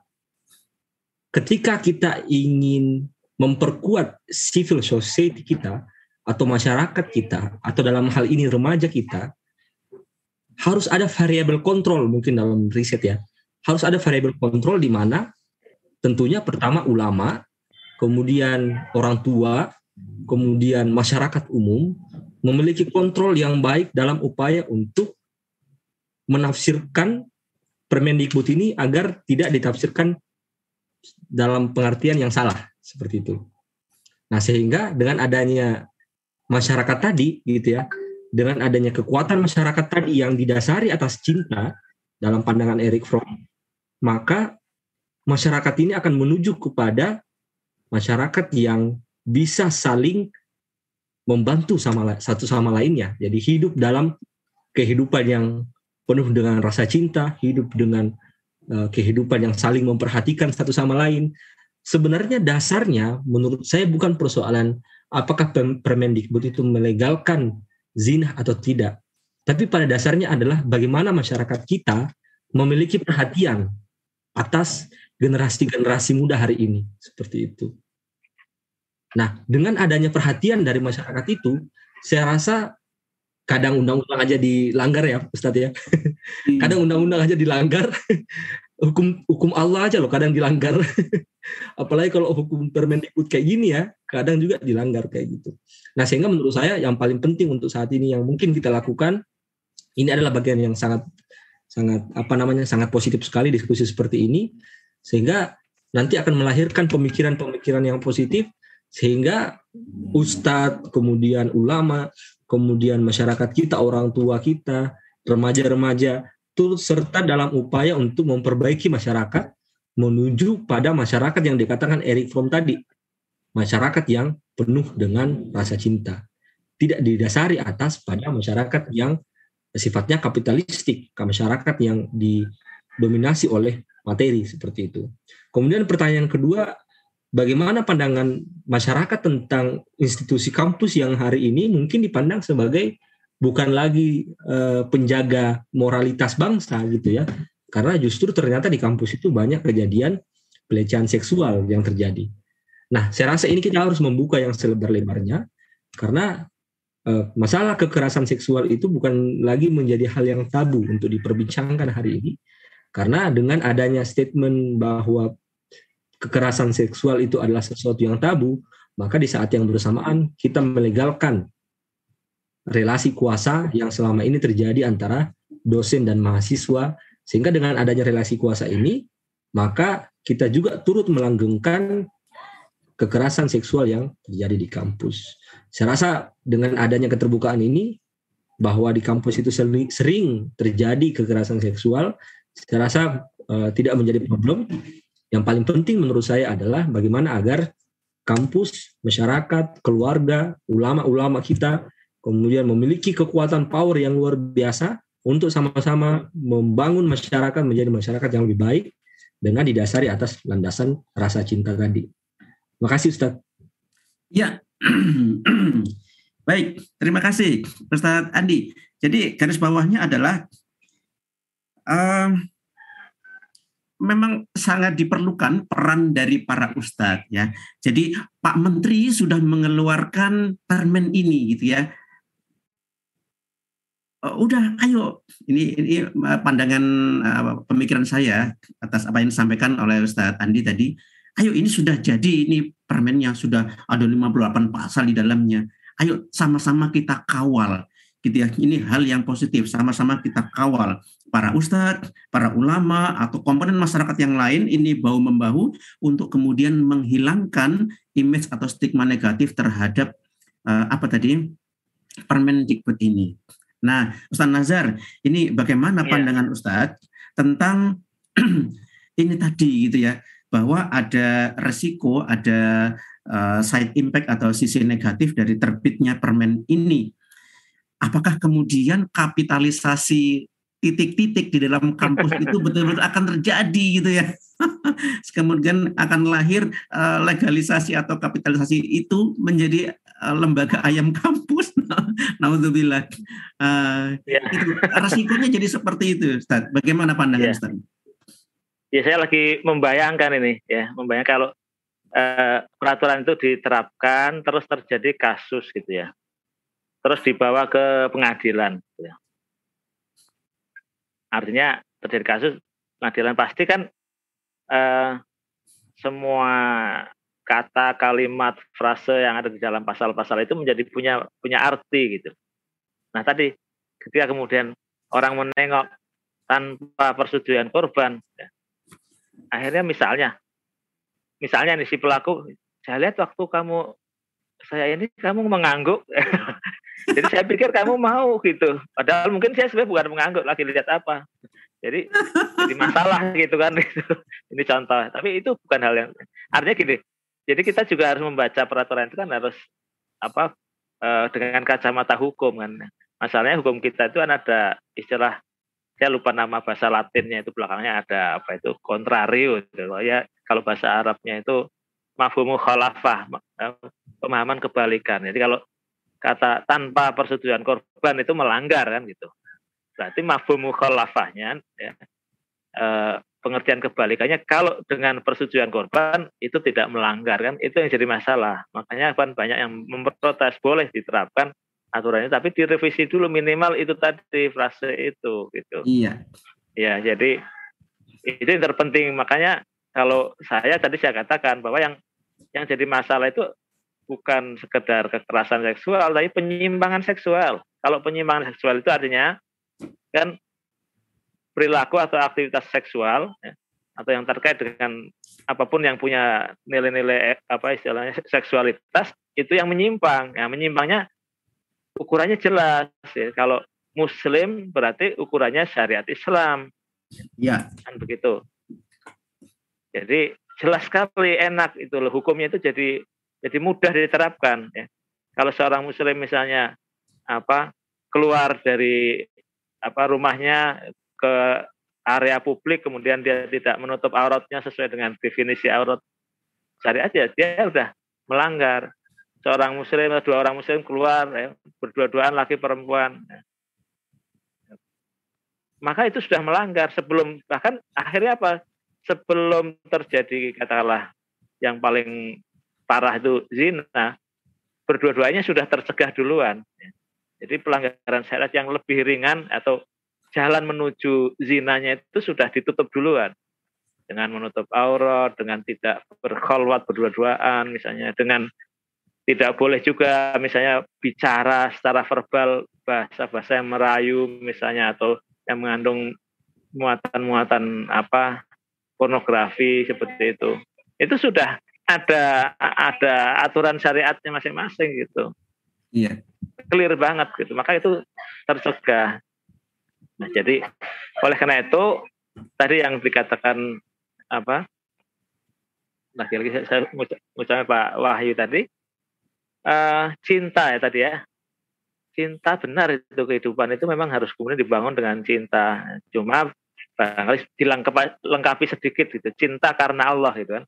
ketika kita ingin memperkuat civil society kita atau masyarakat kita atau dalam hal ini remaja kita, harus ada variabel kontrol mungkin dalam riset ya. Harus ada variabel kontrol di mana tentunya pertama ulama, kemudian orang tua, kemudian masyarakat umum memiliki kontrol yang baik dalam upaya untuk menafsirkan Permendikbud ini agar tidak ditafsirkan dalam pengertian yang salah seperti itu. Nah, sehingga dengan adanya masyarakat tadi gitu ya, dengan adanya kekuatan masyarakat tadi yang didasari atas cinta dalam pandangan Eric Fromm, maka masyarakat ini akan menuju kepada masyarakat yang bisa saling membantu sama satu sama lainnya. Jadi hidup dalam kehidupan yang penuh dengan rasa cinta, hidup dengan uh, kehidupan yang saling memperhatikan satu sama lain. Sebenarnya dasarnya menurut saya bukan persoalan apakah Permendikbud itu melegalkan zina atau tidak. Tapi pada dasarnya adalah bagaimana masyarakat kita memiliki perhatian atas generasi-generasi muda hari ini seperti itu. Nah, dengan adanya perhatian dari masyarakat itu, saya rasa kadang undang-undang aja dilanggar ya, Ustadz ya. Hmm. kadang undang-undang aja dilanggar. Hukum hukum Allah aja loh kadang dilanggar. Apalagi kalau hukum Permendikbud kayak gini ya, kadang juga dilanggar kayak gitu. Nah, sehingga menurut saya yang paling penting untuk saat ini yang mungkin kita lakukan ini adalah bagian yang sangat sangat apa namanya sangat positif sekali diskusi seperti ini sehingga nanti akan melahirkan pemikiran-pemikiran yang positif sehingga ustadz kemudian ulama kemudian masyarakat kita orang tua kita remaja-remaja turut serta dalam upaya untuk memperbaiki masyarakat menuju pada masyarakat yang dikatakan Eric Fromm tadi masyarakat yang penuh dengan rasa cinta. Tidak didasari atas pada masyarakat yang sifatnya kapitalistik, masyarakat yang didominasi oleh materi seperti itu. Kemudian pertanyaan kedua, bagaimana pandangan masyarakat tentang institusi kampus yang hari ini mungkin dipandang sebagai bukan lagi uh, penjaga moralitas bangsa gitu ya. Karena justru ternyata di kampus itu banyak kejadian pelecehan seksual yang terjadi. Nah, saya rasa ini kita harus membuka yang selebar-lebarnya karena uh, masalah kekerasan seksual itu bukan lagi menjadi hal yang tabu untuk diperbincangkan hari ini. Karena dengan adanya statement bahwa kekerasan seksual itu adalah sesuatu yang tabu, maka di saat yang bersamaan kita melegalkan relasi kuasa yang selama ini terjadi antara dosen dan mahasiswa sehingga dengan adanya relasi kuasa ini maka kita juga turut melanggengkan kekerasan seksual yang terjadi di kampus. Saya rasa dengan adanya keterbukaan ini bahwa di kampus itu sering terjadi kekerasan seksual saya rasa uh, tidak menjadi problem. Yang paling penting menurut saya adalah bagaimana agar kampus, masyarakat, keluarga, ulama-ulama kita kemudian memiliki kekuatan power yang luar biasa untuk sama-sama membangun masyarakat menjadi masyarakat yang lebih baik dengan didasari atas landasan rasa cinta tadi. Terima kasih Ustaz. Ya, baik. Terima kasih Ustaz Andi. Jadi garis bawahnya adalah um, memang sangat diperlukan peran dari para ustadz ya. Jadi Pak Menteri sudah mengeluarkan permen ini gitu ya. Uh, udah, ayo. Ini ini pandangan uh, pemikiran saya atas apa yang disampaikan oleh Ustadz Andi tadi. Ayo ini sudah jadi ini permennya sudah ada 58 pasal di dalamnya. Ayo sama-sama kita kawal gitu ya. Ini hal yang positif, sama-sama kita kawal para ustadz, para ulama atau komponen masyarakat yang lain ini bahu membahu untuk kemudian menghilangkan image atau stigma negatif terhadap uh, apa tadi Permendikbud ini. Nah, Ustadz Nazar, ini bagaimana iya. pandangan Ustadz tentang ini tadi gitu ya, bahwa ada resiko, ada uh, side impact atau sisi negatif dari terbitnya permen ini. Apakah kemudian kapitalisasi titik-titik di dalam kampus itu betul-betul akan terjadi gitu ya. Kemudian akan lahir uh, legalisasi atau kapitalisasi itu menjadi uh, lembaga ayam kampus. Naudzubillah. Uh, ya. itu resikonya jadi seperti itu, Ustaz. Bagaimana pandangan ya. Ustaz? Ya, saya lagi membayangkan ini ya, membayangkan kalau uh, peraturan itu diterapkan terus terjadi kasus gitu ya. Terus dibawa ke pengadilan gitu ya Artinya terjadi kasus pengadilan pasti kan eh, semua kata, kalimat, frase yang ada di dalam pasal-pasal itu menjadi punya punya arti gitu. Nah tadi ketika kemudian orang menengok tanpa persetujuan korban, ya, akhirnya misalnya, misalnya nih si pelaku, saya lihat waktu kamu saya ini kamu mengangguk. Jadi saya pikir kamu mau gitu. Padahal mungkin saya sebenarnya bukan mengangguk lagi lihat apa. Jadi jadi masalah gitu kan. Ini contoh. Tapi itu bukan hal yang artinya gini. Jadi kita juga harus membaca peraturan itu kan harus apa eh, dengan kacamata hukum kan. Masalahnya hukum kita itu kan ada istilah saya lupa nama bahasa Latinnya itu belakangnya ada apa itu kontrario gitu. ya kalau bahasa Arabnya itu mafhumu khalafah eh, pemahaman kebalikan. Jadi kalau kata tanpa persetujuan korban itu melanggar kan gitu. Berarti mafhum mukhalafahnya ya, e, pengertian kebalikannya kalau dengan persetujuan korban itu tidak melanggar kan itu yang jadi masalah. Makanya kan banyak yang memprotes boleh diterapkan aturannya tapi direvisi dulu minimal itu tadi frase itu gitu. Iya. Ya, jadi itu yang terpenting makanya kalau saya tadi saya katakan bahwa yang yang jadi masalah itu bukan sekedar kekerasan seksual, tapi penyimpangan seksual. Kalau penyimpangan seksual itu artinya kan perilaku atau aktivitas seksual ya, atau yang terkait dengan apa pun yang punya nilai-nilai apa istilahnya seksualitas itu yang menyimpang. Ya, menyimpangnya ukurannya jelas. Ya. Kalau Muslim berarti ukurannya syariat Islam. Ya. Kan begitu. Jadi jelas sekali enak itu loh hukumnya itu jadi jadi mudah diterapkan ya. Kalau seorang muslim misalnya apa keluar dari apa rumahnya ke area publik kemudian dia tidak menutup auratnya sesuai dengan definisi aurat syariat ya dia udah melanggar. Seorang muslim atau dua orang muslim keluar ya, berdua-duaan laki perempuan. Maka itu sudah melanggar sebelum bahkan akhirnya apa? Sebelum terjadi katakanlah yang paling parah itu zina, berdua-duanya sudah tercegah duluan. Jadi pelanggaran syariat yang lebih ringan atau jalan menuju zinanya itu sudah ditutup duluan dengan menutup aurat, dengan tidak berkholwat berdua-duaan, misalnya dengan tidak boleh juga misalnya bicara secara verbal bahasa-bahasa yang merayu misalnya atau yang mengandung muatan-muatan apa pornografi seperti itu. Itu sudah ada ada aturan syariatnya masing-masing gitu. Iya. Clear banget gitu. Maka itu tercegah. Nah, jadi oleh karena itu tadi yang dikatakan apa lagi-lagi saya mengucapkan Pak Wahyu tadi uh, cinta ya tadi ya. Cinta benar itu kehidupan itu memang harus kemudian dibangun dengan cinta. Cuma barangkali dilengkapi sedikit gitu. Cinta karena Allah gitu kan.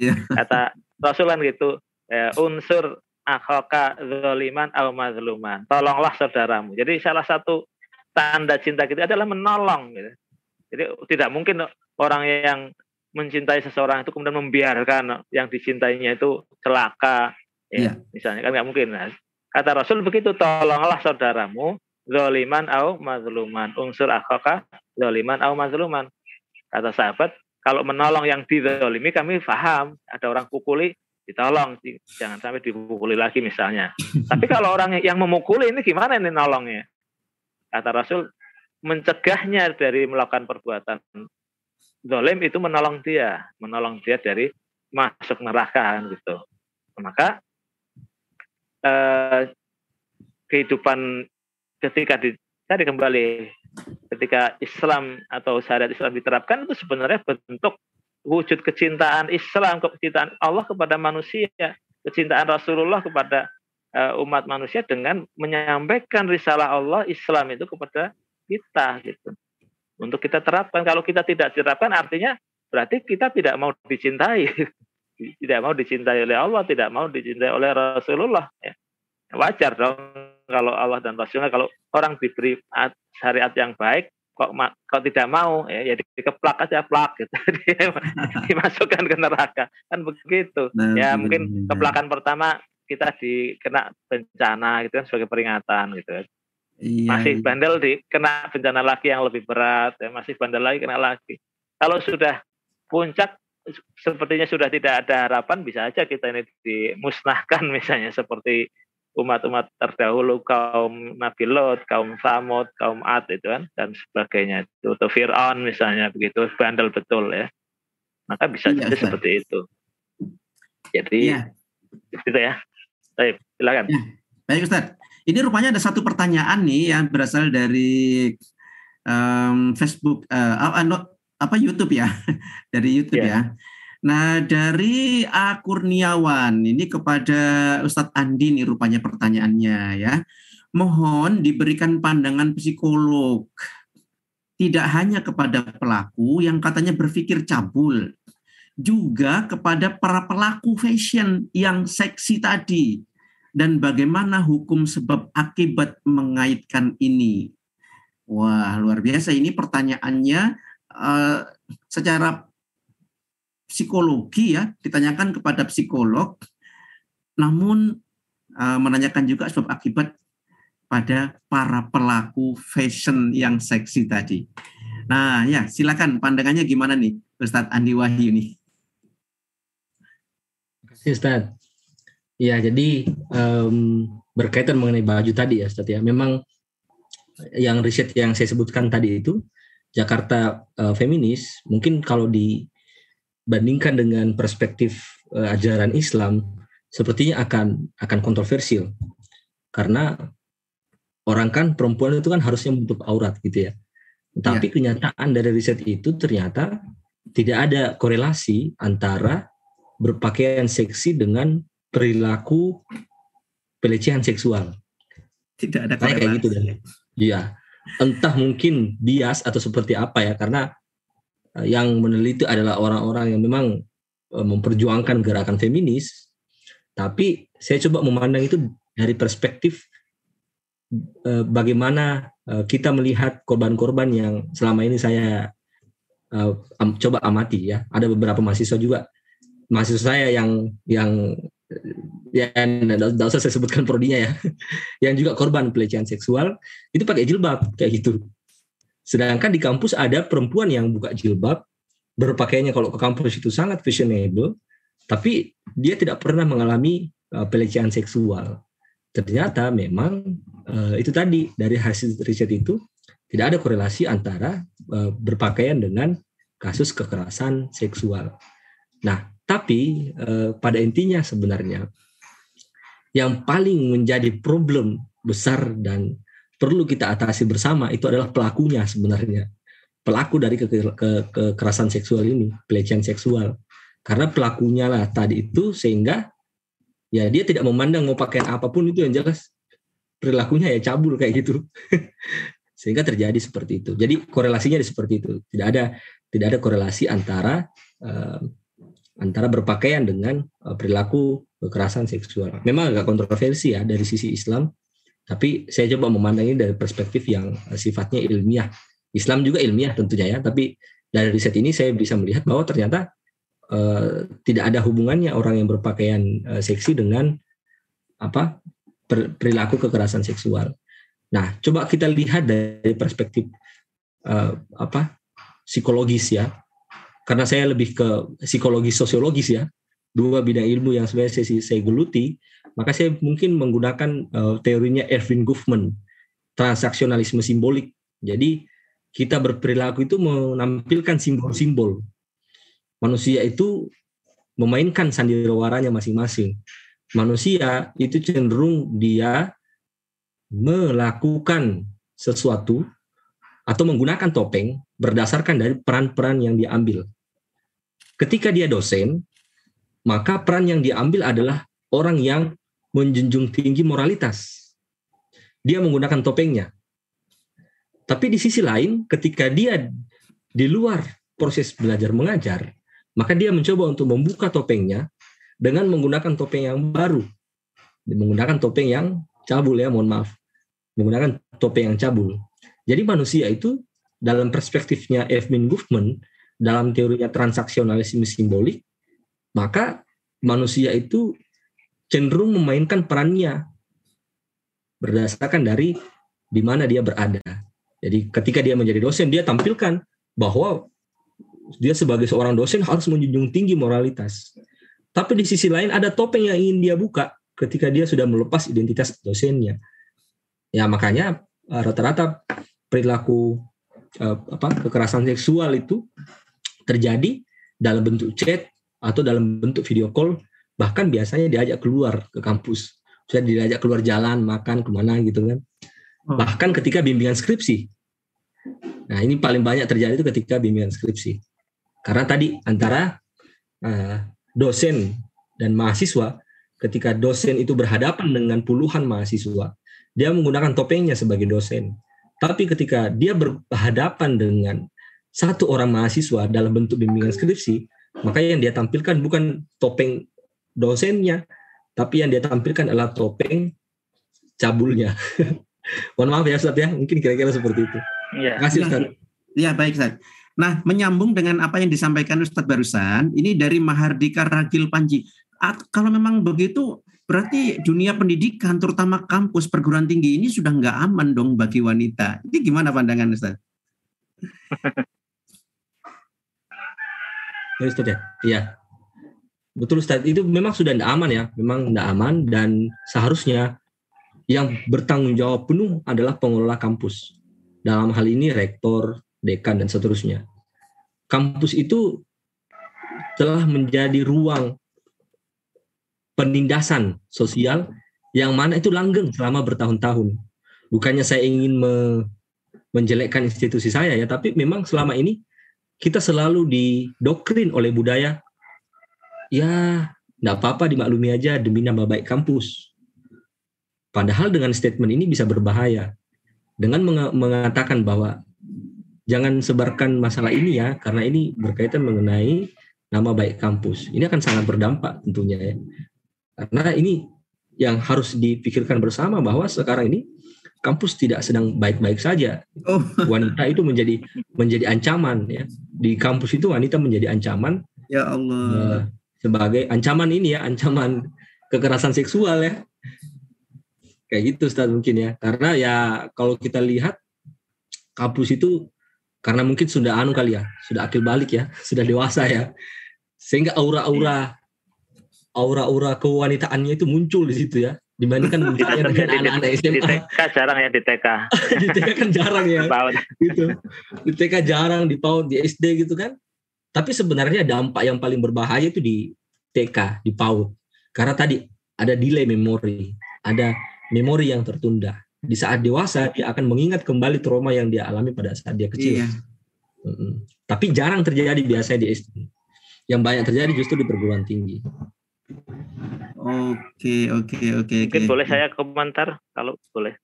Yeah. kata Rasulullah gitu ya, unsur akhoka zoliman au mazluman. Tolonglah saudaramu. Jadi salah satu tanda cinta kita adalah menolong gitu. Jadi tidak mungkin orang yang mencintai seseorang itu kemudian membiarkan yang dicintainya itu celaka ya yeah. misalnya. Kan nggak mungkin nah, kata Rasul begitu tolonglah saudaramu zoliman au mazluman. Unsur akhoka zoliman au mazluman. Kata sahabat kalau menolong yang dizolimi kami paham ada orang pukuli ditolong. Jangan sampai dipukuli lagi misalnya. Tapi kalau orang yang memukuli ini gimana ini nolongnya kata Rasul mencegahnya dari melakukan perbuatan dolim itu menolong dia, menolong dia dari masuk neraka gitu. Maka eh, kehidupan ketika di, tadi kembali ketika Islam atau syariat Islam diterapkan itu sebenarnya bentuk wujud kecintaan Islam, kecintaan Allah kepada manusia, kecintaan Rasulullah kepada umat manusia dengan menyampaikan risalah Allah Islam itu kepada kita gitu untuk kita terapkan. Kalau kita tidak terapkan artinya berarti kita tidak mau dicintai. tidak mau dicintai oleh Allah, tidak mau dicintai oleh Rasulullah. Ya. Wajar dong kalau Allah dan Rasulullah, kalau orang diberi syariat yang baik, kok kok tidak mau ya, ya dikeplak aja plak gitu dimasukkan ke neraka kan begitu nah, ya mungkin keplakan pertama kita dikena bencana gitu kan sebagai peringatan gitu kan Iya, masih iya. bandel di kena bencana lagi yang lebih berat, ya, masih bandel lagi kena lagi. Kalau sudah puncak sepertinya sudah tidak ada harapan, bisa aja kita ini dimusnahkan misalnya seperti umat-umat terdahulu kaum Nabi Lot, kaum Samud, kaum Ad itu kan dan sebagainya itu atau Fir'aun misalnya begitu bandel betul ya. Maka bisa iya, jadi seperti itu. Jadi iya. itu ya. Baik, silakan. Ya. Baik Ustaz. Ini rupanya ada satu pertanyaan nih yang berasal dari um, Facebook, uh, apa YouTube ya, dari YouTube yeah. ya. Nah dari A Kurniawan ini kepada Ustadz Andi nih rupanya pertanyaannya ya. Mohon diberikan pandangan psikolog tidak hanya kepada pelaku yang katanya berpikir cabul, juga kepada para pelaku fashion yang seksi tadi dan bagaimana hukum sebab akibat mengaitkan ini? Wah, luar biasa. Ini pertanyaannya uh, secara psikologi ya, ditanyakan kepada psikolog, namun uh, menanyakan juga sebab akibat pada para pelaku fashion yang seksi tadi. Nah, ya, silakan pandangannya gimana nih, Ustadz Andi Wahyu nih? Terima kasih, Ustadz. Ya, jadi um, berkaitan mengenai baju tadi ya, Ustaz ya. Memang yang riset yang saya sebutkan tadi itu Jakarta uh, feminis mungkin kalau dibandingkan dengan perspektif uh, ajaran Islam sepertinya akan akan kontroversial karena orang kan perempuan itu kan harusnya menutup aurat gitu ya. Tapi ya. kenyataan dari riset itu ternyata tidak ada korelasi antara berpakaian seksi dengan perilaku pelecehan seksual. Tidak ada kayak gitu dan Iya. Entah mungkin bias atau seperti apa ya karena eh, yang meneliti adalah orang-orang yang memang eh, memperjuangkan gerakan feminis. Tapi saya coba memandang itu dari perspektif eh, bagaimana kita melihat korban-korban yang selama ini saya coba amati ya. Ada beberapa mahasiswa juga mahasiswa saya yang yang ya tidak usah saya sebutkan prodinya ya. Yang juga korban pelecehan seksual itu pakai jilbab kayak gitu. Sedangkan di kampus ada perempuan yang buka jilbab berpakaiannya kalau ke kampus itu sangat fashionable tapi dia tidak pernah mengalami uh, pelecehan seksual. Ternyata memang uh, itu tadi dari hasil riset itu tidak ada korelasi antara uh, berpakaian dengan kasus kekerasan seksual. Nah tapi eh, pada intinya sebenarnya yang paling menjadi problem besar dan perlu kita atasi bersama itu adalah pelakunya sebenarnya. pelaku dari ke, ke, kekerasan seksual ini, pelecehan seksual. Karena pelakunya lah tadi itu sehingga ya dia tidak memandang mau pakaian apa pun itu yang jelas perilakunya ya cabul kayak gitu. sehingga terjadi seperti itu. Jadi korelasinya seperti itu. Tidak ada tidak ada korelasi antara uh, antara berpakaian dengan uh, perilaku kekerasan seksual. Memang agak kontroversi ya dari sisi Islam, tapi saya coba memandang ini dari perspektif yang uh, sifatnya ilmiah. Islam juga ilmiah tentunya ya, tapi dari riset ini saya bisa melihat bahwa ternyata uh, tidak ada hubungannya orang yang berpakaian uh, seksi dengan apa perilaku kekerasan seksual. Nah, coba kita lihat dari perspektif uh, apa psikologis ya, karena saya lebih ke psikologi sosiologis ya, dua bidang ilmu yang sebenarnya saya, saya geluti, maka saya mungkin menggunakan uh, teorinya Erwin Goffman, transaksionalisme simbolik. Jadi kita berperilaku itu menampilkan simbol-simbol. Manusia itu memainkan sandiwaranya masing-masing. Manusia itu cenderung dia melakukan sesuatu atau menggunakan topeng berdasarkan dari peran-peran yang diambil. Ketika dia dosen, maka peran yang diambil adalah orang yang menjunjung tinggi moralitas. Dia menggunakan topengnya. Tapi di sisi lain, ketika dia di luar proses belajar mengajar, maka dia mencoba untuk membuka topengnya dengan menggunakan topeng yang baru. Menggunakan topeng yang cabul ya, mohon maaf. Menggunakan topeng yang cabul. Jadi manusia itu dalam perspektifnya Evelyn Goffman dalam teorinya transaksionalisme simbolik, maka manusia itu cenderung memainkan perannya berdasarkan dari di mana dia berada. Jadi ketika dia menjadi dosen, dia tampilkan bahwa dia sebagai seorang dosen harus menjunjung tinggi moralitas. Tapi di sisi lain ada topeng yang ingin dia buka ketika dia sudah melepas identitas dosennya. Ya makanya eh, rata-rata perilaku uh, apa kekerasan seksual itu terjadi dalam bentuk chat atau dalam bentuk video call bahkan biasanya diajak keluar ke kampus. Sudah diajak keluar jalan makan ke mana gitu kan. Oh. bahkan ketika bimbingan skripsi. Nah ini paling banyak terjadi itu ketika bimbingan skripsi. Karena tadi antara uh, dosen dan mahasiswa ketika dosen itu berhadapan dengan puluhan mahasiswa dia menggunakan topengnya sebagai dosen. Tapi ketika dia berhadapan dengan satu orang mahasiswa dalam bentuk bimbingan skripsi, maka yang dia tampilkan bukan topeng dosennya, tapi yang dia tampilkan adalah topeng cabulnya. Mohon maaf ya Ustaz ya, mungkin kira-kira seperti itu. Iya. Terima kasih Ustaz. Iya baik Ustaz. Nah, menyambung dengan apa yang disampaikan Ustadz barusan, ini dari Mahardika Ragil Panji. Kalau memang begitu, Berarti dunia pendidikan, terutama kampus perguruan tinggi ini sudah nggak aman dong bagi wanita. Ini gimana pandangan Ustaz? ya Ustaz ya? Iya. Betul Ustaz, itu memang sudah tidak aman ya. Memang tidak aman dan seharusnya yang bertanggung jawab penuh adalah pengelola kampus. Dalam hal ini rektor, dekan, dan seterusnya. Kampus itu telah menjadi ruang penindasan sosial yang mana itu langgeng selama bertahun-tahun. Bukannya saya ingin me menjelekkan institusi saya ya, tapi memang selama ini kita selalu didoktrin oleh budaya ya tidak apa-apa dimaklumi aja demi nama baik kampus. Padahal dengan statement ini bisa berbahaya. Dengan mengatakan bahwa jangan sebarkan masalah ini ya, karena ini berkaitan mengenai nama baik kampus. Ini akan sangat berdampak tentunya ya. Karena ini yang harus dipikirkan bersama bahwa sekarang ini kampus tidak sedang baik-baik saja. Oh. Wanita itu menjadi menjadi ancaman ya. Di kampus itu wanita menjadi ancaman. Ya Allah. Uh, sebagai ancaman ini ya, ancaman kekerasan seksual ya. Kayak gitu Ustaz mungkin ya. Karena ya kalau kita lihat kampus itu karena mungkin sudah anu kali ya, sudah akil balik ya, sudah dewasa ya. Sehingga aura-aura aura-aura kewanitaannya itu muncul di situ ya dibandingkan misalnya dengan anak-anak SMA. Di TK jarang ya di TK. di TK kan jarang ya. gitu. Di TK jarang, di PAUD, di SD gitu kan. Tapi sebenarnya dampak yang paling berbahaya itu di TK, di PAUD. Karena tadi ada delay memori, ada memori yang tertunda. Di saat dewasa dia akan mengingat kembali trauma yang dia alami pada saat dia kecil. Iya. Tapi jarang terjadi biasanya di SD. Yang banyak terjadi justru di perguruan tinggi. Oke, oke, oke, Mungkin oke. boleh saya komentar kalau boleh.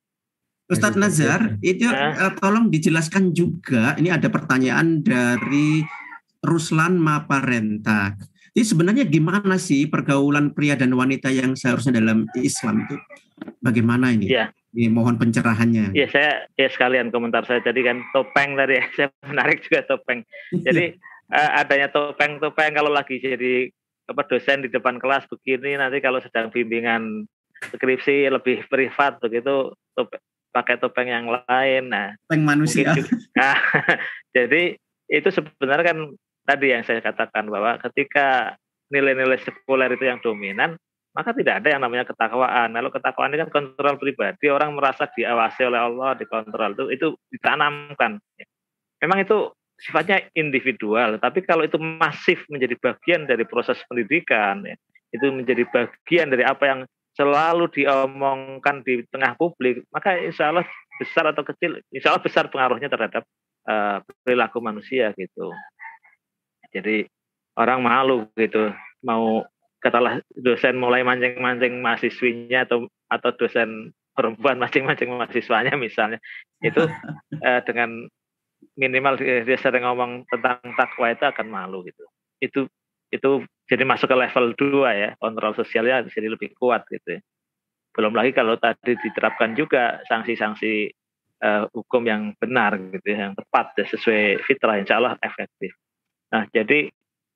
Ustadz Nazar, itu eh, tolong dijelaskan juga. Ini ada pertanyaan dari Ruslan Maparenta. Jadi sebenarnya gimana sih pergaulan pria dan wanita yang seharusnya dalam Islam itu? Bagaimana ini? Ya. Ini mohon pencerahannya. Ya saya ya sekalian komentar saya tadi kan topeng tadi ya. saya menarik juga topeng. Jadi eh, adanya topeng-topeng kalau lagi jadi apa dosen di depan kelas begini nanti kalau sedang bimbingan skripsi lebih privat begitu top- pakai topeng yang lain. Nah, Topeng manusia. Juga- Nah, jadi itu sebenarnya kan tadi yang saya katakan bahwa ketika nilai-nilai sekuler itu yang dominan, maka tidak ada yang namanya ketakwaan. Kalau ketakwaan ini kan kontrol pribadi, orang merasa diawasi oleh Allah, dikontrol itu itu ditanamkan. Memang itu sifatnya individual, tapi kalau itu masif menjadi bagian dari proses pendidikan, ya, itu menjadi bagian dari apa yang selalu diomongkan di tengah publik, maka insya Allah besar atau kecil, insya Allah besar pengaruhnya terhadap uh, perilaku manusia gitu. Jadi orang malu gitu, mau katalah dosen mulai mancing-mancing mahasiswinya atau atau dosen perempuan mancing-mancing mahasiswanya misalnya, itu uh, dengan minimal dia sering ngomong tentang takwa itu akan malu gitu. Itu itu jadi masuk ke level 2 ya, kontrol sosialnya jadi lebih kuat gitu ya. Belum lagi kalau tadi diterapkan juga sanksi-sanksi uh, hukum yang benar gitu ya, yang tepat ya, sesuai fitrah insya Allah efektif. Nah jadi,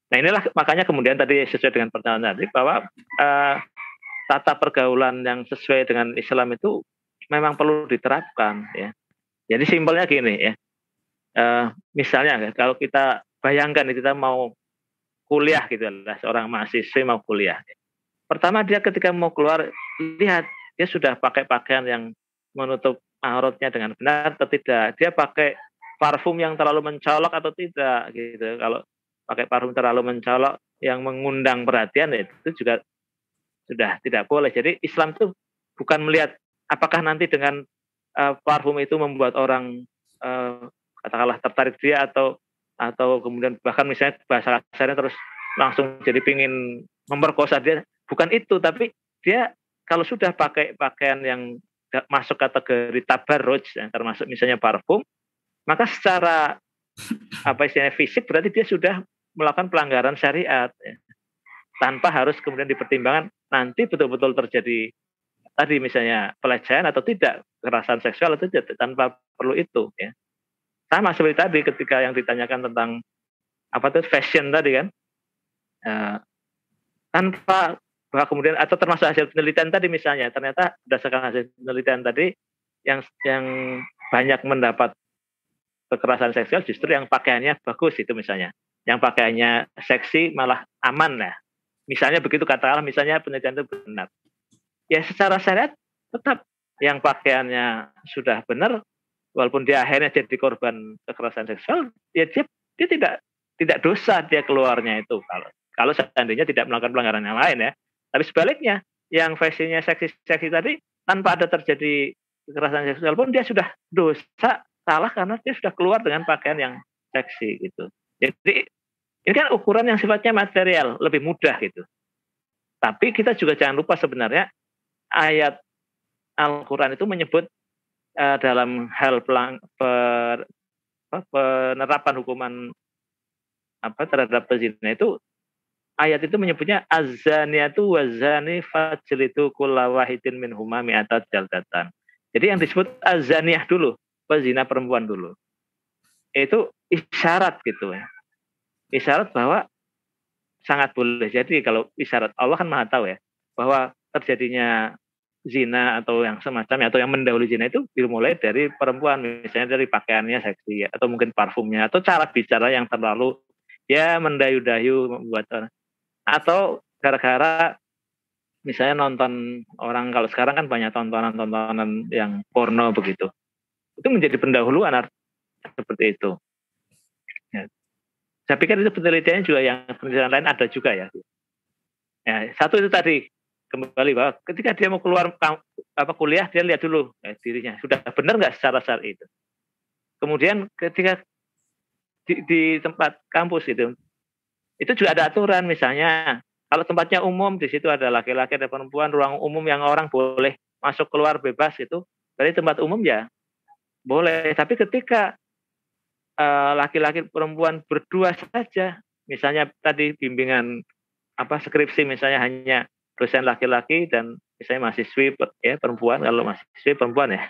nah inilah makanya kemudian tadi sesuai dengan pertanyaan tadi bahwa uh, tata pergaulan yang sesuai dengan Islam itu memang perlu diterapkan ya. Jadi simpelnya gini ya, uh, misalnya kalau kita bayangkan kita mau kuliah gitu lah seorang mahasiswa mau kuliah. Pertama dia ketika mau keluar lihat dia sudah pakai pakaian yang menutup auratnya dengan benar atau tidak. Dia pakai parfum yang terlalu mencolok atau tidak gitu. Kalau pakai parfum terlalu mencolok yang mengundang perhatian itu juga sudah tidak boleh. Jadi Islam itu bukan melihat apakah nanti dengan uh, parfum itu membuat orang uh, katakanlah tertarik dia atau atau kemudian bahkan misalnya bahasa kasarnya terus langsung jadi pingin memperkosa dia bukan itu tapi dia kalau sudah pakai pakaian yang masuk kategori tabarruj ya, termasuk misalnya parfum maka secara apa istilahnya fisik berarti dia sudah melakukan pelanggaran syariat ya. tanpa harus kemudian dipertimbangkan nanti betul-betul terjadi tadi misalnya pelecehan atau tidak kekerasan seksual atau tidak tanpa perlu itu ya sama seperti tadi ketika yang ditanyakan tentang apa tuh fashion tadi kan? Uh, tanpa bahwa kemudian atau termasuk hasil penelitian tadi misalnya ternyata berdasarkan hasil penelitian tadi yang yang banyak mendapat kekerasan seksual justru yang pakaiannya bagus itu misalnya. Yang pakaiannya seksi malah aman lah. Misalnya begitu katakanlah misalnya penelitian itu benar. Ya secara syariat tetap yang pakaiannya sudah benar walaupun dia akhirnya jadi korban kekerasan seksual, ya dia, dia tidak tidak dosa dia keluarnya itu kalau kalau seandainya tidak melakukan pelanggaran yang lain ya. Tapi sebaliknya, yang fashionnya seksi-seksi tadi tanpa ada terjadi kekerasan seksual pun dia sudah dosa salah karena dia sudah keluar dengan pakaian yang seksi gitu. Jadi ini kan ukuran yang sifatnya material, lebih mudah gitu. Tapi kita juga jangan lupa sebenarnya ayat Al-Quran itu menyebut uh, dalam hal pelang, per, apa, penerapan hukuman apa terhadap pezina itu ayat itu menyebutnya azaniatu wazani fajlitu kulla wahidin min huma mi'atat jaldatan. Jadi yang disebut azaniyah dulu, pezina perempuan dulu. Itu isyarat gitu ya. Isyarat bahwa sangat boleh. Jadi kalau isyarat Allah kan Maha tahu ya bahwa terjadinya zina atau yang semacamnya atau yang mendahului zina itu dimulai dari perempuan misalnya dari pakaiannya seksi atau mungkin parfumnya atau cara bicara yang terlalu ya mendayu-dayu membuat atau gara-gara misalnya nonton orang kalau sekarang kan banyak tontonan-tontonan yang porno begitu. Itu menjadi pendahuluan seperti itu. Ya. saya pikir itu penelitiannya juga yang penelitian lain ada juga ya. Ya satu itu tadi kembali bahwa ketika dia mau keluar apa kuliah dia lihat dulu eh, dirinya. Sudah benar nggak secara syar'i itu. Kemudian ketika di, di tempat kampus itu itu juga ada aturan. Misalnya kalau tempatnya umum di situ ada laki-laki dan perempuan ruang umum yang orang boleh masuk keluar bebas itu. Dari tempat umum ya boleh. Tapi ketika eh, laki-laki uh, perempuan berdua saja misalnya tadi bimbingan apa skripsi misalnya hanya dosen laki-laki dan misalnya mahasiswi ya perempuan kalau mahasiswi perempuan ya.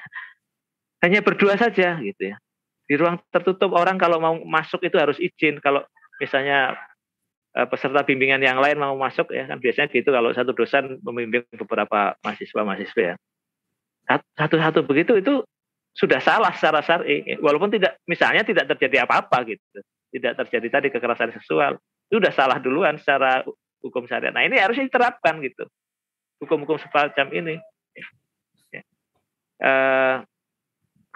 Hanya berdua saja gitu ya. Di ruang tertutup orang kalau mau masuk itu harus izin. Kalau misalnya eh, peserta bimbingan yang lain mau masuk ya kan biasanya gitu kalau satu dosen membimbing beberapa mahasiswa mahasiswa ya satu-satu begitu itu sudah salah secara syar'i walaupun tidak misalnya tidak terjadi apa-apa gitu. Tidak terjadi tadi kekerasan seksual. Itu sudah salah duluan secara hukum syariat. Nah ini harus diterapkan gitu. Hukum-hukum semacam ini. Ya. uh,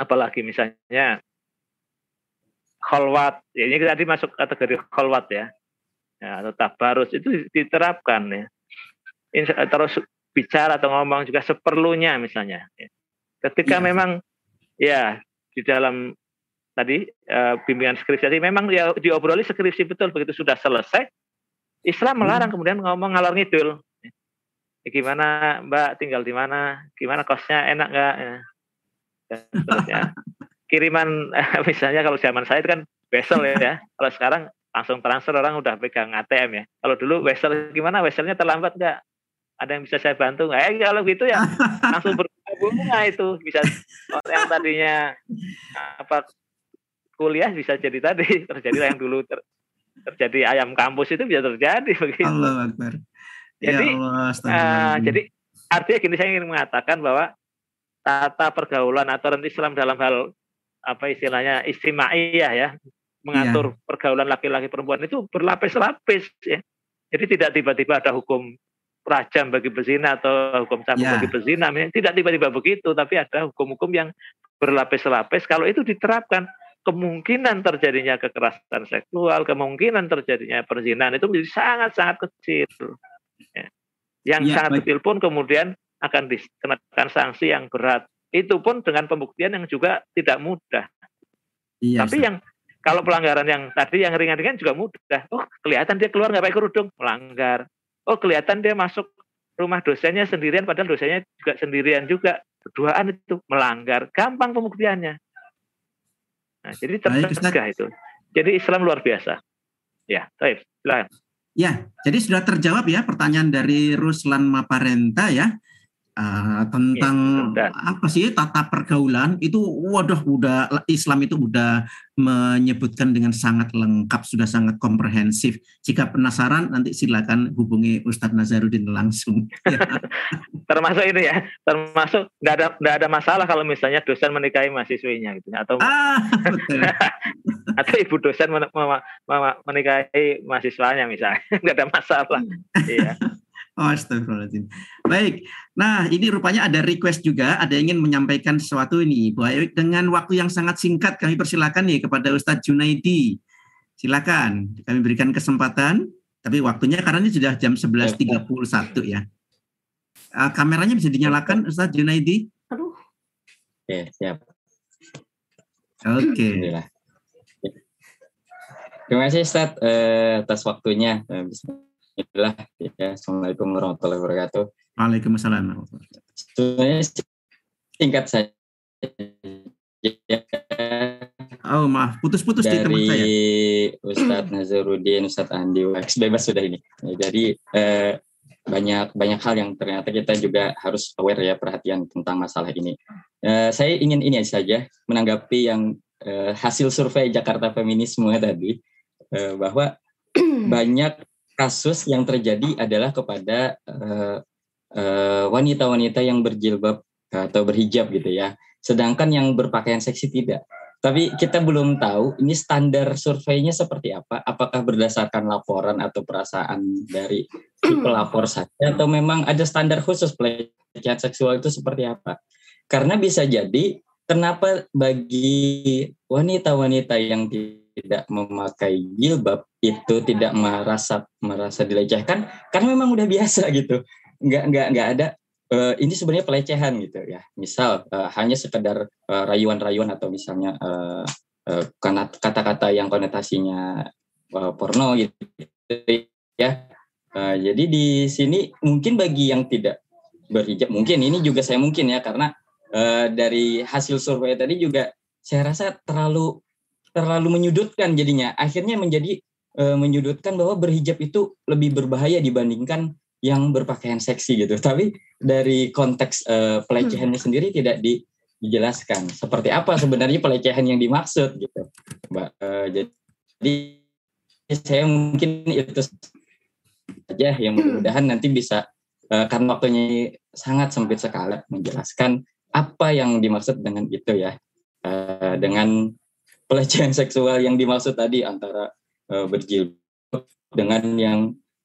apalagi misalnya kholwat. Ya, ini tadi masuk kategori kholwat ya, ya atau tabarus. Itu diterapkan ya. Terus bicara atau ngomong juga seperlunya misalnya. Ya. ketika ya. memang ya di dalam tadi uh, bimbingan skripsi tadi memang ya diobroli skripsi betul. Begitu sudah selesai Islam melarang hmm. kemudian ngomong ngalor ngidul ya, gimana Mbak tinggal di mana gimana kosnya enak nggak ya. ya kiriman misalnya kalau zaman saya itu kan wesel ya. Kalau sekarang langsung transfer orang udah pegang ATM ya. Kalau dulu wesel gimana? Weselnya terlambat nggak? Ada yang bisa saya bantu nggak? Eh kalau gitu ya langsung berbunga itu bisa yang tadinya apa kuliah bisa jadi tadi terjadi yang dulu ter, terjadi ayam kampus itu bisa terjadi begitu. Allah Akbar. Ya jadi Allah, uh, jadi artinya gini saya ingin mengatakan bahwa tata pergaulan aturan Islam dalam hal apa istilahnya istimaiyah ya mengatur yeah. pergaulan laki-laki perempuan itu berlapis-lapis ya. Jadi tidak tiba-tiba ada hukum rajam bagi bezina atau hukum cambuk yeah. bagi bezina, tidak tiba-tiba begitu, tapi ada hukum-hukum yang berlapis-lapis. Kalau itu diterapkan, kemungkinan terjadinya kekerasan seksual, kemungkinan terjadinya perzinahan itu menjadi sangat-sangat kecil. Ya. Yang yeah, sangat baik. kecil pun kemudian akan dikenakan sanksi yang berat itu pun dengan pembuktian yang juga tidak mudah. Iya, Tapi yang kalau pelanggaran yang tadi yang ringan-ringan juga mudah. Oh, kelihatan dia keluar nggak pakai kerudung, melanggar. Oh, kelihatan dia masuk rumah dosennya sendirian, padahal dosennya juga sendirian juga. Berduaan itu melanggar. Gampang pembuktiannya. Nah, jadi tercegah itu. Jadi Islam luar biasa. Ya, baik, silakan. Ya, jadi sudah terjawab ya pertanyaan dari Ruslan Maparenta ya. Uh, tentang ya, apa sih tata pergaulan? Itu waduh udah Islam itu udah menyebutkan dengan sangat lengkap sudah sangat komprehensif. Jika penasaran nanti silakan hubungi Ustadz Nazarudin langsung termasuk ini ya termasuk nggak ada nggak ada masalah kalau misalnya dosen menikahi mahasiswinya gitu atau ah, atau ibu dosen men menikahi mahasiswanya misalnya nggak ada masalah iya Oh, astagfirullahaladzim. Baik. Nah, ini rupanya ada request juga, ada yang ingin menyampaikan sesuatu ini. Baik, dengan waktu yang sangat singkat kami persilakan nih kepada Ustadz Junaidi. Silakan, kami berikan kesempatan. Tapi waktunya karena ini sudah jam 11.31 ya. Uh, kameranya bisa dinyalakan Ustadz Junaidi? Aduh. Oke, siap. Oke. Okay. Terima kasih Ustadz eh, atas waktunya. Eh, Bismillah. Ya, Assalamualaikum warahmatullahi wabarakatuh. Waalaikumsalam. Sebenarnya singkat saja. Oh maaf, putus-putus di teman saya. Dari Ustadz Nazarudin, Ustadz Andi Wax, bebas sudah ini. Ya, jadi eh, banyak banyak hal yang ternyata kita juga harus aware ya perhatian tentang masalah ini. Eh, saya ingin ini saja menanggapi yang eh, hasil survei Jakarta Feminisme tadi eh, bahwa banyak kasus yang terjadi adalah kepada wanita uh, wanita-wanita yang berjilbab atau berhijab gitu ya. Sedangkan yang berpakaian seksi tidak. Tapi kita belum tahu ini standar surveinya seperti apa. Apakah berdasarkan laporan atau perasaan dari si pelapor saja atau memang ada standar khusus pelecehan seksual itu seperti apa? Karena bisa jadi kenapa bagi wanita-wanita yang tidak memakai jilbab itu tidak merasa merasa dilecehkan karena memang udah biasa gitu nggak nggak nggak ada uh, ini sebenarnya pelecehan gitu ya misal uh, hanya sekedar uh, rayuan-rayuan atau misalnya uh, uh, kata-kata yang konotasinya uh, porno gitu ya. Uh, jadi di sini mungkin bagi yang tidak berhijab mungkin ini juga saya mungkin ya karena uh, dari hasil survei tadi juga saya rasa terlalu terlalu menyudutkan jadinya. Akhirnya menjadi uh, menyudutkan bahwa berhijab itu lebih berbahaya dibandingkan yang berpakaian seksi gitu. Tapi dari konteks uh, pelecehannya hmm. sendiri tidak di, dijelaskan. Seperti apa sebenarnya pelecehan yang dimaksud gitu mbak? Uh, jadi saya mungkin itu saja yang mudah-mudahan nanti bisa uh, karena waktunya sangat sempit sekali menjelaskan apa yang dimaksud dengan itu ya. Uh, dengan pelecehan seksual yang dimaksud tadi antara uh, berjilbab dengan yang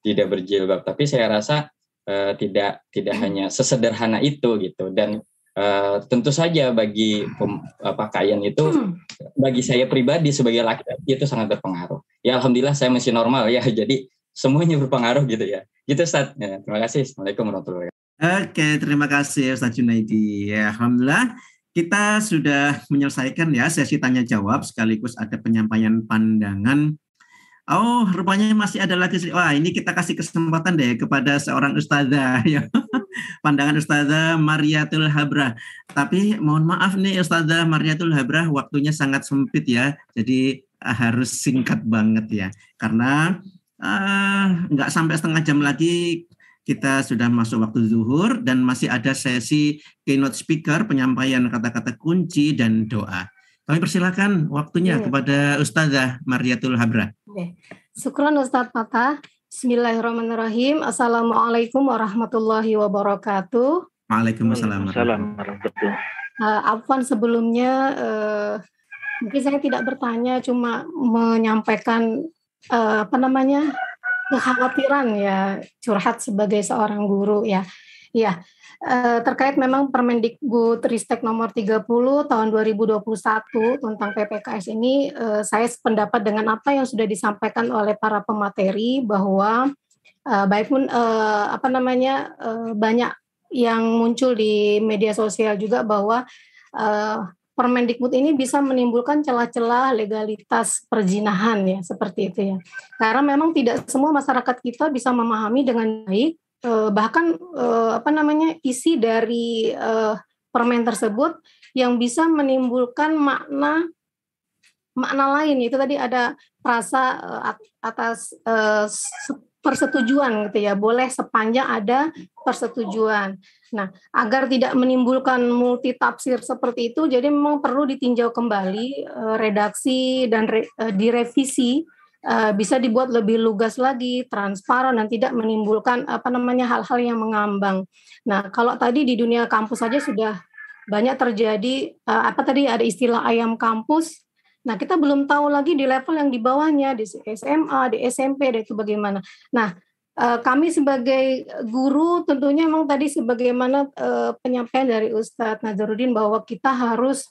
tidak berjilbab tapi saya rasa uh, tidak tidak hanya sesederhana itu gitu dan Uh, tentu saja bagi pem, uh, pakaian itu hmm. bagi saya pribadi sebagai laki-laki itu sangat berpengaruh. Ya alhamdulillah saya masih normal ya. Jadi semuanya berpengaruh gitu ya. Gitu Ustaz. Ya, terima kasih. Assalamualaikum warahmatullahi wabarakatuh. Oke, terima kasih Ustaz Junaidi. Ya, alhamdulillah kita sudah menyelesaikan ya sesi tanya jawab sekaligus ada penyampaian pandangan Oh, rupanya masih ada lagi. Wah, ini kita kasih kesempatan deh kepada seorang ustazah ya. Pandangan ustazah Mariatul Habrah. Tapi mohon maaf nih ustazah Mariatul Habrah waktunya sangat sempit ya. Jadi ah, harus singkat banget ya. Karena uh, nggak sampai setengah jam lagi kita sudah masuk waktu zuhur dan masih ada sesi keynote speaker penyampaian kata-kata kunci dan doa. Kami persilakan waktunya ya. kepada Ustazah Mariatul Habra. Oke. Syukran Ustaz Fatah. Bismillahirrahmanirrahim. Assalamualaikum warahmatullahi wabarakatuh. Waalaikumsalam warahmatullahi uh, Afwan sebelumnya uh, mungkin saya tidak bertanya cuma menyampaikan uh, apa namanya kekhawatiran ya curhat sebagai seorang guru ya. Ya, Eh, terkait memang Permendikbud Ristek nomor 30 tahun 2021 tentang PPKS ini eh, saya sependapat dengan apa yang sudah disampaikan oleh para pemateri bahwa uh, baik pun apa namanya banyak yang muncul di media sosial juga bahwa Permendikbud ini bisa menimbulkan celah-celah legalitas perjinahan ya seperti itu ya. Karena memang tidak semua masyarakat kita bisa memahami dengan baik uh, bahkan uh, apa namanya isi dari uh, permen tersebut yang bisa menimbulkan makna makna lain itu tadi ada rasa uh, atas uh, persetujuan gitu ya boleh sepanjang ada persetujuan. Nah agar tidak menimbulkan multi tafsir seperti itu jadi memang perlu ditinjau kembali uh, redaksi dan re, uh, direvisi uh, bisa dibuat lebih lugas lagi, transparan dan tidak menimbulkan apa namanya hal-hal yang mengambang. Nah, kalau tadi di dunia kampus saja sudah banyak terjadi apa tadi ada istilah ayam kampus. Nah, kita belum tahu lagi di level yang di bawahnya di SMA, di SMP dan itu bagaimana. Nah, uh, kami sebagai guru tentunya memang tadi sebagaimana uh, penyampaian dari Ustadz Nazarudin bahwa kita harus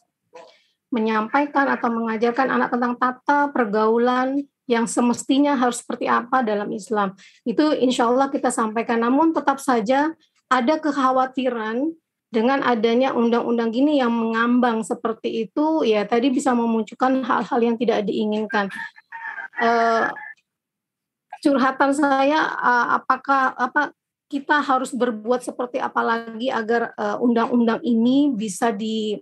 menyampaikan atau mengajarkan anak tentang tata pergaulan yang semestinya harus seperti apa dalam Islam. Itu insya Allah kita sampaikan. Namun tetap saja ada kekhawatiran dengan adanya undang-undang gini yang mengambang seperti itu, ya tadi bisa memunculkan hal-hal yang tidak diinginkan. Uh, curhatan saya, uh, apakah apa kita harus berbuat seperti apa lagi agar uh, undang-undang ini bisa di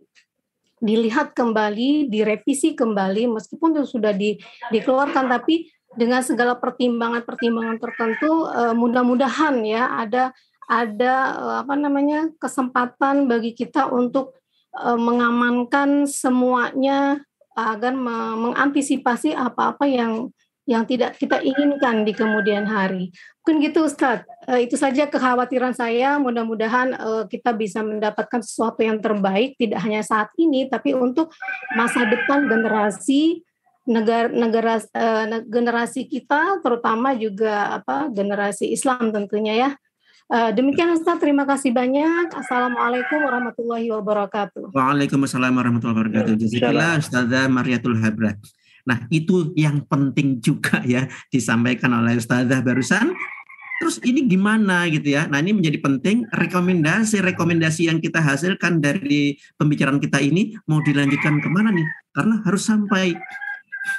dilihat kembali, direvisi kembali meskipun sudah di, dikeluarkan tapi dengan segala pertimbangan-pertimbangan tertentu uh, mudah-mudahan ya ada ada uh, apa namanya kesempatan bagi kita untuk uh, mengamankan semuanya agar mengantisipasi apa-apa yang yang tidak kita inginkan di kemudian hari. Mungkin gitu Ustadz, uh, itu saja kekhawatiran saya, mudah-mudahan kita bisa mendapatkan sesuatu yang terbaik, tidak hanya saat ini, tapi untuk masa depan generasi negara negara generasi kita terutama juga apa generasi Islam tentunya ya. Uh, demikian Ustaz, terima kasih banyak. Assalamualaikum warahmatullahi wabarakatuh. Waalaikumsalam warahmatullahi wabarakatuh. Jazakallah Ustazah Mariatul Habrat. Nah, itu yang penting juga ya disampaikan oleh Ustazah barusan. Terus ini gimana gitu ya? Nah ini menjadi penting rekomendasi-rekomendasi yang kita hasilkan dari pembicaraan kita ini mau dilanjutkan ke mana nih? Karena harus sampai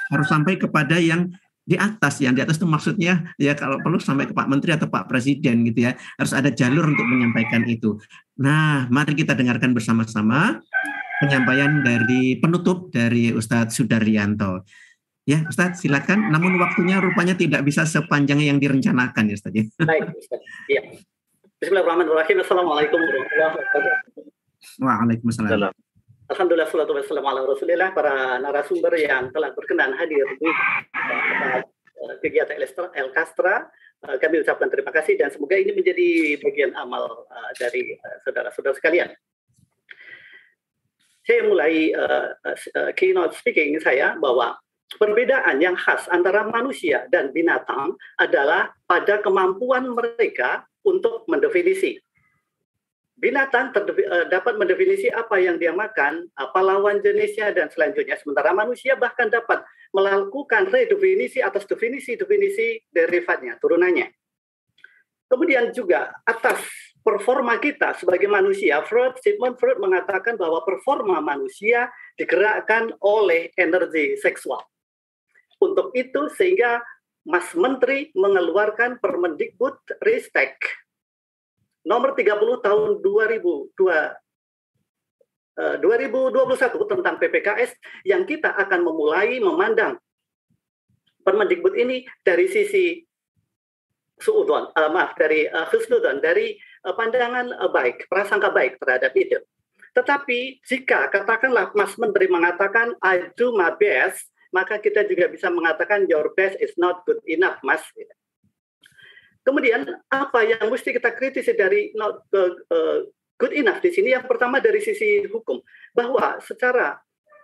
harus sampai kepada yang di atas yang di atas itu maksudnya ya kalau perlu sampai ke Pak Menteri atau Pak Presiden gitu ya harus ada jalur untuk menyampaikan itu. Nah mari kita dengarkan bersama-sama penyampaian dari penutup dari Ustadz Sudaryanto. Ya Ustadz silakan. Namun waktunya rupanya tidak bisa sepanjang yang direncanakan ya Ustadz. Ya. Baik Ustadz. Ya. Bismillahirrahmanirrahim. Assalamualaikum warahmatullahi wabarakatuh. Waalaikumsalam. Alhamdulillah salatu wassalamu ala rasulillah para narasumber yang telah berkenan hadir di uh, kegiatan El Castra. Uh, kami ucapkan terima kasih dan semoga ini menjadi bagian amal uh, dari saudara-saudara sekalian. Saya mulai keynote speaking saya bahwa perbedaan yang khas antara manusia dan binatang adalah pada kemampuan mereka untuk mendefinisi binatang uh, dapat mendefinisi apa yang dia makan, apa lawan jenisnya dan selanjutnya. Sementara manusia bahkan dapat melakukan redefinisi atas definisi-definisi derivatnya, turunannya. Kemudian juga atas performa kita sebagai manusia, Freud, Sigmund Freud mengatakan bahwa performa manusia digerakkan oleh energi seksual. Untuk itu sehingga Mas Menteri mengeluarkan Permendikbud Ristek nomor 30 tahun 2002 2021 tentang PPKS yang kita akan memulai memandang Permendikbud ini dari sisi suudon, uh, maaf dari uh, husnudon, dari uh, pandangan uh, baik, prasangka baik terhadap itu. Tetapi jika katakanlah Mas Menteri mengatakan I do my best, maka kita juga bisa mengatakan your best is not good enough, Mas. Kemudian apa yang mesti kita kritisi dari not good enough di sini? Yang pertama dari sisi hukum bahwa secara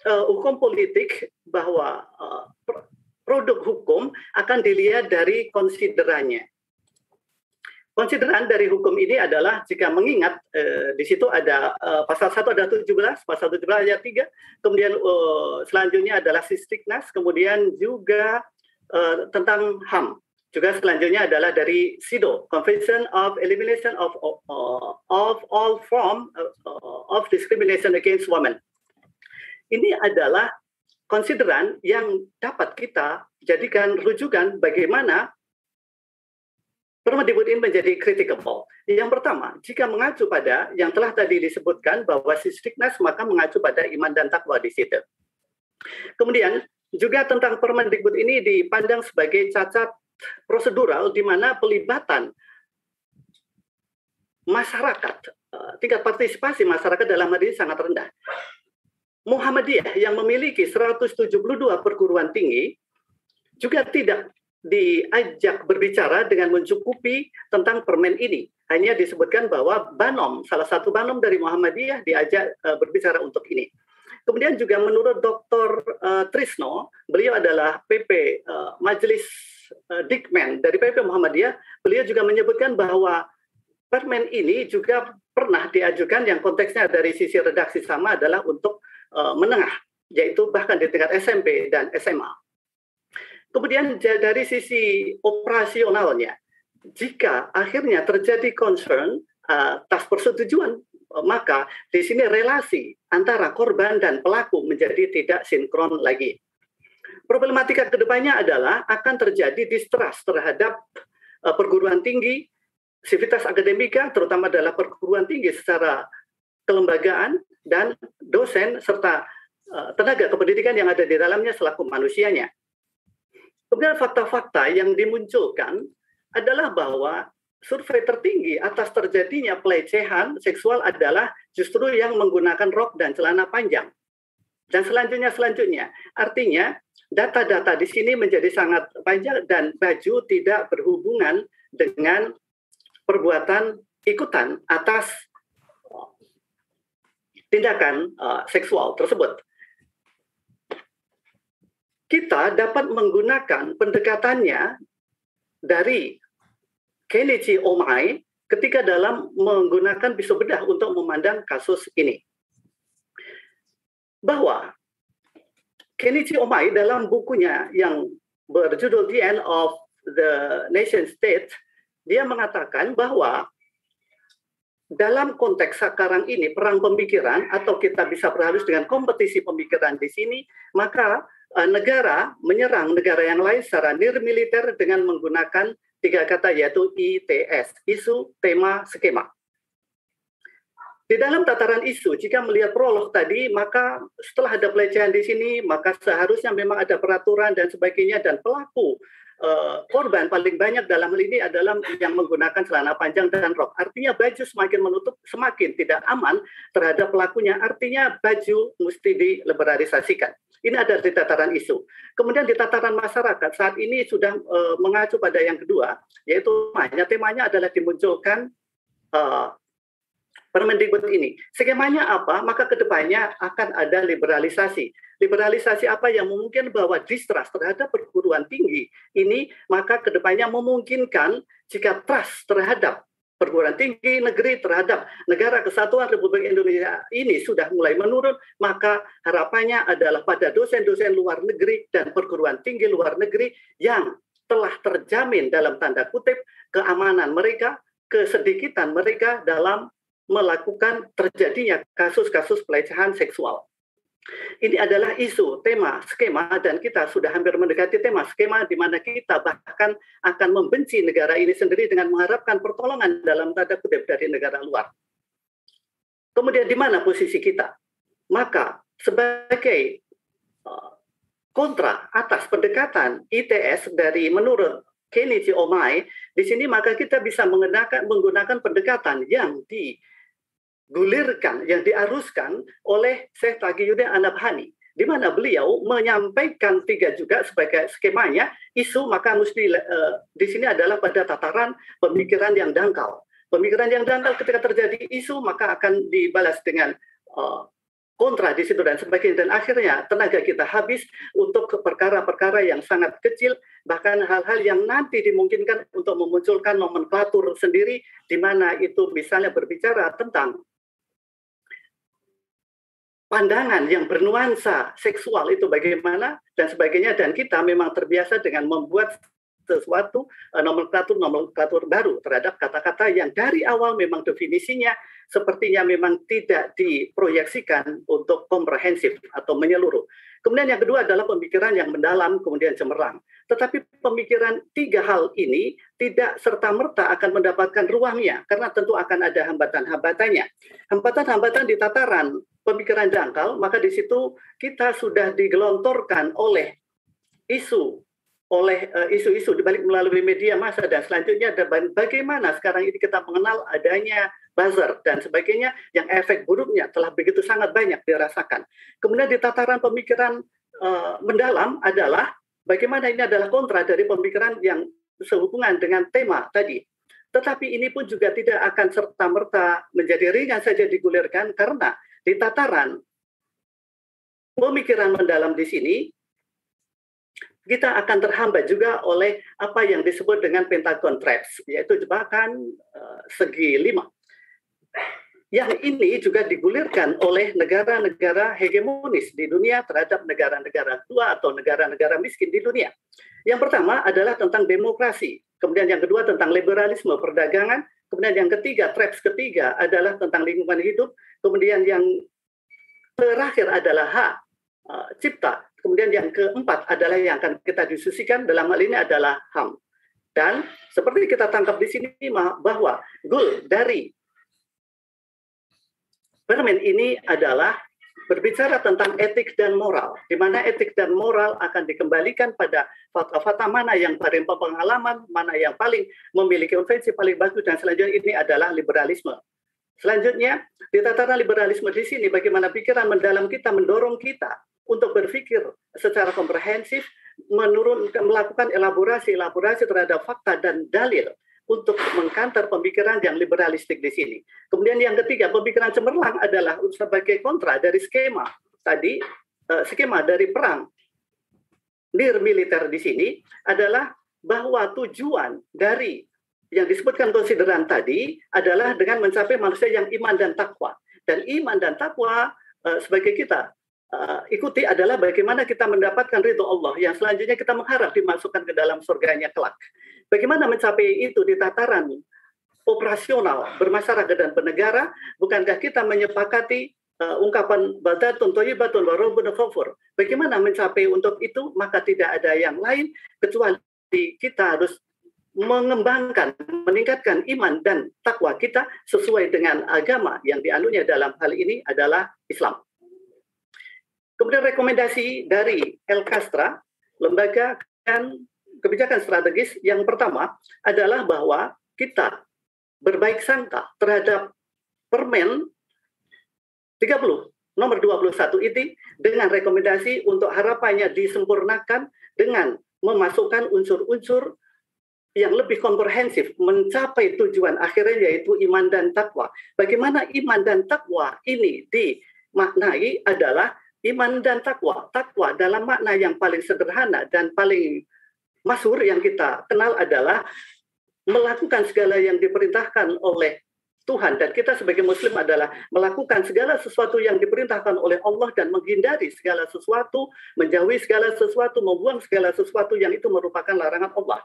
uh, hukum politik bahwa uh, produk hukum akan dilihat dari konsiderannya. Konsideran dari hukum ini adalah jika mengingat eh, di situ ada eh, pasal 1 ada 17, pasal 17 ayat 3, kemudian eh, selanjutnya adalah sistiknas, kemudian juga eh, tentang HAM. Juga selanjutnya adalah dari SIDO, Convention of Elimination of uh, of all form uh, of discrimination against women. Ini adalah konsideran yang dapat kita jadikan rujukan bagaimana Permendikbud ini menjadi critical. Yang pertama, jika mengacu pada yang telah tadi disebutkan bahwa Sistiknas maka mengacu pada iman dan takwa di situ. Kemudian juga tentang Permendikbud ini dipandang sebagai cacat prosedural di mana pelibatan masyarakat, eh, tingkat partisipasi masyarakat dalam hal ini sangat rendah. Muhammadiyah yang memiliki 172 perguruan tinggi juga tidak diajak berbicara dengan mencukupi tentang permen ini. Hanya disebutkan bahwa Banom, salah satu Banom dari Muhammadiyah diajak uh, berbicara untuk ini. Kemudian juga menurut Dr. Uh, Trisno, beliau adalah PP Majelis Dikmen dari PP Muhammadiyah, beliau juga menyebutkan bahwa permen ini juga pernah diajukan yang konteksnya dari sisi redaksi sama adalah untuk uh, menengah, yaitu bahkan di tingkat SMP dan SMA. Kemudian dari sisi operasionalnya, jika akhirnya terjadi concern uh, atas persetujuan, maka di sini relasi antara korban dan pelaku menjadi tidak sinkron lagi. Problematika ke depannya adalah akan terjadi distrust terhadap uh, perguruan tinggi, sivitas akademika, terutama adalah perguruan tinggi secara kelembagaan dan dosen serta uh, tenaga kependidikan yang ada di dalamnya selaku manusianya. Kemudian fakta-fakta yang dimunculkan adalah bahwa survei tertinggi atas terjadinya pelecehan seksual adalah justru yang menggunakan rok dan celana panjang. Dan selanjutnya selanjutnya, artinya data-data di sini menjadi sangat panjang dan baju tidak berhubungan dengan perbuatan ikutan atas tindakan uh, seksual tersebut. Kita dapat menggunakan pendekatannya dari Kenichi Omai ketika dalam menggunakan pisau bedah untuk memandang kasus ini. Bahwa Kenichi Omai dalam bukunya yang berjudul The End of the Nation State, dia mengatakan bahwa dalam konteks sekarang ini perang pemikiran atau kita bisa berhalus dengan kompetisi pemikiran di sini, maka uh, negara menyerang negara yang lain secara nirmiliter dengan menggunakan tiga kata yaitu ITS, isu, tema, skema. Di dalam tataran isu, jika melihat prolog tadi, maka setelah ada pelecehan di sini, maka seharusnya memang ada peraturan dan sebagainya, dan pelaku uh, korban paling banyak dalam hal ini adalah yang menggunakan celana panjang dan rok. Artinya baju semakin menutup, semakin tidak aman terhadap pelakunya. Artinya baju mesti dileberalisasikan. Ini ada di tataran isu. Kemudian di tataran masyarakat saat ini sudah uh, mengacu pada yang kedua, yaitu temanya. Temanya adalah dimunculkan uh, Permendikbud ini. Skemanya apa? Maka ke depannya akan ada liberalisasi. Liberalisasi apa yang memungkinkan bahwa distrust terhadap perguruan tinggi ini, maka ke depannya memungkinkan jika trust terhadap perguruan tinggi negeri terhadap negara kesatuan Republik Indonesia ini sudah mulai menurun, maka harapannya adalah pada dosen-dosen luar negeri dan perguruan tinggi luar negeri yang telah terjamin dalam tanda kutip keamanan mereka, kesedikitan mereka dalam melakukan terjadinya kasus-kasus pelecehan seksual. Ini adalah isu, tema, skema, dan kita sudah hampir mendekati tema skema di mana kita bahkan akan membenci negara ini sendiri dengan mengharapkan pertolongan dalam tanda kutip dari negara luar. Kemudian di mana posisi kita? Maka sebagai uh, kontra atas pendekatan ITS dari menurut Kenichi Omai, di sini maka kita bisa menggunakan, menggunakan pendekatan yang di digulirkan, yang diaruskan oleh Syekh Taqiyuddin Anabhani di mana beliau menyampaikan tiga juga sebagai skemanya isu maka mesti uh, di sini adalah pada tataran pemikiran yang dangkal. Pemikiran yang dangkal ketika terjadi isu maka akan dibalas dengan uh, kontra di situ dan sebagainya dan akhirnya tenaga kita habis untuk perkara-perkara yang sangat kecil bahkan hal-hal yang nanti dimungkinkan untuk memunculkan nomenklatur sendiri di mana itu misalnya berbicara tentang pandangan yang bernuansa seksual itu bagaimana dan sebagainya dan kita memang terbiasa dengan membuat sesuatu uh, nomenklatur nomenklatur baru terhadap kata-kata yang dari awal memang definisinya sepertinya memang tidak diproyeksikan untuk komprehensif atau menyeluruh. Kemudian yang kedua adalah pemikiran yang mendalam kemudian cemerlang. Tetapi pemikiran tiga hal ini tidak serta-merta akan mendapatkan ruangnya karena tentu akan ada hambatan-hambatannya. Hambatan-hambatan di tataran pemikiran dangkal, maka di situ kita sudah digelontorkan oleh isu oleh uh, isu-isu dibalik melalui media massa dan selanjutnya ada bagaimana sekarang ini kita mengenal adanya buzzer dan sebagainya yang efek buruknya telah begitu sangat banyak dirasakan. Kemudian di tataran pemikiran uh, mendalam adalah bagaimana ini adalah kontra dari pemikiran yang sehubungan dengan tema tadi. Tetapi ini pun juga tidak akan serta-merta menjadi ringan saja digulirkan karena di tataran pemikiran mendalam di sini kita akan terhambat juga oleh apa yang disebut dengan Pentagon Traps, yaitu jebakan uh, segi lima. Yang ini juga digulirkan oleh negara-negara hegemonis di dunia terhadap negara-negara tua atau negara-negara miskin di dunia. Yang pertama adalah tentang demokrasi, kemudian yang kedua tentang liberalisme perdagangan, kemudian yang ketiga, traps ketiga adalah tentang lingkungan hidup, kemudian yang terakhir adalah hak uh, cipta Kemudian yang keempat adalah yang akan kita diskusikan dalam hal ini adalah HAM. Dan seperti kita tangkap di sini bahwa goal dari permen ini adalah berbicara tentang etik dan moral, di mana etik dan moral akan dikembalikan pada fakta-fakta mana yang paling pengalaman, mana yang paling memiliki konvensi paling bagus, dan selanjutnya ini adalah liberalisme. Selanjutnya, di tataran liberalisme di sini, bagaimana pikiran mendalam kita mendorong kita untuk berpikir secara komprehensif, menurun, melakukan elaborasi-elaborasi terhadap fakta dan dalil untuk mengkantar pemikiran yang liberalistik di sini. Kemudian yang ketiga, pemikiran cemerlang adalah sebagai kontra dari skema tadi, eh, skema dari perang nir militer di sini adalah bahwa tujuan dari yang disebutkan konsideran tadi adalah dengan mencapai manusia yang iman dan takwa. Dan iman dan takwa eh, sebagai kita uh, ikuti adalah bagaimana kita mendapatkan ridho Allah yang selanjutnya kita mengharap dimasukkan ke dalam surganya kelak. Bagaimana mencapai itu di tataran operasional bermasyarakat dan bernegara? Bukankah kita menyepakati uh, ungkapan badatun toyibatun warobun khofur. Bagaimana mencapai untuk itu? Maka tidak ada yang lain kecuali kita harus mengembangkan, meningkatkan iman dan takwa kita sesuai dengan agama yang dianunya dalam hal ini adalah Islam. Kemudian rekomendasi dari El Castra, lembaga kebijakan strategis yang pertama adalah bahwa kita berbaik sangka terhadap permen 30 nomor 21 itu dengan rekomendasi untuk harapannya disempurnakan dengan memasukkan unsur-unsur yang lebih komprehensif mencapai tujuan akhirnya yaitu iman dan takwa. Bagaimana iman dan takwa ini dimaknai adalah iman dan takwa. Takwa dalam makna yang paling sederhana dan paling masyhur yang kita kenal adalah melakukan segala yang diperintahkan oleh Tuhan dan kita sebagai muslim adalah melakukan segala sesuatu yang diperintahkan oleh Allah dan menghindari segala sesuatu, menjauhi segala sesuatu, membuang segala sesuatu yang itu merupakan larangan Allah.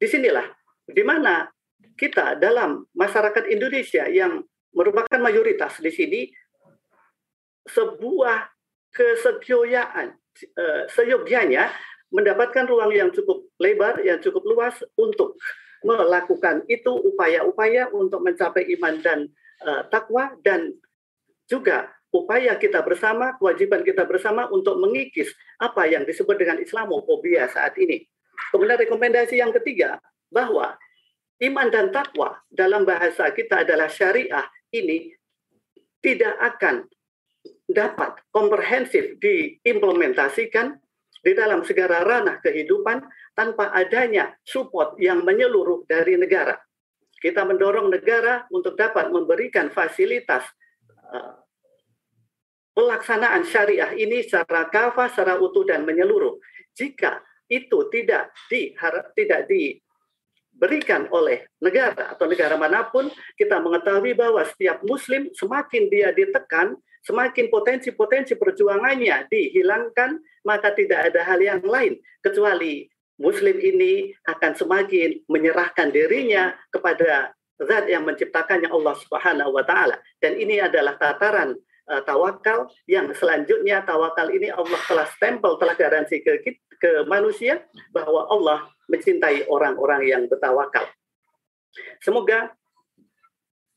Di sinilah di mana kita dalam masyarakat Indonesia yang merupakan mayoritas di sini sebuah kesekioyaan uh, seyogyanya mendapatkan ruang yang cukup lebar, yang cukup luas untuk melakukan itu upaya-upaya untuk mencapai iman dan uh, takwa dan juga upaya kita bersama, kewajiban kita bersama untuk mengikis apa yang disebut dengan Islamophobia saat ini. Kemudian rekomendasi yang ketiga bahwa iman dan takwa dalam bahasa kita adalah syariah ini tidak akan dapat komprehensif diimplementasikan di dalam segala ranah kehidupan tanpa adanya support yang menyeluruh dari negara. Kita mendorong negara untuk dapat memberikan fasilitas uh, pelaksanaan syariah ini secara kafah, secara utuh dan menyeluruh. Jika itu tidak di tidak diberikan oleh negara atau negara mana pun, kita mengetahui bahwa setiap muslim semakin dia ditekan, semakin potensi-potensi perjuangannya dihilangkan, maka tidak ada hal yang lain kecuali Muslim ini akan semakin menyerahkan dirinya kepada zat yang menciptakannya Allah Subhanahu wa taala. Dan ini adalah tataran uh, tawakal yang selanjutnya tawakal ini Allah telah stempel telah garansi ke ke manusia bahwa Allah mencintai orang-orang yang bertawakal. Semoga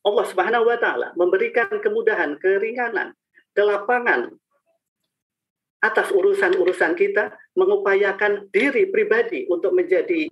Allah Subhanahu wa taala memberikan kemudahan, keringanan, kelapangan atas urusan-urusan kita, mengupayakan diri pribadi untuk menjadi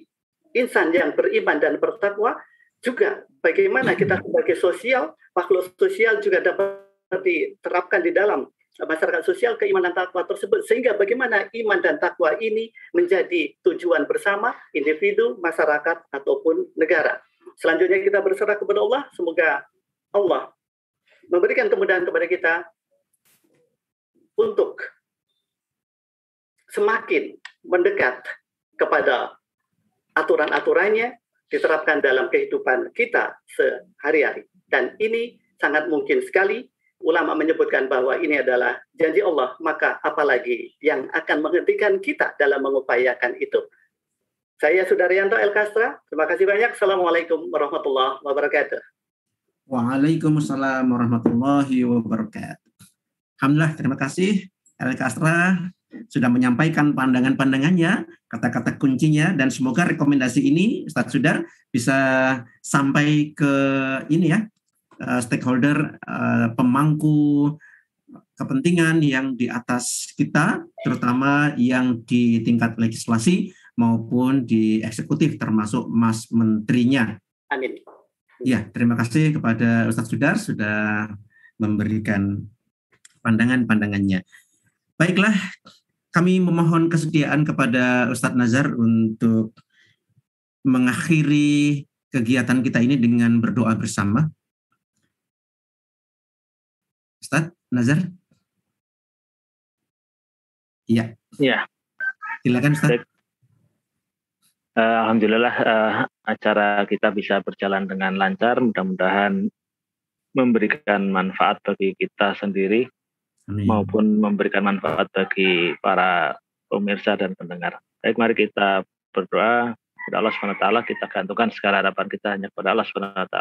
insan yang beriman dan bertakwa, juga bagaimana kita sebagai sosial, makhluk sosial juga dapat diterapkan di dalam masyarakat sosial keimanan takwa tersebut sehingga bagaimana iman dan takwa ini menjadi tujuan bersama individu, masyarakat ataupun negara. Selanjutnya kita berserah kepada Allah, semoga Allah memberikan kemudahan kepada kita untuk semakin mendekat kepada aturan-aturannya diterapkan dalam kehidupan kita sehari-hari. Dan ini sangat mungkin sekali ulama menyebutkan bahwa ini adalah janji Allah, maka apalagi yang akan menghentikan kita dalam mengupayakan itu. Saya Sudaryanto El Kastra, terima kasih banyak. Assalamualaikum warahmatullahi wabarakatuh. Waalaikumsalam warahmatullahi wabarakatuh. Alhamdulillah, terima kasih El Kastra sudah menyampaikan pandangan-pandangannya, kata-kata kuncinya, dan semoga rekomendasi ini, Ustadz Sudar, bisa sampai ke ini ya, uh, stakeholder, uh, pemangku kepentingan yang di atas kita, terutama yang di tingkat legislasi maupun di eksekutif, termasuk Mas Menterinya. Amin. Ya, terima kasih kepada Ustadz Sudar sudah memberikan pandangan-pandangannya. Baiklah, kami memohon kesediaan kepada Ustadz Nazar untuk mengakhiri kegiatan kita ini dengan berdoa bersama. Ustadz Nazar? Iya. Iya. Silakan Ustadz. Alhamdulillah uh, acara kita bisa berjalan dengan lancar. Mudah-mudahan memberikan manfaat bagi kita sendiri Amin. maupun memberikan manfaat bagi para pemirsa dan pendengar. Baik, mari kita berdoa. kepada Allah SWT kita gantungkan segala harapan kita hanya kepada Allah SWT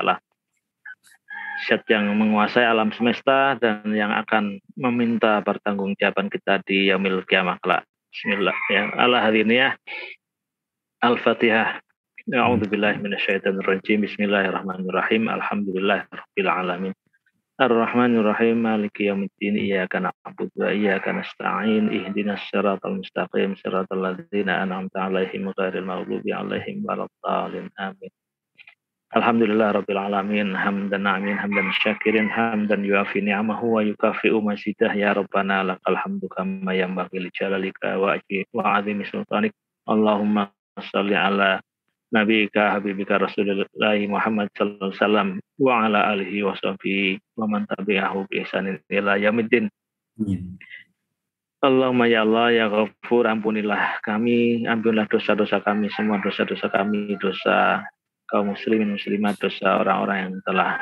Syed yang menguasai alam semesta dan yang akan meminta pertanggungjawaban kita di yaumil kiamah kelak. Bismillah ya. Allah hadiniyah. Al-Fatihah. A'udzu billahi minasyaitonir rajim. Bismillahirrahmanirrahim. Alhamdulillahirabbil alamin. Ar-Rahmanir-Rahim Maliki yaumiddin Iyyaka na'budu wa iyyaka nasta'in Ihdinas siratal mustaqim siratal ladzina an'amta 'alaihim ghairil maghdubi 'alaihim waladdallin. Amin. Alhamdulillah Rabbil Alamin Hamdan amin Hamdan syakirin Hamdan yuafi ni'amahu Wa yukafi'u masidah Ya Rabbana lakal hamdu Kama yang bagi li jalalika Wa, wa azimi sultanik Allahumma salli ala nabika habibika rasulullah Muhammad sallallahu alaihi wasallam wa ala alihi wa sahbihi wa man tabi'ahu bi ihsanin ila yaumiddin. Allahumma ya Allah ya Ghafur ampunilah kami, ampunilah dosa-dosa kami, semua dosa-dosa kami, dosa kaum muslimin muslimat, dosa orang-orang yang telah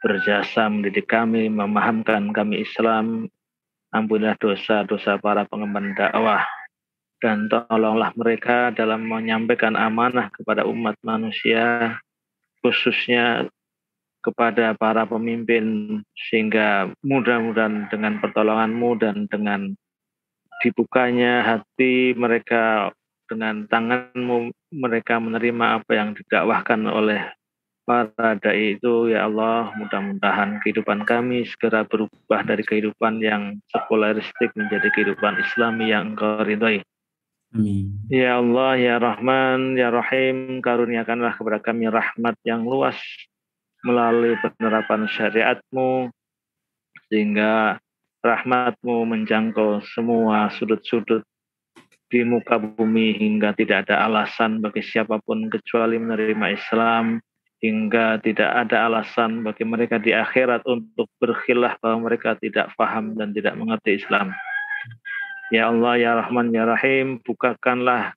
berjasa mendidik kami, memahamkan kami Islam, ampunilah dosa-dosa para pengemban dakwah, dan tolonglah mereka dalam menyampaikan amanah kepada umat manusia khususnya kepada para pemimpin sehingga mudah-mudahan dengan pertolonganmu dan dengan dibukanya hati mereka dengan tanganmu mereka menerima apa yang didakwahkan oleh para dai itu ya Allah. Mudah-mudahan kehidupan kami segera berubah dari kehidupan yang sekularistik menjadi kehidupan Islami yang engkau ridhoi Amin. Ya Allah, ya Rahman, ya Rahim, karuniakanlah kepada kami rahmat yang luas melalui penerapan syariatmu, sehingga rahmatmu menjangkau semua sudut-sudut di muka bumi hingga tidak ada alasan bagi siapa pun kecuali menerima Islam, hingga tidak ada alasan bagi mereka di akhirat untuk berkhilah bahwa mereka tidak paham dan tidak mengerti Islam. Ya Allah, Ya Rahman, Ya Rahim, bukakanlah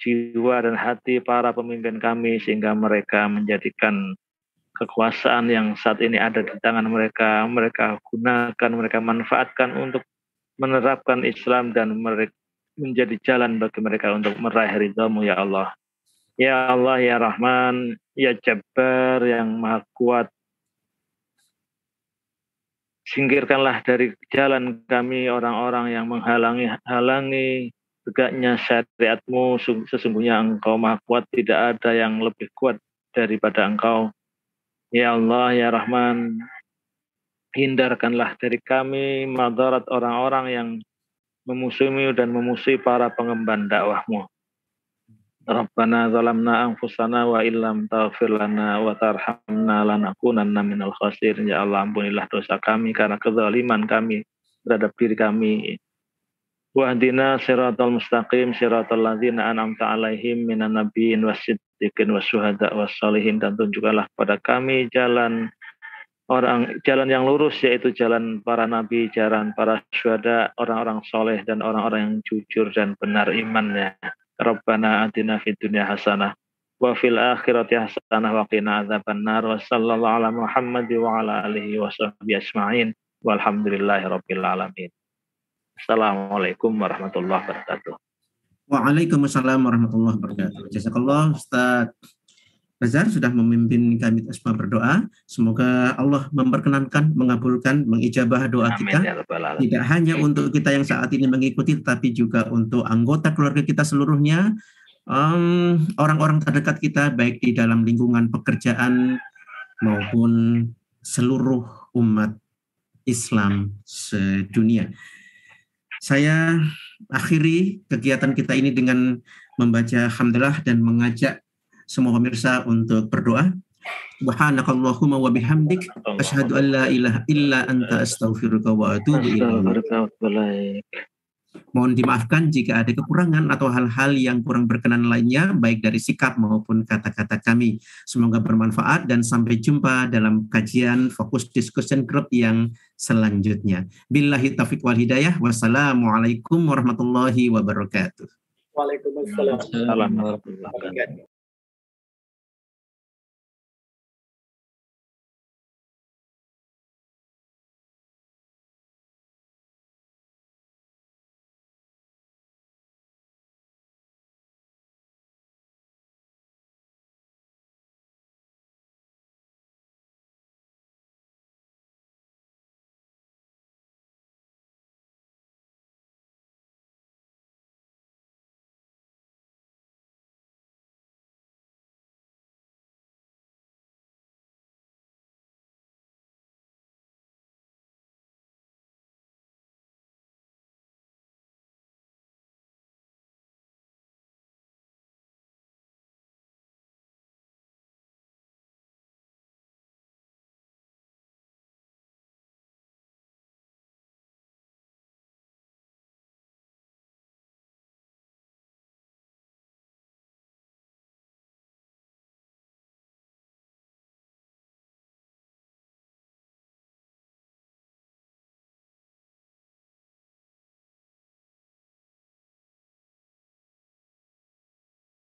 jiwa dan hati para pemimpin kami sehingga mereka menjadikan kekuasaan yang saat ini ada di tangan mereka, mereka gunakan, mereka manfaatkan untuk menerapkan Islam dan mereka menjadi jalan bagi mereka untuk meraih ridhamu ya Allah. Ya Allah, Ya Rahman, Ya Jabbar yang maha kuat, Singkirkanlah dari jalan kami orang-orang yang menghalangi-halangi tegaknya syariatmu. Sesungguhnya engkau maha kuat, tidak ada yang lebih kuat daripada engkau. Ya Allah, Ya Rahman, hindarkanlah dari kami madarat orang-orang yang memusuhi dan memusuhi para pengemban dakwahmu. Rabbana zalamna anfusana wa illam taghfir lana wa tarhamna lanakunanna minal khasirin. Ya Allah ampunilah dosa kami karena kezaliman kami terhadap diri kami. Wahdina siratal mustaqim siratal ladzina an'amta alaihim minan nabiyyin wasiddiqin wasyuhada wassalihin dan tunjukkanlah pada kami jalan orang jalan yang lurus yaitu jalan para nabi, jalan para syuhada, orang-orang soleh dan orang-orang yang jujur dan benar imannya. Rabbana atina fid dunya hasanah wa fil akhirati hasanah wa qina adzabannar wa sallallahu ala Muhammad wa ala alihi wa sahbihi ajma'in walhamdulillahi rabbil alamin. Assalamualaikum warahmatullahi wabarakatuh. Waalaikumsalam warahmatullahi wabarakatuh. Jazakallah Ustaz Rezar sudah memimpin kami semua berdoa. Semoga Allah memperkenankan, mengabulkan, mengijabah doa Amin, kita. Ya Tidak hanya untuk kita yang saat ini mengikuti, tapi juga untuk anggota keluarga kita seluruhnya, orang-orang um, terdekat kita, baik di dalam lingkungan pekerjaan maupun seluruh umat Islam sedunia. Saya akhiri kegiatan kita ini dengan membaca hamdalah dan mengajak semua pemirsa untuk berdoa. Subhanakallahumma wa bihamdik asyhadu an la ilaha illa anta astaghfiruka wa atubu ilaik. Mohon dimaafkan jika ada kekurangan atau hal-hal yang kurang berkenan lainnya, baik dari sikap maupun kata-kata kami. Semoga bermanfaat dan sampai jumpa dalam kajian fokus discussion group yang selanjutnya. Billahi taufiq wal hidayah. Wassalamualaikum warahmatullahi wabarakatuh. Waalaikumsalam warahmatullahi wabarakatuh.